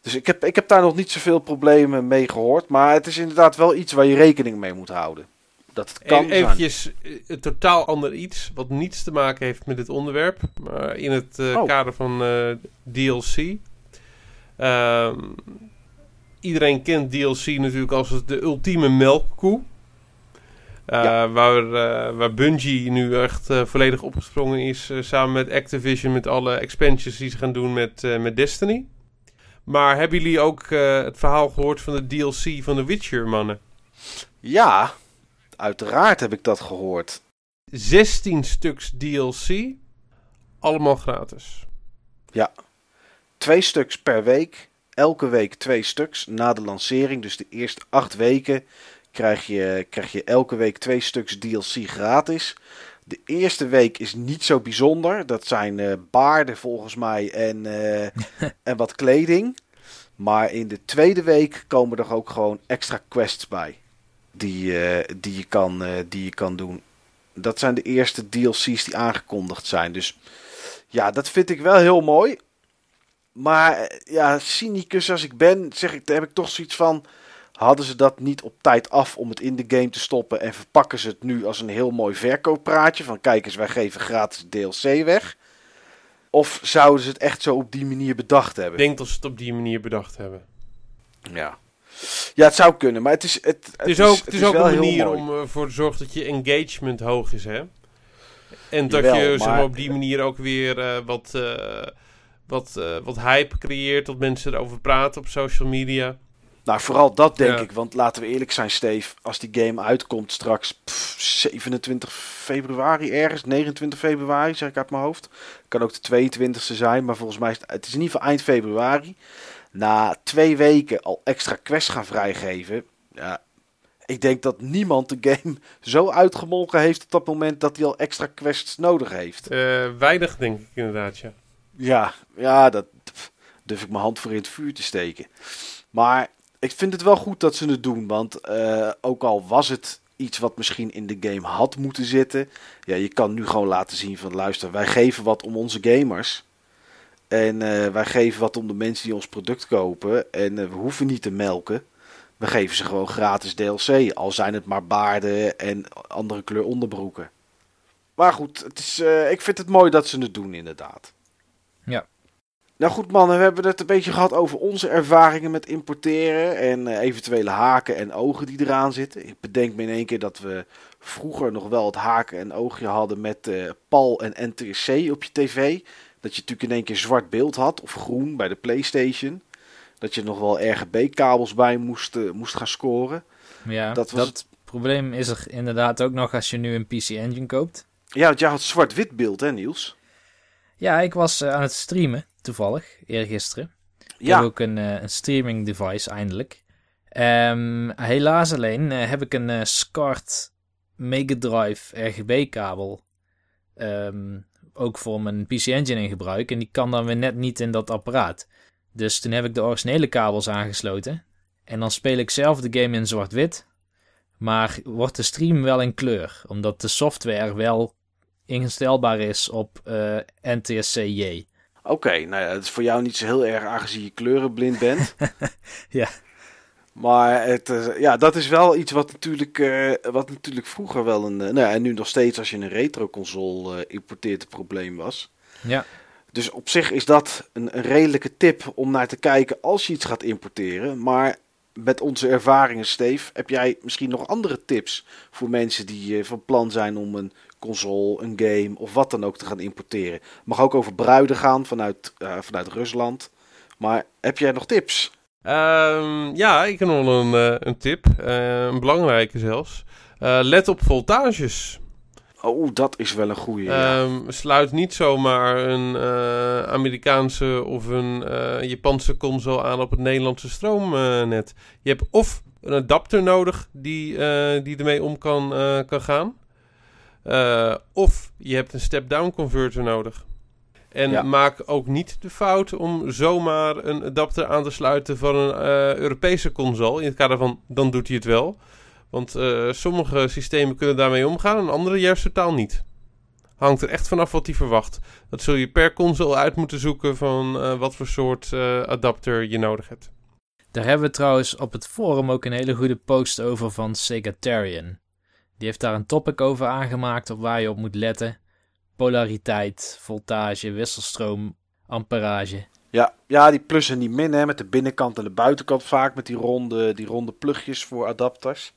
Dus ik heb, ik heb daar nog niet zoveel problemen mee gehoord. Maar het is inderdaad wel iets waar je rekening mee moet houden. Dat het kan Even eventjes een totaal ander iets. Wat niets te maken heeft met dit onderwerp. Maar in het uh, oh. kader van uh, DLC. Uh, iedereen kent DLC natuurlijk als de ultieme melkkoe. Ja. waar, waar Bungie nu echt volledig opgesprongen is. samen met Activision. Met alle expansions die ze gaan doen met, met Destiny. Maar hebben jullie ook het verhaal gehoord van de DLC van The Witcher, mannen? Ja, Uiteraard heb ik dat gehoord. 16 stuks DLC. Allemaal gratis. Ja. Twee stuks per week. Elke week twee stuks na de lancering. Dus de eerste acht weken krijg je, krijg je elke week twee stuks DLC gratis. De eerste week is niet zo bijzonder. Dat zijn uh, baarden volgens mij en, uh, en wat kleding. Maar in de tweede week komen er ook gewoon extra quests bij die, uh, die, je kan, die je kan doen. Dat zijn de eerste DLC's die aangekondigd zijn. Dus ja, dat vind ik wel heel mooi. Maar ja, cynicus als ik ben, zeg ik, heb ik toch zoiets van. Hadden ze dat niet op tijd af om het in de game te stoppen en verpakken ze het nu als een heel mooi verkooppraatje van kijk eens, wij geven gratis DLC weg. Of zouden ze het echt zo op die manier bedacht hebben? Ik denk dat ze het op die manier bedacht hebben. Ja. Ja, het zou kunnen, maar het is. Het, het, het is ook, het is ook een manier om ervoor te zorgen dat je engagement hoog is, hè? En dat Jawel, je zeg maar, op die manier ook weer uh, wat, uh, wat, uh, wat hype creëert, dat mensen erover praten op social media. Nou, vooral dat denk ja. ik, want laten we eerlijk zijn, Steve. Als die game uitkomt straks pff, 27 februari ergens, 29 februari, zeg ik uit mijn hoofd. Kan ook de 22e zijn, maar volgens mij is het, het is in ieder geval eind februari na twee weken al extra quests gaan vrijgeven. Ja, ik denk dat niemand de game zo uitgemolken heeft op dat moment dat hij al extra quests nodig heeft. Uh, weinig, denk ik inderdaad, ja. Ja, ja, dat durf ik mijn hand voor in het vuur te steken. Maar ik vind het wel goed dat ze het doen, want uh, ook al was het iets wat misschien in de game had moeten zitten. Ja, je kan nu gewoon laten zien van luister, wij geven wat om onze gamers. En uh, wij geven wat om de mensen die ons product kopen. En uh, we hoeven niet te melken. We geven ze gewoon gratis DLC. Al zijn het maar baarden en andere kleur onderbroeken. Maar goed, het is, ik vind het mooi dat ze het doen inderdaad. Nou goed mannen, we hebben het een beetje gehad over onze ervaringen met importeren. En eventuele haken en ogen die eraan zitten. Ik bedenk me in één keer dat we vroeger nog wel het haken en oogje hadden met uh, PAL en NTSC op je tv. Dat je natuurlijk in één keer zwart beeld had, of groen bij de PlayStation. Dat je nog wel RGB-kabels bij moest, uh, moest gaan scoren. Ja, dat, was dat probleem is er inderdaad ook nog als je nu een PC Engine koopt. Ja, want jij had zwart-wit beeld, hè, Niels? Ja, ik was uh, aan het streamen, toevallig, eergisteren. Ik ja. heb ook een, een streaming device, eindelijk. Um, helaas alleen uh, heb ik een uh, SCART Mega Drive RGB kabel. Um, ook voor mijn PC Engine in gebruik. En die kan dan weer net niet in dat apparaat. Dus toen heb ik de originele kabels aangesloten. En dan speel ik zelf de game in zwart-wit. Maar wordt de stream wel in kleur. Omdat de software wel instelbaar is op uh, eh, NTSC-J. Oké, nou ja, dat is voor jou niet zo heel erg aangezien je kleurenblind bent. ja. Maar het, uh, ja, dat is wel iets wat natuurlijk, uh, wat natuurlijk vroeger wel een. Uh, nou ja, en nu nog steeds als je een retro-console importeert, een probleem was. Ja. Dus op zich is dat een, een, redelijke tip om naar te kijken als je iets gaat importeren. Maar met onze ervaringen, Steve, heb jij misschien nog andere tips voor mensen die van plan zijn om een console, een game of wat dan ook te gaan importeren? Mag ook over bruiden gaan vanuit, vanuit Rusland. Maar heb jij nog tips? Um, ja, ik heb nog een, uh, een tip. Uh, een belangrijke zelfs. Let op voltages. Oh, dat is wel een goede. Um, sluit niet zomaar een Amerikaanse of een Japanse console aan op het Nederlandse stroomnet. Je hebt of een adapter nodig die, die ermee om kan, kan gaan. Of je hebt een step-down converter nodig. En maak ook niet de fout om zomaar een adapter aan te sluiten van een uh, Europese console. In het kader van, dan doet hij het wel. Want uh, sommige systemen kunnen daarmee omgaan en andere juist totaal niet. Hangt er echt vanaf wat hij verwacht. Dat zul je per console uit moeten zoeken van uh, wat voor soort adapter je nodig hebt. Daar hebben we trouwens op het forum ook een hele goede post over van Segatarian. Die heeft daar een topic over aangemaakt op waar je op moet letten polariteit, voltage, wisselstroom, amperage. Ja, ja, die plus en die min, hè, met de binnenkant en de buitenkant vaak, met die ronde, die ronde plugjes voor adapters.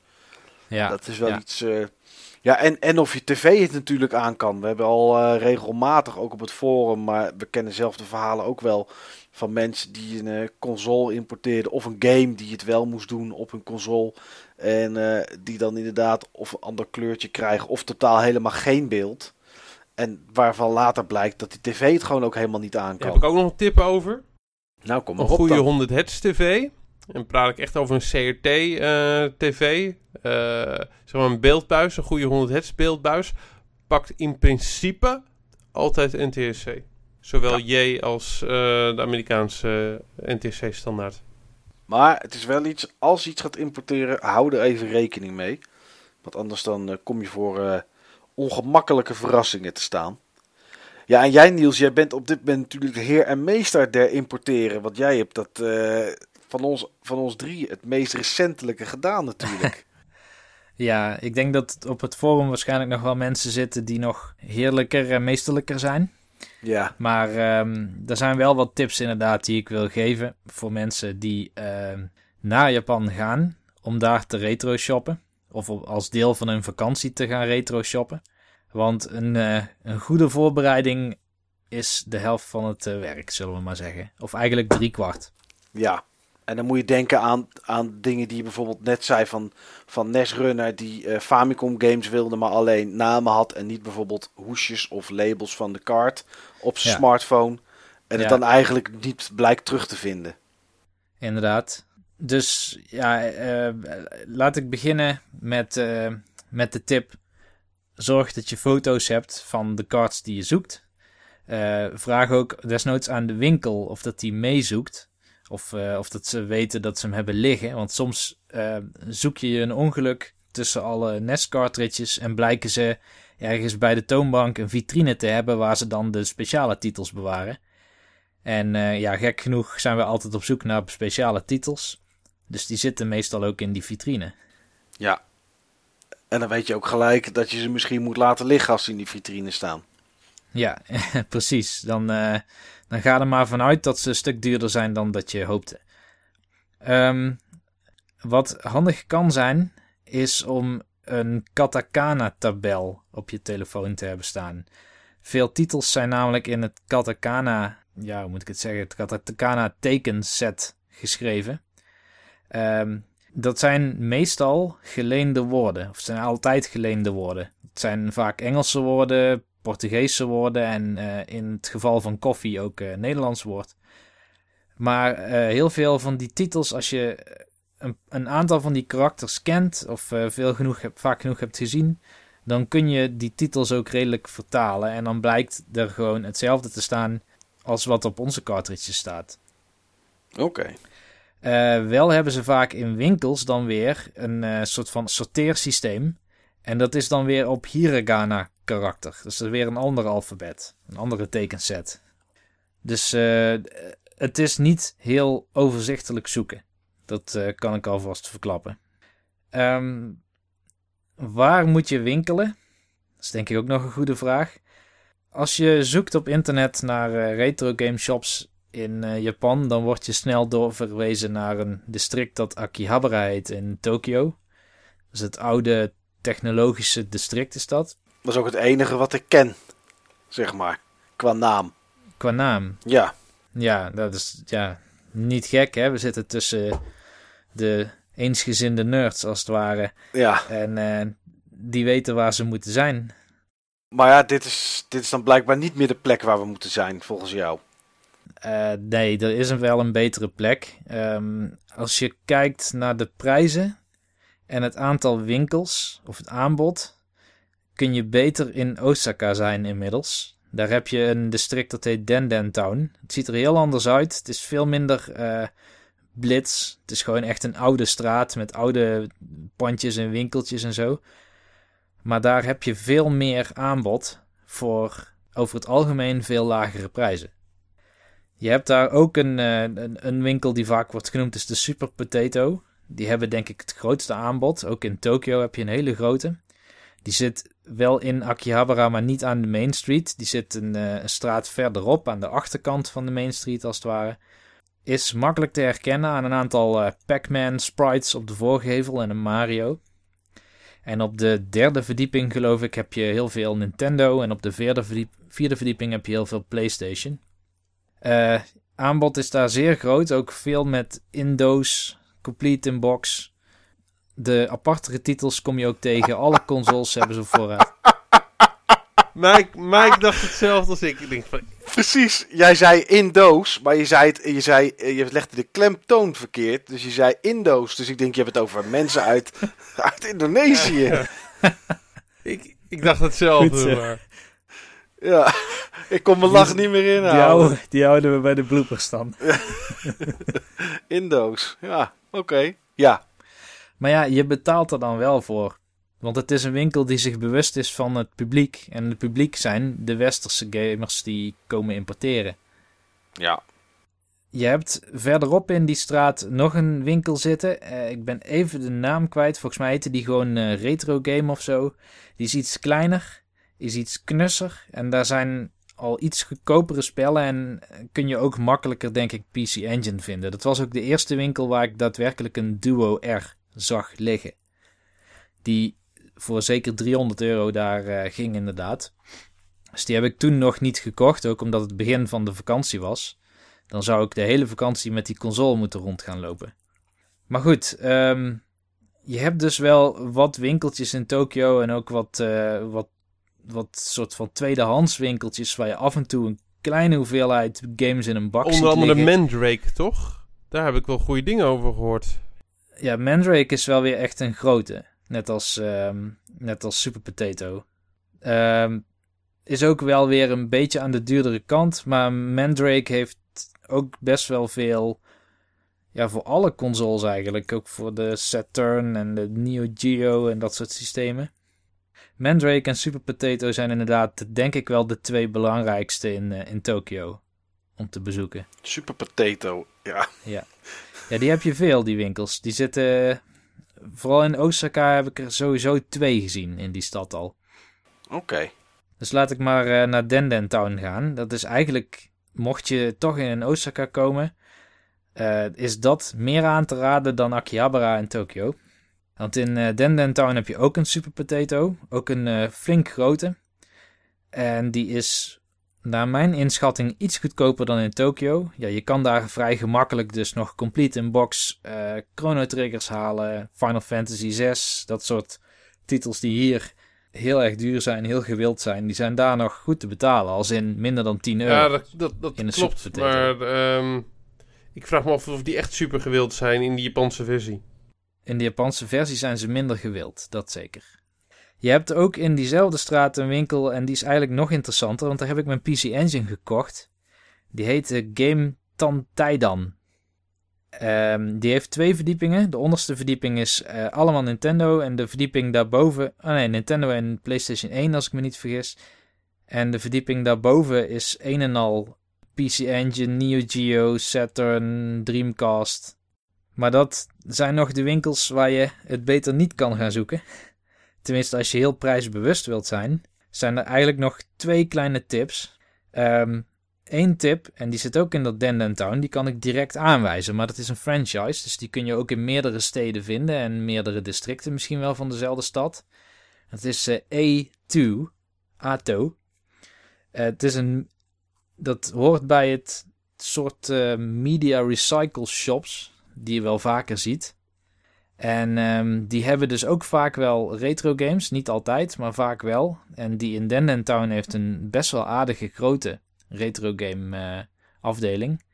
Ja, dat is wel iets. Uh, ja, en, en of je tv het natuurlijk aan kan. We hebben al uh, regelmatig, ook op het forum, maar we kennen zelf de verhalen ook wel van mensen die een uh, console importeerden of een game die het wel moest doen op een console. En die dan inderdaad of een ander kleurtje krijgen of totaal helemaal geen beeld. En waarvan later blijkt dat die tv het gewoon ook helemaal niet aan kan. Daar heb ik ook nog een tip over. Nou, kom maar Een goede 100 hertz tv. En praat ik echt over een CRT-tv. Uh, uh, zeg maar een beeldbuis, een goede 100 hertz beeldbuis. Pakt in principe altijd NTSC. Zowel J als de Amerikaanse NTSC-standaard. Maar het is wel iets, als je iets gaat importeren, hou er even rekening mee. Want anders dan uh, kom je voor uh, ongemakkelijke verrassingen te staan. Ja, en jij Niels, jij bent op dit moment natuurlijk de heer en meester der importeren. Want jij hebt dat uh, van, ons, van ons drie het meest recentelijke gedaan natuurlijk. ja, ik denk dat op het forum waarschijnlijk nog wel mensen zitten die nog heerlijker en meesterlijker zijn. Ja. Maar um, er zijn wel wat tips inderdaad die ik wil geven voor mensen die uh, naar Japan gaan om daar te retro shoppen of als deel van hun vakantie te gaan retro shoppen. Want een, uh, een goede voorbereiding is de helft van het uh, werk, zullen we maar zeggen. Of eigenlijk drie kwart. Ja, en dan moet je denken aan, aan dingen die je bijvoorbeeld net zei van, van NES Runner, die uh, Famicom games wilde, maar alleen namen had en niet bijvoorbeeld hoesjes of labels van de kaart op zijn smartphone. En het dan eigenlijk niet blijkt terug te vinden. Inderdaad. Dus ja, uh, laat ik beginnen met, uh, met de tip. Zorg dat je foto's hebt van de cards die je zoekt. Vraag ook desnoods aan de winkel of dat die meezoekt. Of, of dat ze weten dat ze hem hebben liggen. Want soms zoek je een ongeluk tussen alle NES cartridges en blijken ze ergens bij de toonbank een vitrine te hebben waar ze dan de speciale titels bewaren. En ja, gek genoeg zijn we altijd op zoek naar speciale titels. Dus die zitten meestal ook in die vitrine. Ja. En dan weet je ook gelijk dat je ze misschien moet laten liggen als ze in die vitrine staan. Ja, precies. Dan, uh, dan ga er maar vanuit dat ze een stuk duurder zijn dan dat je hoopte. Um, wat handig kan zijn, is om een katakana-tabel op je telefoon te hebben staan. Veel titels zijn namelijk in het katakana, ja, hoe moet ik het zeggen, het katakana tekenset geschreven. Um, dat zijn meestal geleende woorden, of zijn altijd geleende woorden. Het zijn vaak Engelse woorden, Portugese woorden en uh, in het geval van koffie ook uh, Nederlands woord. Maar uh, heel veel van die titels, als je een, een aantal van die karakters kent of veel genoeg, vaak genoeg hebt gezien, dan kun je die titels ook redelijk vertalen. En dan blijkt er gewoon hetzelfde te staan als wat op onze cartridges staat. Oké. Uh, wel hebben ze vaak in winkels dan weer een uh, soort van sorteersysteem. En dat is dan weer op hiragana karakter. Dus is weer een ander alfabet. Een andere tekenset. Dus uh, het is niet heel overzichtelijk zoeken. Dat kan ik alvast verklappen. Um, waar moet je winkelen? Dat is denk ik ook nog een goede vraag. Als je zoekt op internet naar retro game shops in Japan, dan word je snel doorverwezen naar een district dat Akihabara heet in Tokio. Dus het oude technologische district is dat. Dat is ook het enige wat ik ken, zeg maar, qua naam. Qua naam? Ja. Ja, dat is ja, niet gek, hè. We zitten tussen de eensgezinde nerds, als het ware. Ja. En uh, die weten waar ze moeten zijn. Maar ja, dit is, dit is dan blijkbaar niet meer de plek waar we moeten zijn, volgens jou. Uh, nee, er is wel een betere plek. Um, als je kijkt naar de prijzen en het aantal winkels of het aanbod, kun je beter in Osaka zijn inmiddels. Daar heb je een district dat heet Denden Town. Het ziet er heel anders uit. Het is veel minder uh, blitz. Het is gewoon echt een oude straat met oude pandjes en winkeltjes en zo. Maar daar heb je veel meer aanbod voor over het algemeen veel lagere prijzen. Je hebt daar ook een, uh, een, een, winkel die vaak wordt genoemd, is de Super Potato. Die hebben denk ik het grootste aanbod. Ook in Tokio heb je een hele grote. Die zit wel in Akihabara, maar niet aan de Main Street. Die zit een, uh, een straat verderop, aan de achterkant van de Main Street als het ware. Is makkelijk te herkennen aan een aantal uh, Pac-Man sprites op de voorgevel en een Mario. En op de derde verdieping, geloof ik, heb je heel veel Nintendo. En op de vierde, verdiep vierde verdieping heb je heel veel PlayStation. Uh, aanbod is daar zeer groot. Ook veel met Indo's, complete in box. De apartere titels kom je ook tegen. Alle consoles hebben ze vooruit. Mike, Mike dacht hetzelfde als ik. ik denk van... Precies, jij zei Indo's, maar je, zei het, je, zei, je legde de klemtoon verkeerd. Dus je zei Indo's. Dus ik denk je hebt het over mensen uit, uit Indonesië. ik, ik dacht hetzelfde. maar... Ja, ik kon mijn lach niet meer inhouden. Die houden, die houden we bij de bloopers dan. Indo's, ja, oké. Ja. Maar ja, je betaalt er dan wel voor. Want het is een winkel die zich bewust is van het publiek. En het publiek zijn de westerse gamers die komen importeren. Ja. Je hebt verderop in die straat nog een winkel zitten. Uh, ik ben even de naam kwijt. Volgens mij heette die gewoon uh, Retro Game of zo. Die is iets kleiner is iets knusser. En daar zijn al iets goedkopere spellen en kun je ook makkelijker, denk ik, PC Engine vinden. Dat was ook de eerste winkel waar ik daadwerkelijk een Duo R zag liggen. Die voor zeker 300 euro daar uh, ging, inderdaad. Dus die heb ik toen nog niet gekocht, ook omdat het begin van de vakantie was. Dan zou ik de hele vakantie met die console moeten rond gaan lopen. Maar goed, um, je hebt dus wel wat winkeltjes in Tokio en ook wat, uh, wat wat soort van tweedehands winkeltjes waar je af en toe een kleine hoeveelheid games in een bak Onder ziet andere liggen. Mandrake, toch? Daar heb ik wel goede dingen over gehoord. Ja, Mandrake is wel weer echt een grote. Net als, um, net als Super Potato. Um, is ook wel weer een beetje aan de duurdere kant. Maar Mandrake heeft ook best wel veel... Ja, voor alle consoles eigenlijk. Ook voor de Saturn en de Neo Geo en dat soort systemen. Mandrake en Super Potato zijn inderdaad, denk ik wel, de twee belangrijkste in, uh, in Tokio om te bezoeken. Super Potato, ja. ja. Ja, die heb je veel, die winkels. Die zitten, vooral in Osaka heb ik er sowieso twee gezien in die stad al. Oké. Okay. Dus laat ik maar uh, naar Denden Town gaan. Dat is eigenlijk, mocht je toch in Osaka komen, uh, is dat meer aan te raden dan Akihabara in Tokio. Want in uh, Denden Town heb je ook een Super Potato. Ook een uh, flink grote. En die is naar mijn inschatting iets goedkoper dan in Tokyo. Ja, je kan daar vrij gemakkelijk dus nog complete in box uh, Chrono Triggers halen. Final Fantasy 6, dat soort titels die hier heel erg duur zijn, heel gewild zijn. Die zijn daar nog goed te betalen, als in minder dan 10 euro. Ja, dat, dat, dat in klopt. Maar um, ik vraag me af of die echt super gewild zijn in die Japanse versie. In de Japanse versie zijn ze minder gewild, dat zeker. Je hebt ook in diezelfde straat een winkel en die is eigenlijk nog interessanter, want daar heb ik mijn PC Engine gekocht. Die heet Game Tantaidan. Um, die heeft twee verdiepingen. De onderste verdieping is uh, allemaal Nintendo en de verdieping daarboven... Oh nee, Nintendo en PlayStation 1 als ik me niet vergis. En de verdieping daarboven is een en al PC Engine, Neo Geo, Saturn, Dreamcast. Maar dat zijn nog de winkels waar je het beter niet kan gaan zoeken. Tenminste, als je heel prijsbewust wilt zijn, zijn er eigenlijk nog twee kleine tips. Eén tip, en die zit ook in dat Denden Town, die kan ik direct aanwijzen. Maar dat is een franchise, dus die kun je ook in meerdere steden vinden en meerdere districten misschien wel van dezelfde stad. Het is uh, A2, ATO. Uh, het is een, dat hoort bij het soort uh, media recycle shops die je wel vaker ziet. En um, die hebben dus ook vaak wel retro games. Niet altijd, maar vaak wel. En die in Denden Town heeft een best wel aardige grote retro game uh, afdeling.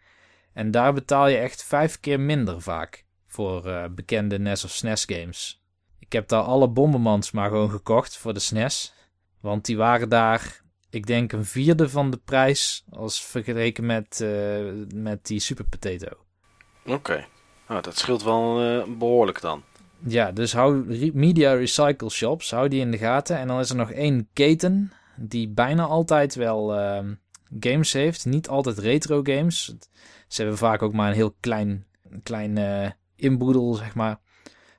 En daar betaal je echt vijf keer minder vaak voor uh, bekende NES of SNES games. Ik heb daar alle Bombermans maar gewoon gekocht voor de SNES. Want die waren daar, ik denk, een vierde van de prijs als vergeleken met, uh, met die Super Potato. Oké. Nou, dat scheelt wel uh, behoorlijk dan. Ja, dus hou Media Recycle Shops, hou die in de gaten. En dan is er nog één keten die bijna altijd wel uh, games heeft. Niet altijd retro games. Ze hebben vaak ook maar een heel klein, klein uh, inboedel, zeg maar,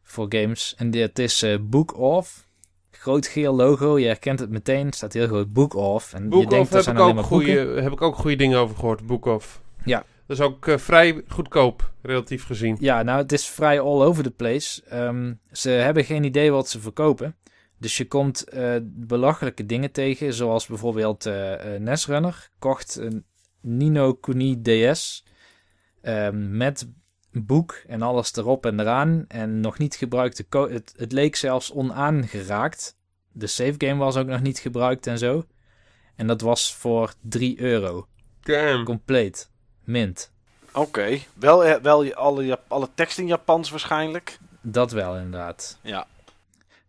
voor games. En dit is uh, Book Off. Groot geel logo, je herkent het meteen. staat heel groot Book Off. En Book je denkt, Off heb, ik ook goede, heb ik ook goede dingen over gehoord, Book Off. Ja, dat is ook uh, vrij goedkoop, relatief gezien. Ja, nou, het is vrij all over the place. Um, ze hebben geen idee wat ze verkopen. Dus je komt uh, belachelijke dingen tegen, zoals bijvoorbeeld uh, Nesrunner kocht een Nino Kuni DS um, met boek en alles erop en eraan en nog niet gebruikte het, het leek zelfs onaangeraakt. De save game was ook nog niet gebruikt en zo. En dat was voor 3 euro. Damn. Compleet. Mint. Oké, wel, eh, wel alle, alle tekst in Japans waarschijnlijk. Dat wel, inderdaad. Ja.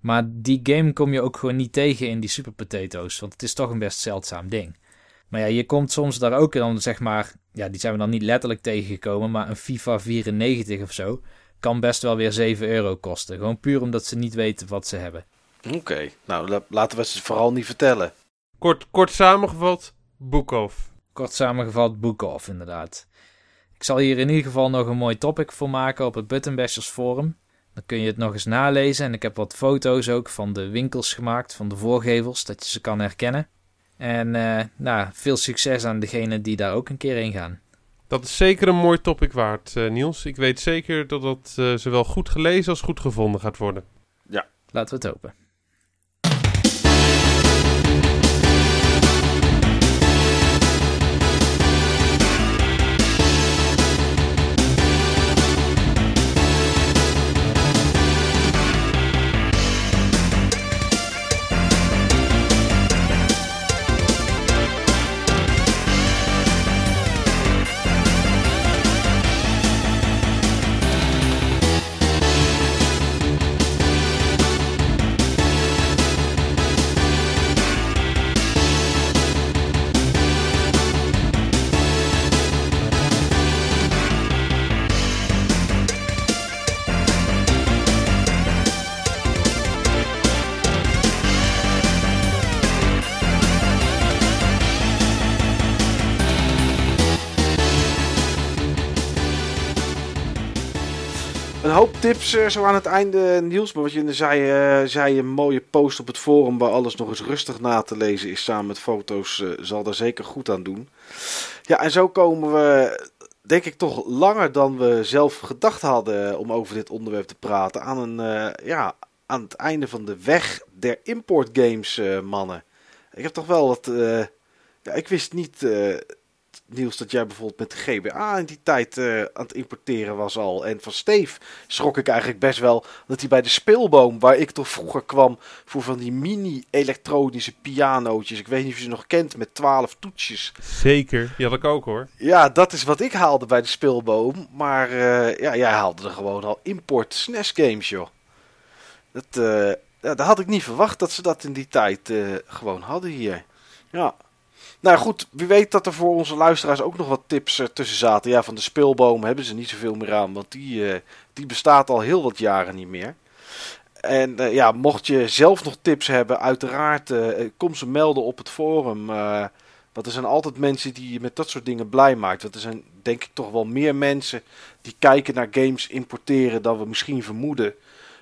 Maar die game kom je ook gewoon niet tegen in die Super Potatoes. Want het is toch een best zeldzaam ding. Maar ja, je komt soms daar ook dan zeg maar... Ja, die zijn we dan niet letterlijk tegengekomen. Maar een FIFA 94 of zo... kan best wel weer 7 euro kosten. Gewoon puur omdat ze niet weten wat ze hebben. Oké, nou laten we ze vooral niet vertellen. Kort, kort samengevat, boek of. Kort samengevat, boek off inderdaad. Ik zal hier in ieder geval nog een mooi topic voor maken op het Buttonbashers forum. Dan kun je het nog eens nalezen en ik heb wat foto's ook van de winkels gemaakt, van de voorgevels, dat je ze kan herkennen. En uh, nou, veel succes aan degenen die daar ook een keer heen gaan. Dat is zeker een mooi topic waard, uh, Niels. Ik weet zeker dat dat uh, zowel goed gelezen als goed gevonden gaat worden. Ja. Laten we het hopen. Tips uh, zo aan het einde, Niels. Maar wat je zei, uh, zei een mooie post op het forum waar alles nog eens rustig na te lezen is. Samen met foto's uh, zal daar zeker goed aan doen. Ja, en zo komen we denk ik toch langer dan we zelf gedacht hadden om over dit onderwerp te praten. Aan, een, eh, ja, aan het einde van de weg der importgames, mannen. Ik heb toch wel wat. Ja, ik wist niet, Niels, dat jij bijvoorbeeld met de GBA in die tijd aan het importeren was al. En van Steef schrok ik eigenlijk best wel dat hij bij de speelboom, waar ik toch vroeger kwam voor van die mini-elektronische pianootjes. Ik weet niet of je ze nog kent met 12 toetsjes. Zeker, die had ik ook hoor. Ja, dat is wat ik haalde bij de speelboom. Maar ja, jij haalde er gewoon al import SNES games, joh. Dat, uh, ja, dat had ik niet verwacht dat ze dat in die tijd gewoon hadden hier. Ja. Nou goed, wie weet dat er voor onze luisteraars ook nog wat tips uh, tussen zaten. Ja, van de speelboom hebben ze niet zoveel meer aan, want die, die bestaat al heel wat jaren niet meer. En ja, mocht je zelf nog tips hebben, uiteraard kom ze melden op het forum. want er zijn altijd mensen die je met dat soort dingen blij maakt. Want er zijn denk ik toch wel meer mensen die kijken naar games importeren dan we misschien vermoeden.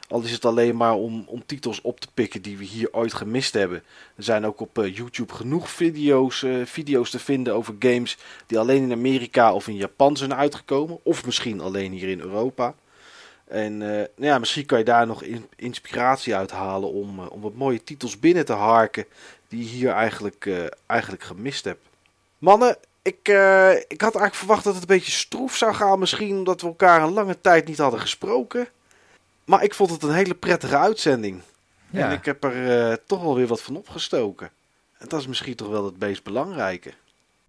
Al is het alleen maar om, om titels op te pikken die we hier ooit gemist hebben. Er zijn ook op uh, YouTube genoeg video's, uh, video's te vinden over games die alleen in Amerika of in Japan zijn uitgekomen. Of misschien alleen hier in Europa. En uh, nou ja, misschien kan je daar nog in, inspiratie uit halen om, om wat mooie titels binnen te harken die je hier eigenlijk, eigenlijk gemist hebt. Mannen, ik, ik had eigenlijk verwacht dat het een beetje stroef zou gaan misschien omdat we elkaar een lange tijd niet hadden gesproken. Maar ik vond het een hele prettige uitzending. Ja. En ik heb er uh, toch wel weer wat van opgestoken. En dat is misschien toch wel het meest belangrijke.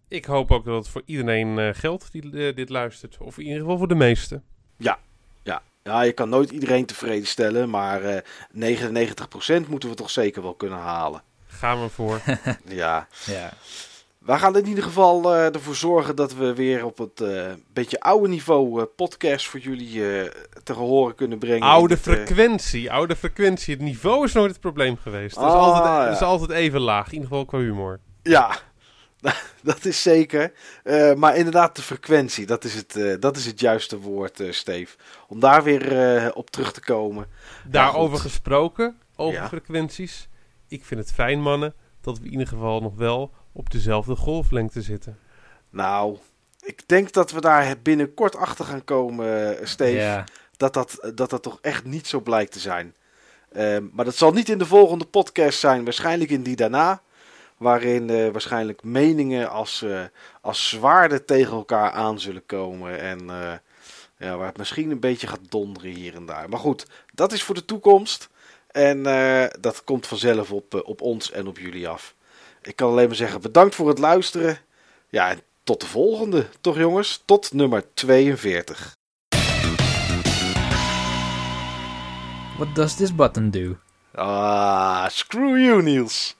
Ik hoop ook dat het voor iedereen uh, geldt die uh, dit luistert. Of in ieder geval voor de meesten. Ja, ja. ja je kan nooit iedereen tevreden stellen. Maar 99% moeten we toch zeker wel kunnen halen. Gaan we voor. ja. ja. We gaan in ieder geval uh, ervoor zorgen dat we weer op het uh, beetje oude niveau uh, podcast voor jullie te horen kunnen brengen. Oude frequentie, oude frequentie. Het niveau is nooit het probleem geweest. Het is, altijd, ja. is altijd even laag, in ieder geval qua humor. Ja, dat is zeker. maar inderdaad, de frequentie, dat is het, dat is het juiste woord, Steve. Om daar weer op terug te komen. Daarover gesproken, over ja. frequenties. Ik vind het fijn, mannen, dat we in ieder geval nog wel op dezelfde golflengte zitten. Nou, ik denk dat we daar binnenkort achter gaan komen, eh, Steve. Dat, dat, dat dat toch echt niet zo blijkt te zijn. Uh, maar dat zal niet in de volgende podcast zijn, waarschijnlijk in die daarna. Waarin uh, waarschijnlijk meningen als, uh, als zwaarden tegen elkaar aan zullen komen. En ja, waar het misschien een beetje gaat donderen hier en daar. Maar goed, dat is voor de toekomst. En dat komt vanzelf op, op ons en op jullie af ik kan alleen maar zeggen bedankt voor het luisteren. Ja, en tot de volgende, toch jongens? Tot nummer 42. What does this button do? Ah, screw you, Niels.